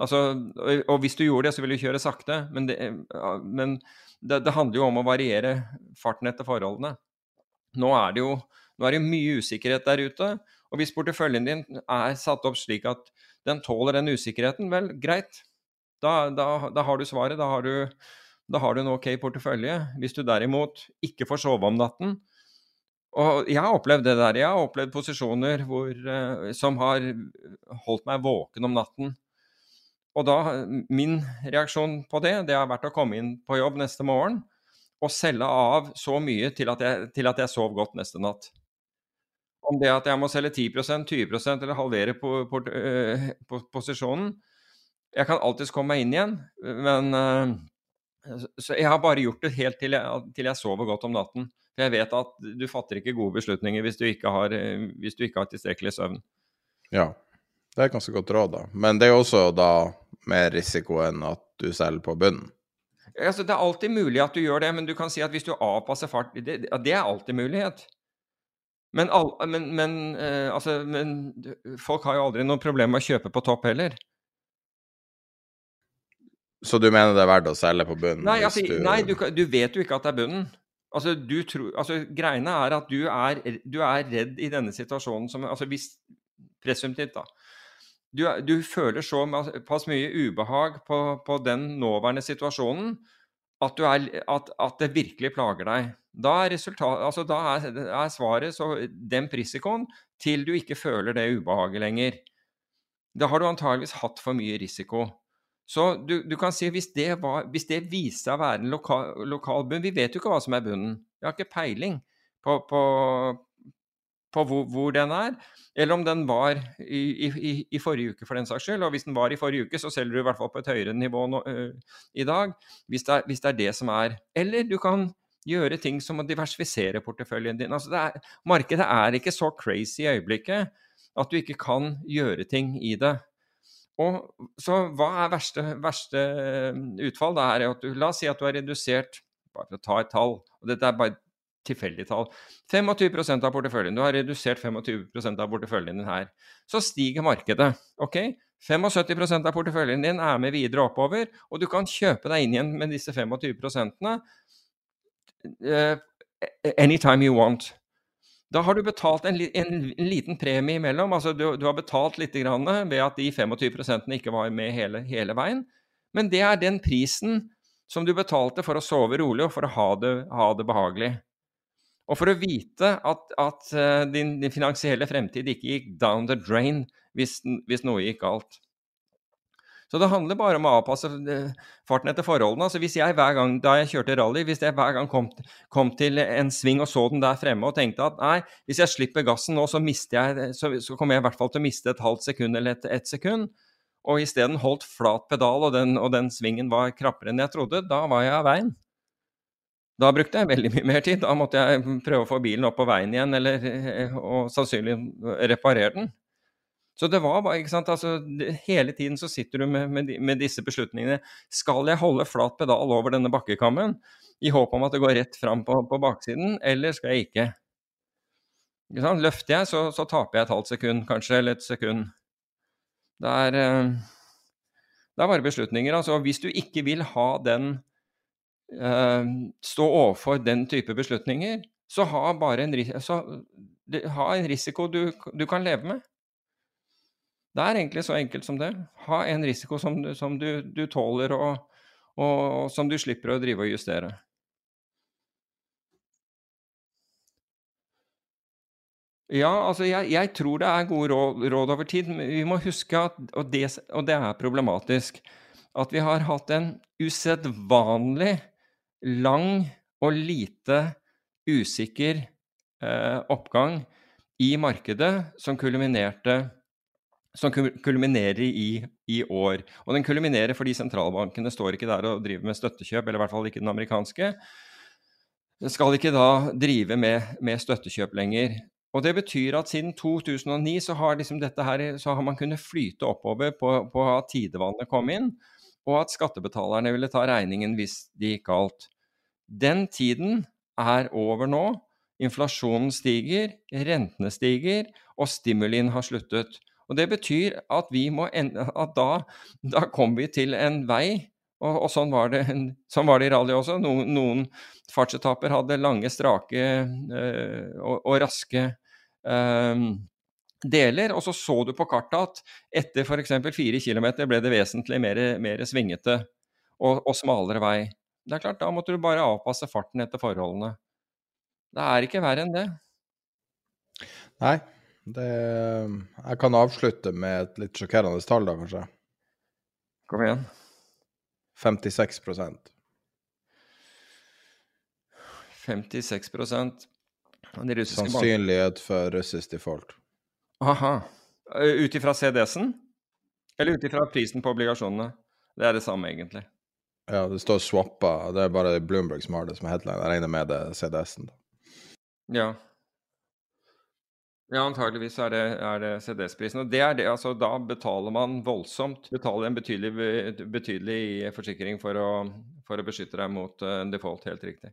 Altså, og, og, hvis du gjorde det, så ville du kjøre sakte. Men, det, men det, det handler jo om å variere farten etter forholdene. Nå er det jo nå er det mye usikkerhet der ute. Og hvis porteføljen din er satt opp slik at den tåler den usikkerheten, vel, greit. Da, da, da har du svaret. Da har du, Da har du en ok portefølje. Hvis du derimot ikke får sove om natten Og jeg har opplevd det der. Jeg har opplevd posisjoner hvor, eh, som har holdt meg våken om natten. Og da, min reaksjon på det, det har vært å komme inn på jobb neste morgen og selge av så mye til at jeg, til at jeg sov godt neste natt. Om det at jeg må selge 10% 20% eller halvere på, på, på, posisjonen Jeg kan alltids komme meg inn igjen, men så jeg har bare gjort det helt til jeg, til jeg, sover godt om natten. For jeg vet at du fatter ikke gode beslutninger hvis du ikke har, hvis du ikke har tilstrekkelig søvn. Ja, det er et ganske godt råd, da. Men det er også da mer risiko enn at du selger på bunnen? Altså, det er alltid mulig at du gjør det, men du kan si at hvis du avpasser fart Det, det er alltid mulighet. Men, all, men, men, eh, altså, men, folk har jo aldri noe problem med å kjøpe på topp heller. Så du mener det er verdt å selge på bunnen? Nei, altså, du... nei du, du, vet jo ikke at det er bunnen. Altså, tro, altså, Greiene er at du er, du er, redd i denne situasjonen som altså hvis, Presumptivt, da. Du, du føler så pass mye ubehag på, på den nåværende situasjonen at, er, at, at, det virkelig plager deg. Da er, altså, da er, er svaret så demp risikoen til du ikke føler det ubehaget lenger. Da har du antageligvis hatt for mye risiko. Så du, du, kan si hvis det, var, hvis det viste seg å være en lokal, lokal, bunn Vi vet jo ikke hva som er bunnen. Vi har ikke peiling på, på hvor, hvor, den er. Eller om den var i, i, i, forrige uke, for den saks skyld. Og hvis den var i forrige uke, så selger du i hvert fall på et høyere nivå nå, uh, i dag. Hvis det, er, hvis det, er, det som er. Eller du kan gjøre ting som å diversifisere porteføljen din. Altså er, markedet er ikke så crazy i øyeblikket at du ikke kan gjøre ting i det. Og så hva er verste, verste utfall? Da er at du, la oss si at du har redusert Bare for å ta et tall, og dette er bare tilfeldig tall. 25% av porteføljen. Du har redusert 25% av porteføljen din her. Så stiger markedet. ok? 75% av porteføljen din er med videre oppover, og du kan kjøpe deg inn igjen med disse 25 uh, anytime you want. Da har du betalt en, en, en liten premie imellom. altså Du, du har betalt litt ved at de 25 ikke var med hele, hele, veien. Men det er den prisen som du betalte for å sove rolig og for å ha det, ha det behagelig. Og for å vite at, at uh, din, din, finansielle fremtid ikke gikk down the drain hvis, hvis noe gikk galt. Så det handler bare om å avpasse eh, farten etter forholdene. Altså hvis jeg hver gang da jeg kjørte rally, hvis jeg hver gang kom, kom, til en sving og så den der fremme og tenkte at nei, hvis jeg slipper gassen nå, så, jeg, så, så kommer jeg i hvert fall til å miste et halvt sekund eller et, et sekund, og isteden holdt flat pedal, og den, og den svingen var krappere enn jeg trodde, da var jeg av veien. Da brukte jeg veldig mye mer tid. Da måtte jeg prøve å få bilen opp på veien igjen, eller, og sannsynlig reparere den. Så det var bare, ikke sant, altså, Hele tiden så sitter du med, med, med, disse beslutningene. Skal jeg holde flat pedal over denne bakkekammen i håp om at det går rett fram på, på baksiden, eller skal jeg ikke? ikke sant? Løfter jeg, så, så, taper jeg et halvt sekund, kanskje, eller et sekund. Det er, eh, det er bare beslutninger. altså Hvis du ikke vil ha den Stå overfor den type beslutninger, så ha bare en, så, ha en risiko du, du kan leve med. Det er egentlig så enkelt som det. Ha en risiko som, som du, du, tåler, og, og, som du slipper å drive og justere. Ja, altså jeg, jeg tror det er gode råd, råd, over tid. Men vi må huske at, og det, og det er problematisk, at vi har hatt en usedvanlig lang og lite usikker eh, oppgang i markedet som kulminerte som kulminerer i, i, år. Og den kulminerer fordi sentralbankene står ikke der og driver med støttekjøp, eller i hvert fall ikke den amerikanske. Skal ikke da drive med, med støttekjøp lenger. Og Det betyr at siden 2009 så har, liksom her, så har man kunnet flyte oppover på, på at tidevannet kom inn, og at skattebetalerne ville ta regningen hvis det gikk galt. Den tiden er over nå. Inflasjonen stiger, rentene stiger, og stimulien har sluttet. Og Det betyr at, må at da, da kom vi til en vei, og, og sånn, var det, sånn, var det, i rally også. Noen, noen fartsetaper hadde lange, strake øh, og, og, raske øh, deler, og så så du på kartet at etter f.eks. fire km ble det vesentlig mer, mer svingete og, og, smalere vei. Det er klart, da måtte du bare avpasse farten etter forholdene. Det er ikke verre enn det. Nei. Det, jeg kan avslutte med et litt sjokkerende tall, da, kanskje. Kom igjen. 56 56 av russiske Sannsynlighet for russisk default. Aha. Ut ifra CDS-en? Eller ut ifra prisen på obligasjonene? Det er det samme, egentlig. Ja, det står swappa. Det er bare Bloomberg som har det som headline. Jeg regner med det er CDS-en. Ja. Ja, antageligvis er det, det CDS-prisen. Og det er det, altså da betaler man voldsomt. Betaler en betydelig, betydelig forsikring for å, for å beskytte deg mot uh, default, helt riktig.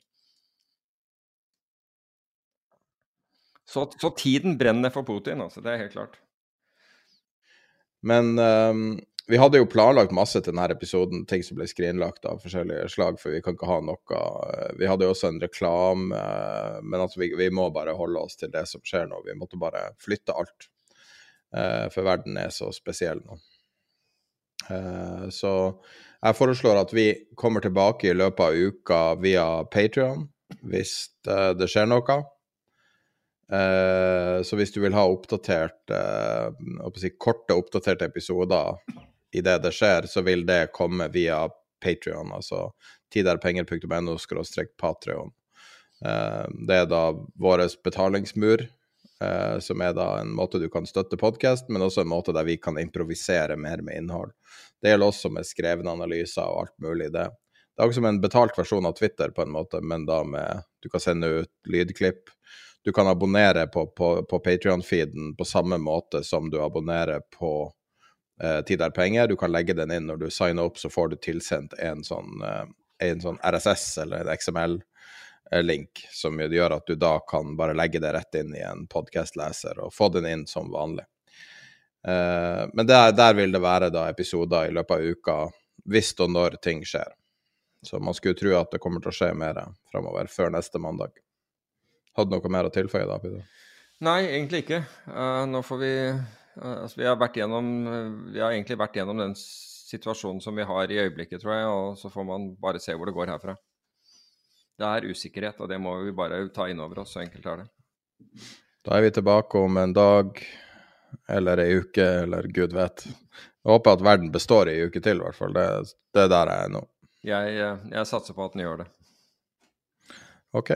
Så, så, tiden brenner for Putin, altså. Det er helt klart. Men um, vi hadde jo planlagt masse til denne episoden, ting som ble skrinlagt av forskjellige slag, for vi kan ikke ha noe Vi hadde jo også en reklame, men altså vi, vi, må bare holde oss til det som skjer nå. Vi måtte bare flytte alt. Uh, for verden er så spesiell nå. Uh, så jeg foreslår at vi kommer tilbake i løpet av uka via Patrion hvis det skjer noe. Uh, så hvis du vil ha oppdatert uh, si, korte, oppdaterte episoder i det det skjer, så vil det komme via Patrion, altså tiderpenger.no patrion. Uh, det er da vår betalingsmur, som er da en måte du kan støtte podkast, men også en måte der vi kan improvisere mer med innhold. Det gjelder også med skrevne analyser og alt mulig. Det, det er også som en betalt versjon av Twitter, på en måte, men da med Du kan sende ut lydklipp du kan abonnere på, på, på Patrion-feeden på samme måte som du abonnerer på eh, Tid er penger. Du kan legge den inn når du signer opp, så får du tilsendt en sånn, eh, en sånn RSS eller en XML-link, som gjør at du da kan bare legge det rett inn i en podkast-leser og få den inn som vanlig. Eh, men der, der, vil det være da episoder i løpet av uka, hvis og når ting skjer. Så man skulle tro at det kommer til å skje mer framover, før neste mandag. Hadde noe mer å tilføye da, Peter? Nei, egentlig ikke. Uh, nå får vi uh, Altså, vi har gjennom uh, Vi har egentlig vært gjennom den situasjonen som vi har i øyeblikket, tror jeg, og så får man bare se hvor det går herfra. Det er usikkerhet, og det må vi bare ta inn over oss. Så enkelt er det. Da er vi tilbake om en dag eller ei uke, eller gud vet. Jeg håper at verden består i ei uke til, i hvert fall. Det, det er der jeg er nå. Jeg, jeg satser på at den gjør det. OK.